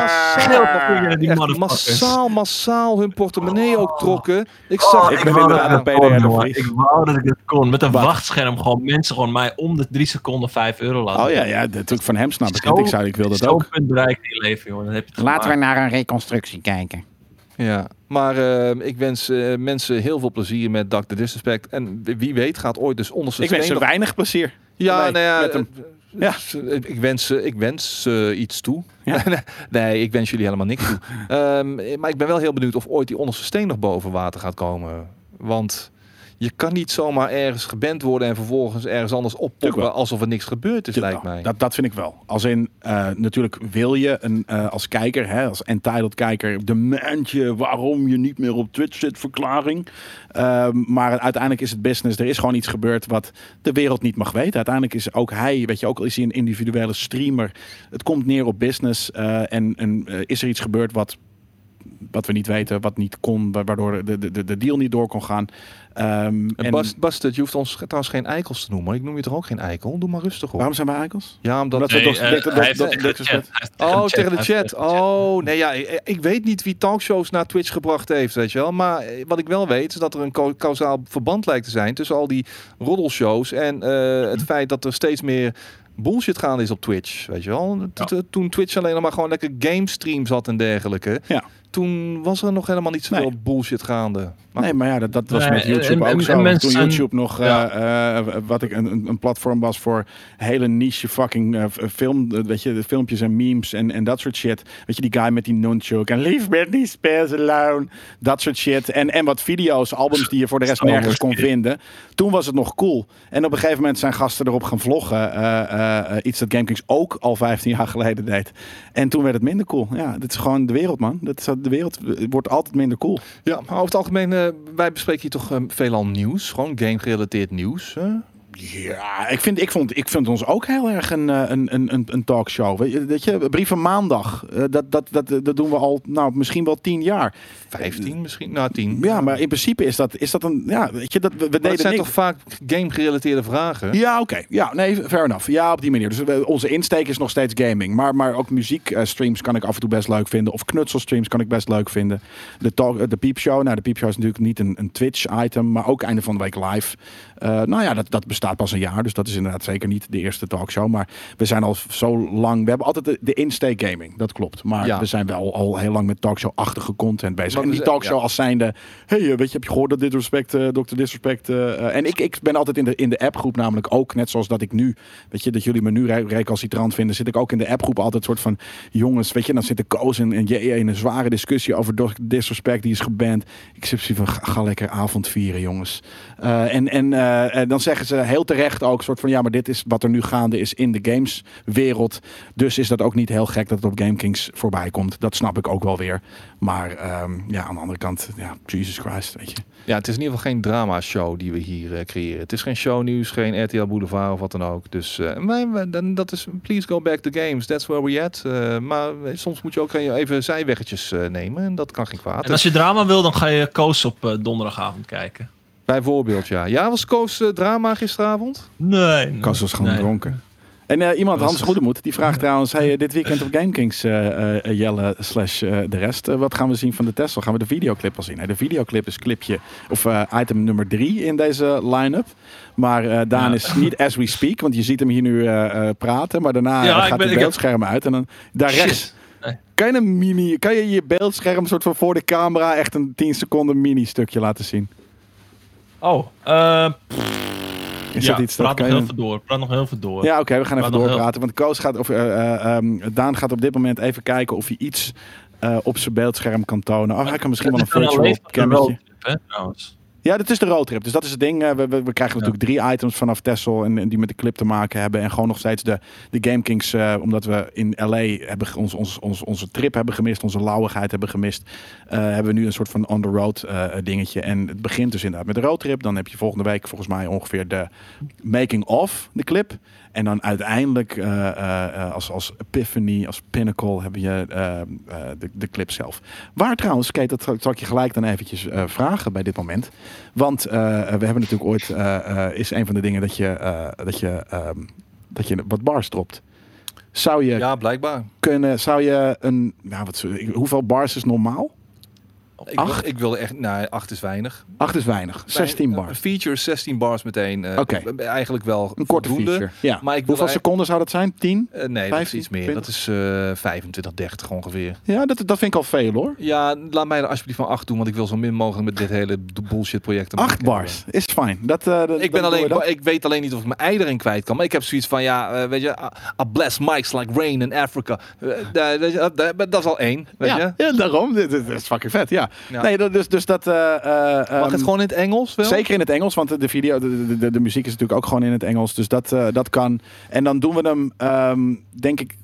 massaal, massaal, massaal hun portemonnee ook trokken. Ik zag ik ben inderdaad een ik kon, PDR jongen. Vries. Ik wou dat ik het kon. Met een Wat? wachtscherm gewoon mensen gewoon mij om de drie seconden 5 euro laten. Oh ja, ja, natuurlijk van hem snap ik het. Ik zei, ik wil dat ook. punt bereikt in je leven, jongen. Dan heb je het Laten we naar een reconstructie kijken. Ja, maar eh, ik wens eh, mensen heel veel plezier met Dr. Disrespect. En wie weet gaat ooit dus onder zijn Ik wens ze weinig plezier. Ja, Nee, nou ja, met hem. eh, Ja. eh, Ik wens, eh, ik wens eh, iets toe. Ja. nee, ik wens jullie helemaal niks toe. Ehm, maar ik ben wel heel benieuwd of ooit die onderste steen nog boven water gaat komen. Want je kan niet zomaar ergens geband worden en vervolgens ergens anders wel. alsof er niks gebeurd is, lijkt Nou, mij. Dat, dat vind ik wel. Als in, eh, natuurlijk wil je een, eh, als kijker, hè, als entitled kijker, de maandje waarom je niet meer op Twitch zit verklaring. Ehm, maar uiteindelijk is het business. Er is gewoon iets gebeurd wat de wereld niet mag weten. Uiteindelijk is ook hij, weet je, ook al is hij een individuele streamer. Het komt neer op business. eh, en en is er iets gebeurd wat wat we niet weten, wat niet kon, wa- waardoor de, de, de, de deal niet door kon gaan. Ehm, En en Bas, Bastard, je hoeft ons trouwens geen eikels te noemen. Ik noem je toch ook geen eikel? Doe maar rustig op. waarom zijn wij eikels? Ja, omdat... We Nee, eh, dat- Oh, tegen de chat. Oh, nee, ja, ik, ik weet niet wie talkshows naar Twitch gebracht heeft, weet je wel. Maar eh, wat ik wel weet, is dat er een causaal verband lijkt te zijn tussen al die roddelshows en eh, het feit dat er steeds meer bullshit gaande is op Twitch, weet je wel. Toen Twitch alleen nog maar gewoon lekker game streams had en dergelijke. Ja. Toen was er nog helemaal niet zoveel Nee. bullshit gaande. Nee, maar ja, dat, dat was Nee, met YouTube en- ook en- zo. en mensen Toen YouTube nog, eh, eh, wat ik een, een- platform was voor hele niche fucking eh, film, weet je, de filmpjes en memes en, en dat soort shit. Weet je, die guy met die nunchuk en leave Britney Spears alone. Dat soort shit. En, en wat video's, albums die je voor de rest nergens kon vinden. Toen was het nog cool. En op een gegeven moment zijn gasten erop gaan vloggen. eh, eh, eh, iets dat GameKings ook al 15 jaar geleden deed. En toen werd het minder cool. Ja, dit is gewoon de wereld, man. Dat is, de wereld wordt altijd minder cool. Ja, maar over het algemeen, wij bespreken hier toch eh, veelal nieuws. Gewoon game-gerelateerd nieuws. Ja, ik vind, ik, vond, ik vind ons ook heel erg een, eh, een, een, een, een talkshow. Weet je, weet je, Brieven Maandag, eh, dat, dat, dat, dat doen we al, nou, misschien wel tien jaar. 15 misschien? Nou, 10. Ja, maar in principe is dat, is dat een, ja, weet je, dat, we, deden het zijn niks. toch vaak game-gerelateerde vragen? Ja, oké. Ja, nee, fair enough. Ja, op die manier. Dus onze insteek is nog steeds gaming. Maar, maar ook muziekstreams kan ik af en toe best leuk vinden. Of knutselstreams kan ik best leuk vinden. De, talk, eh, de piepshow. Nou, de piepshow is natuurlijk niet een, een Twitch-item. Maar ook einde van de week live. Eh, nou ja, dat, dat bestaat pas een jaar. Dus dat is inderdaad zeker niet de eerste talkshow. Maar we zijn al zo lang... We hebben altijd de, de insteek gaming. Dat klopt. Maar Ja. we zijn wel al heel lang met talkshow-achtige content bezig. Maar en die zijn- talkshow ja. als zijnde... hey, eh, weet je, heb je gehoord dat Disrespect, eh Dr. Disrespect... en ik, ik ben altijd in de, in de appgroep namelijk ook, net zoals dat ik nu... Weet je, dat jullie me nu re- recalcitrant vinden... zit ik ook in de appgroep altijd soort van... Jongens, weet je, dan zitten Koos en, in een zware discussie over Dr. Disrespect. Die is geband. Ik zit van, ga, ga lekker avond vieren, jongens. En en eh, eh, dan zeggen ze heel terecht ook soort van... Ja, maar dit is wat er nu gaande is in de gameswereld. Dus is dat ook niet heel gek dat het op GameKings voorbij komt. Dat snap ik ook wel weer. Maar ehm, ja, aan de andere kant, ja, Jesus Christ, weet je. Ja, het is in ieder geval geen drama-show die we hier eh, creëren. Het is geen shownieuws, geen RTL Boulevard of wat dan ook. Dus eh, wij, wij- dan, dat is, please go back to games. That's where we at. Eh, maar soms moet je ook even zijweggetjes eh, nemen. En dat kan geen kwaad. En als je drama wil, dan ga je Koos op donderdagavond kijken. Bijvoorbeeld, ja. Ja, was Koos eh, drama gisteravond? Nee. Kas was gewoon Nee. dronken. En eh, iemand, Hans Goedemoed, die vraagt trouwens... Hey, eh, dit weekend op GameKings, eh eh, Jelle slash de rest. wat gaan we zien van de Tesla? Gaan we de videoclip al zien? Nee, de videoclip is clipje, of eh, item nummer drie in deze line-up. Maar eh, Daan Ja. is niet as we speak, want je ziet hem hier nu eh, eh, praten. Maar daarna Ja, gaat het heb- beeldscherm uit. En dan daar Shit. rechts... Nee. Kan je, een mini, kan je je beeldscherm soort van voor de camera echt een 10 seconden mini stukje laten zien? Oh, eh Is ja, dat iets praat nog je- heel veel door. Praat nog heel veel door. Ja, oké, we gaan even doorpraten. Want Koos gaat, of, eh, eh, ehm, Daan gaat op dit moment even kijken of hij iets op zijn beeldscherm kan tonen. Oh, hij kan misschien wel een virtual alleen Ja, dat is de roadtrip. Dus dat is het ding. Eh, we, we, we krijgen natuurlijk drie items vanaf Tessel en, en die met de clip te maken hebben. En gewoon nog steeds de, de Game Kings, eh, omdat we in LA hebben ons, ons, ons, onze trip hebben gemist, onze lauwigheid hebben gemist. eh, hebben we nu een soort van on the road eh, dingetje. En het begint dus inderdaad met de roadtrip. Dan heb je volgende week volgens mij ongeveer de making of de clip. En dan uiteindelijk eh, eh, eh, als, als epiphany, als pinnacle heb je de, de clip zelf. Waar trouwens, Kate, dat zal- ik je gelijk dan eventjes vragen bij dit moment. Want we hebben natuurlijk ooit, is een van de dingen dat je, dat je, ehm, dat je wat bars dropt. Zou je Ja, blijkbaar. kunnen, zou je een, nou, wat, hoeveel bars is normaal? Ik, wil, Acht? ik wilde echt, nou, acht is weinig. Acht is weinig, 16 Een bars. feature, 16 bars meteen. eh, Oké. Eigenlijk wel Een korte voldoende. feature. Ja. Maar ik wil hoeveel seconden zou dat zijn? 10? Eh, nee, dat is 15, iets meer. 20? Dat is eh 25, 30 ongeveer. Ja, dat, dat vind ik al veel hoor. Ja, laat mij er alsjeblieft van acht doen, want ik wil zo min mogelijk met dit hele bullshit project. Acht bars is fijn. Dat, eh, dat- Ik, ben dat alleen, ik weet alleen niet of ik mijn ei erin kwijt kan. Maar ik heb zoiets van, ja, eh, weet je, I I bless mics like rain in Africa. Eh, dat, dat- dat is al één, weet ja, je. ja, daarom. Dit, dit is fucking vet. Ja, ja. Ja. Nee, dat- dus, dus dat... eh, eh, Mag ehm, het gewoon in het Engels wel? Zeker in het Engels, want de, de video, de, de, de, de muziek is natuurlijk ook gewoon in het Engels. Dus dat, eh, dat kan. En dan doen we hem, ehm, denk ik,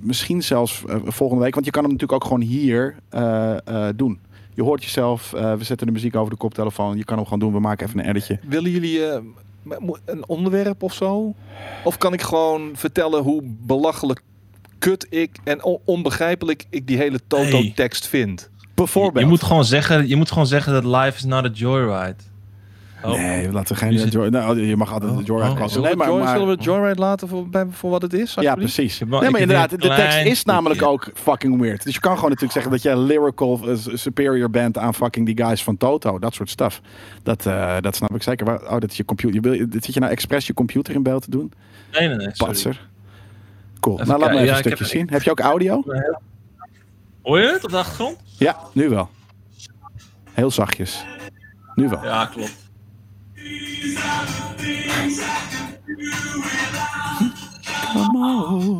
misschien zelfs volgende week. Want je kan hem natuurlijk ook gewoon hier eh, eh, doen. Je hoort jezelf, eh, we zetten de muziek over de koptelefoon. Je kan hem gewoon doen, we maken even een editje. Willen jullie eh, een onderwerp of zo? Of kan ik gewoon vertellen hoe belachelijk kut ik en on- onbegrijpelijk ik die hele Toto-tekst vind? Bijvoorbeeld. Je moet, gewoon zeggen, je moet gewoon zeggen dat life is not a joyride. Oh. Nee, laten we geen... Joy- nou, je mag altijd de Oh, Joyride oh. passen. Zullen, Nee, maar, we, Joy- maar- zullen we Joyride laten voor, bij, voor wat het is? Ja, precies. Nee, ik maar inderdaad, de tekst is namelijk ook fucking weird. Dus je kan gewoon natuurlijk zeggen dat jij lyrical eh, superior bent aan fucking die guys van Toto. Dat soort stuff. Dat, eh, dat snap ik zeker. Waar- Oh, dat is je computer. Je zit je nou expres je computer in beeld te doen? Nee, nee, nee. Sorry. Patser. Cool. Even nou, laat me even een Ja, stukje heb- zien. Heb je ook audio? Hoor je het op de achtergrond? Ja, nu wel. Heel zachtjes. Nu wel. Ja, klopt.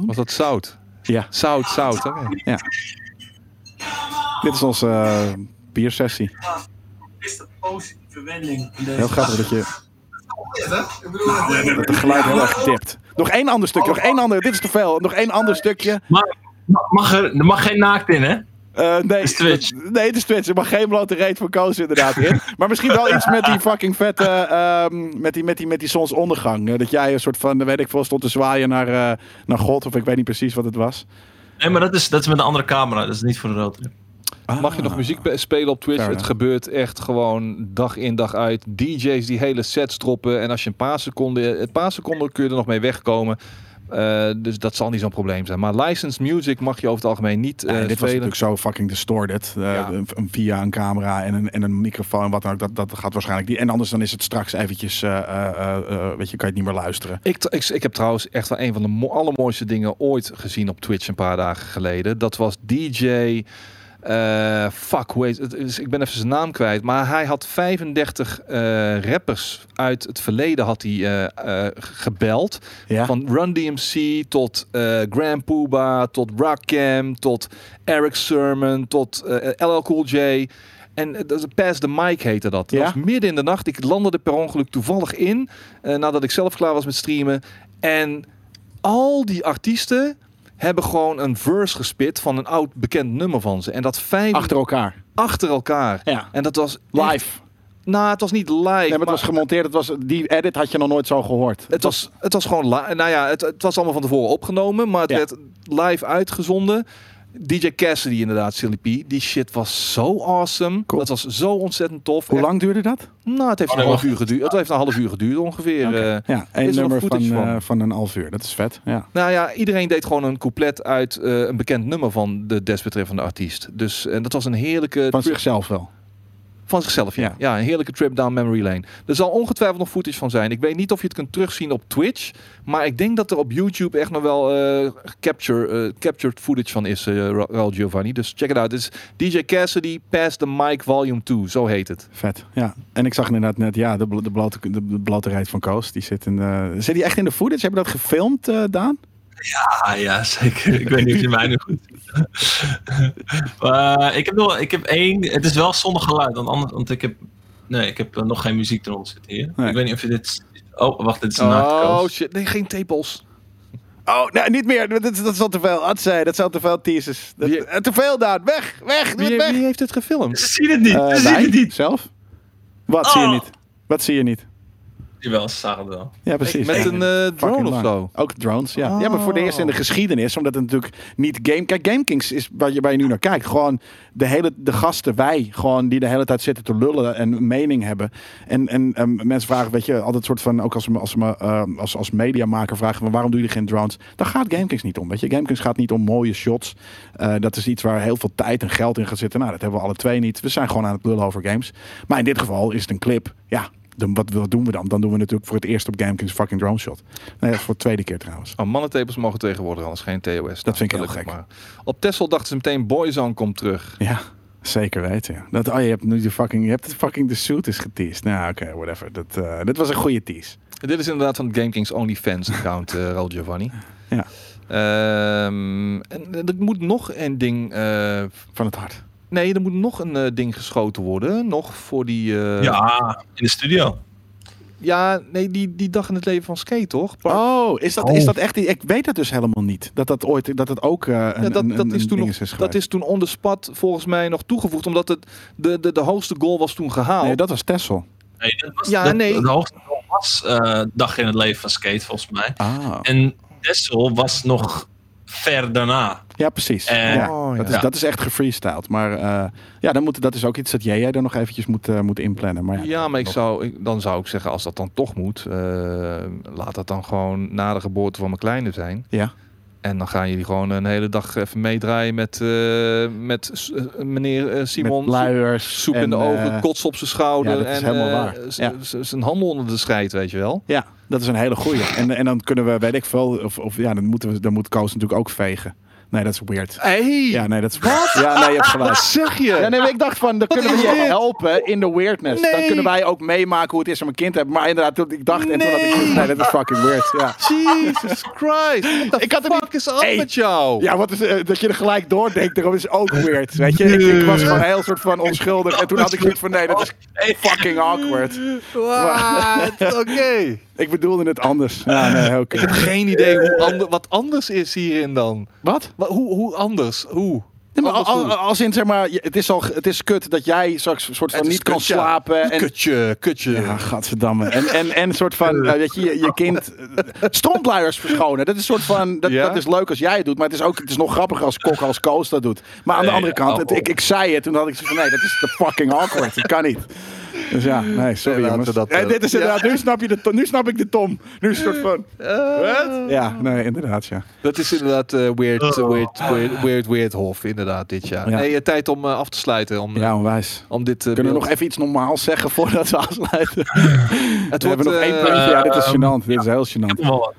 Was dat zout? Ja, Zout, zout. Oké. dit is onze eh, biersessie. is de positieve wending in deze Heel grappig dat je Ik bedoel, dat het geluid heel erg dipt. Nog één ander stukje. Nog één ander. Dit is te veel. Nog één ander stukje. Maar mag er, er mag geen naakt in, hè? Eh, nee, is Twitch. Nee, het is Twitch. Er mag geen blote reet van Koos inderdaad in. Maar misschien wel iets met die fucking vette... ehm, met, die, met, die, met die zonsondergang. Eh, dat jij een soort van, weet ik veel, stond te zwaaien naar, eh, naar God. Of ik weet niet precies wat het was. Nee, maar dat is, dat is met een andere camera. Dat is niet voor de roadtrip. Mag je nog muziek spelen op Twitch? Het gebeurt echt gewoon dag in dag uit. DJ's die hele sets droppen. En als je een paar seconden... Een paar seconden kun je er nog mee wegkomen. Eh, dus dat zal niet zo'n probleem zijn. Maar licensed music mag je over het algemeen niet Nee, dit was natuurlijk zo fucking distorted. Eh, Ja. via een camera en een, en een microfoon. Wat dan ook. Dat, dat gaat waarschijnlijk niet. En anders dan is het straks eventjes... weet je, kan je het niet meer luisteren. Ik, ik, ik heb trouwens echt wel een van de mo- allermooiste dingen ooit gezien op Twitch een paar dagen geleden. Dat was DJ. Eh, fuck, hoe heet het? Ik ben even zijn naam kwijt. Maar hij had 35 eh, rappers uit het verleden had hij, eh, gebeld. Ja? Van Run DMC tot Grand Pooba, tot Rakim, tot Eric Sermon, tot LL Cool J. En dat is Pass the Mic heette dat. Dat Ja? was midden in de nacht. Ik landde er per ongeluk toevallig in. nadat ik zelf klaar was met streamen. En al die artiesten hebben gewoon een verse gespit van een oud bekend nummer van ze. En dat vijf Achter elkaar. achter elkaar. Ja. En dat was echt- Live. Nou, het was niet live. Nee, maar het maar- was gemonteerd. Het was, die edit had je nog nooit zo gehoord. het was, het was gewoon, li- nou ja, het, het was allemaal van tevoren opgenomen, maar het Ja. werd live uitgezonden. DJ Cassidy inderdaad, Silly P. Die shit was zo awesome. Cool. Dat was zo ontzettend tof. Hoe Echt- lang duurde dat? Nou, het heeft Oh, een half uur geduurd. Het heeft een half uur geduurd ongeveer. Oké. eh. ja, één er nummer van, van? eh, van een half uur. Dat is vet. Ja. nou ja, iedereen deed gewoon een couplet uit eh, een bekend nummer van de desbetreffende artiest. Dus en dat was een heerlijke Van zichzelf wel. Van zichzelf. Ja. Ja. een heerlijke trip down memory lane. Er zal ongetwijfeld nog footage van zijn. Ik weet niet of je het kunt terugzien op Twitch, maar ik denk dat er op YouTube echt nog wel eh, capture, eh, captured footage van is, Ra- Raul Giovanni. Dus check it out. Het is DJ Cassidy Pass the Mic Volume 2, zo heet het. Vet. Ja. En ik zag inderdaad net, ja, de, bl- de, blote, de, de blote van Koos. Die zit in de... Zit die echt in de footage? Hebben we dat gefilmd, Daan? Ah ja, zeker. Ik weet niet of je mij nu goed Maar ik heb nog, ik heb één. Het is wel zonder geluid, want anders, want ik heb, nee, ik heb eh, nog geen muziek eronder zitten hier. Nee. Ik weet niet of je dit. Oh, wacht, dit is een Oh shit, nee, geen tepels. Oh, nee, niet meer. Dat, is- dat is al te veel. Atzij, dat zijn al te veel teasers. Dat, Wie- eh, te veel, Daan. Weg, weg, doe Wie, het weg. wie heeft dit gefilmd? Ze zien het niet. Eh, ze zien het niet. Zelf? Wat zie je Oh. niet? Wat zie je niet? Jawel, ze zagen het wel. Ja, precies. Met een eh, drone of zo. Ook drones, ja. Ja, maar voor de eerste in de Oh. geschiedenis, omdat het natuurlijk niet game... Kijk, GameKings is waar je, waar je nu naar kijkt. Gewoon de, hele, de gasten, wij, gewoon die de hele tijd zitten te lullen en een mening hebben. En, en ehm, mensen vragen, weet je, altijd soort van, ook als, als, als, als, als mediamaker vragen, maar waarom doe je geen drones? Daar gaat GameKings niet om, weet je. GameKings gaat niet om mooie shots. Eh, dat is iets waar heel veel tijd en geld in gaat zitten. Nou, dat hebben we alle twee niet. We zijn gewoon aan het lullen over games. Maar in dit geval is het een clip. Ja, dan, wat, wat doen we dan? Dan doen we natuurlijk voor het eerst op GameKings fucking drone shot. Nee, dat is voor de tweede keer trouwens. Oh, mannentepels mogen tegenwoordig alles, geen TOS. Dat vind ik heel gek. Maar. Op Tesla dachten ze meteen Boyzone komt terug. Ja, zeker weten. Ja. Dat, oh, je hebt nu de fucking, je hebt het fucking de suit is geteased. Nou, oké, whatever. Dat, eh, dit was een goede tease. Dit is inderdaad van het GameKings OnlyFans account, eh Raul Giovanni. Ja. Ehm, en er moet nog een ding. eh, Van het hart. Nee, er moet nog een eh, ding geschoten worden. Nog voor die... eh, Ja, in de studio. Ja, nee, die, die dag in het leven van Skate, toch? Park- Oh, is dat, is dat echt... die- Ik weet dat dus helemaal niet. Dat dat ooit... Dat het ook eh, een, Ja, dat, een, dat, een is toen nog, is dat is toen on the spot volgens mij nog toegevoegd. Omdat het de, de, de hoogste goal was toen gehaald. Nee, dat was Tessel. Nee, dat was, Ja, dat- nee. De hoogste goal was eh, dag in het leven van Skate, volgens mij. Ah. En Dessel was nog ver daarna. Ja, precies. Ja. Oh, Dat, ja. is, dat is echt gefreestyled. Maar eh, ja, dan moet, dat is ook iets dat jij er nog eventjes moet, eh, moet inplannen. Maar ja, Ja, maar ik nog- zou, ik, dan zou ik zeggen, als dat dan toch moet, eh, laat dat dan gewoon na de geboorte van mijn kleine zijn. Ja. En dan gaan jullie gewoon een hele dag even meedraaien met, eh, met eh, meneer eh, Simon. Met luiers. Soep in de en, ogen, kots op zijn schouder. ja, dat is en helemaal waar. Ja. zijn handen onder de scheid, weet je wel. Ja, dat is een hele goeie. En, en dan kunnen we, weet ik veel, of, of ja, dan, moeten we, dan moet Koos natuurlijk ook vegen. Nee, dat is weird. Hey, Ja, nee, dat is Ja, nee, je hebt gelijk. wat zeg je? Ja, nee, maar ik dacht van, dan kunnen we je dit? helpen in de weirdness. Dan Nee. kunnen wij ook meemaken hoe het is om een kind te hebben. Maar inderdaad, toen ik dacht, en toen had ik Nee. nee, dat is fucking weird. Ja. Jesus Christ. Ik had er fuck niet- is af Hey. met jou? Ja, wat is, eh, dat je er gelijk doordenkt, daarom is ook weird. Weet je, ik, ik was gewoon heel soort van onschuldig. En toen had ik zoiets van, nee, dat is fucking awkward. What? Oké. Ik bedoelde het anders. Ja, nee, oké. Ik heb geen idee hoe ander, wat anders is hierin dan. Wat? Wat, hoe, hoe anders? Hoe? Nee, maar al- als in, zeg maar, het is, al, het is kut dat jij straks een soort van niet kan ja. slapen. En, Kutje, kutje. Ja, gadverdamme. En, en, en een soort van, eh, weet je, je, je kind strontluiers verschonen. Dat is een soort van, dat, Ja? dat is leuk als jij het doet, maar het is ook, het is nog grappiger als Kok als Koos dat doet. Maar aan de andere kant, het- ik, ik zei het, toen had ik zoiets van, nee, dat is te fucking awkward. Dat kan niet. Dus ja, nee, sorry jongens. we dat, Eh, eh, dit is ja. inderdaad, nu snap je de, to- nu snap ik de Tom. Nu is het een soort van, Eh, ja, nee, inderdaad, ja. Dat is inderdaad eh, weird, Oh. weird, weird, weird, weird hof, inderdaad, dit jaar. Ja. Nee, eh, tijd om eh, af te sluiten. Om, Ja, onwijs. om dit eh, Kunnen we beeld- nog even iets normaals zeggen voordat we afsluiten? Het we hebben nog wordt, één eh, puntje. Ja, dit is ehm, gênant. Dit is heel gênant.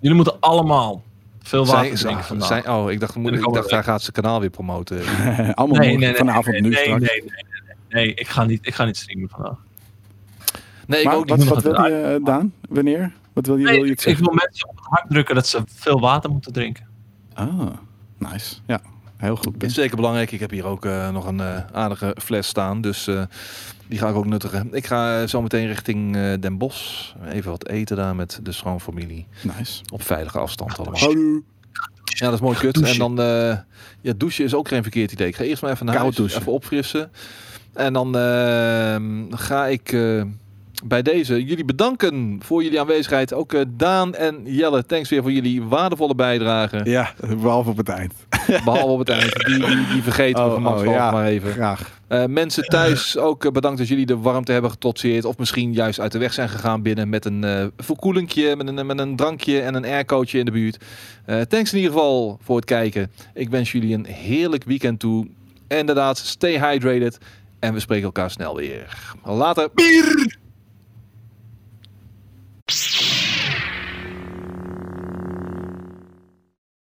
Jullie moeten allemaal veel water zijn, drinken vandaag. zijn- oh, ik dacht, moet, En ik dacht hij gaat zijn kanaal weer promoten. Allemaal nee, nee, nee, vanavond nee, nu nee, straks. Nee, nee, nee, nee. Nee, ik ga niet, ik ga niet streamen vandaag. Nee, ik Maar ook wat, niet. wat wil nog je, eh, Daan? Wanneer? Wat wil je, Nee, wil je ik, ik wil mensen op het hart drukken dat ze veel water moeten drinken. Ah, nice. Ja, heel goed. Zeker belangrijk. Ik heb hier ook eh, nog een eh, aardige fles staan. Dus eh, die ga ik ook nuttigen. Ik ga zo meteen richting Den Bosch. Even wat eten daar met de schoonfamilie. Nice. Op veilige afstand allemaal. Hallo. Ja, dat is mooi kut. En dan, ja, douchen is ook geen verkeerd idee. Ik ga eerst maar even naar Koud huis, douchen. even opfrissen. En dan ehm, ga ik bij deze jullie bedanken voor jullie aanwezigheid. Ook eh, Daan en Jelle, thanks weer voor jullie waardevolle bijdrage. Ja, behalve op het eind. Behalve op het eind. Die, die, die vergeten we Oh, gemakshalve oh, ja. maar even. Graag. Eh, mensen thuis ook eh, bedankt dat jullie de warmte hebben getrotseerd. Of misschien juist uit de weg zijn gegaan binnen met een eh verkoelingje, met een, met een drankje en een aircootje in de buurt. Thanks in ieder geval voor het kijken. Ik wens jullie een heerlijk weekend toe. En inderdaad, stay hydrated. En we spreken elkaar snel weer. Later. Psst.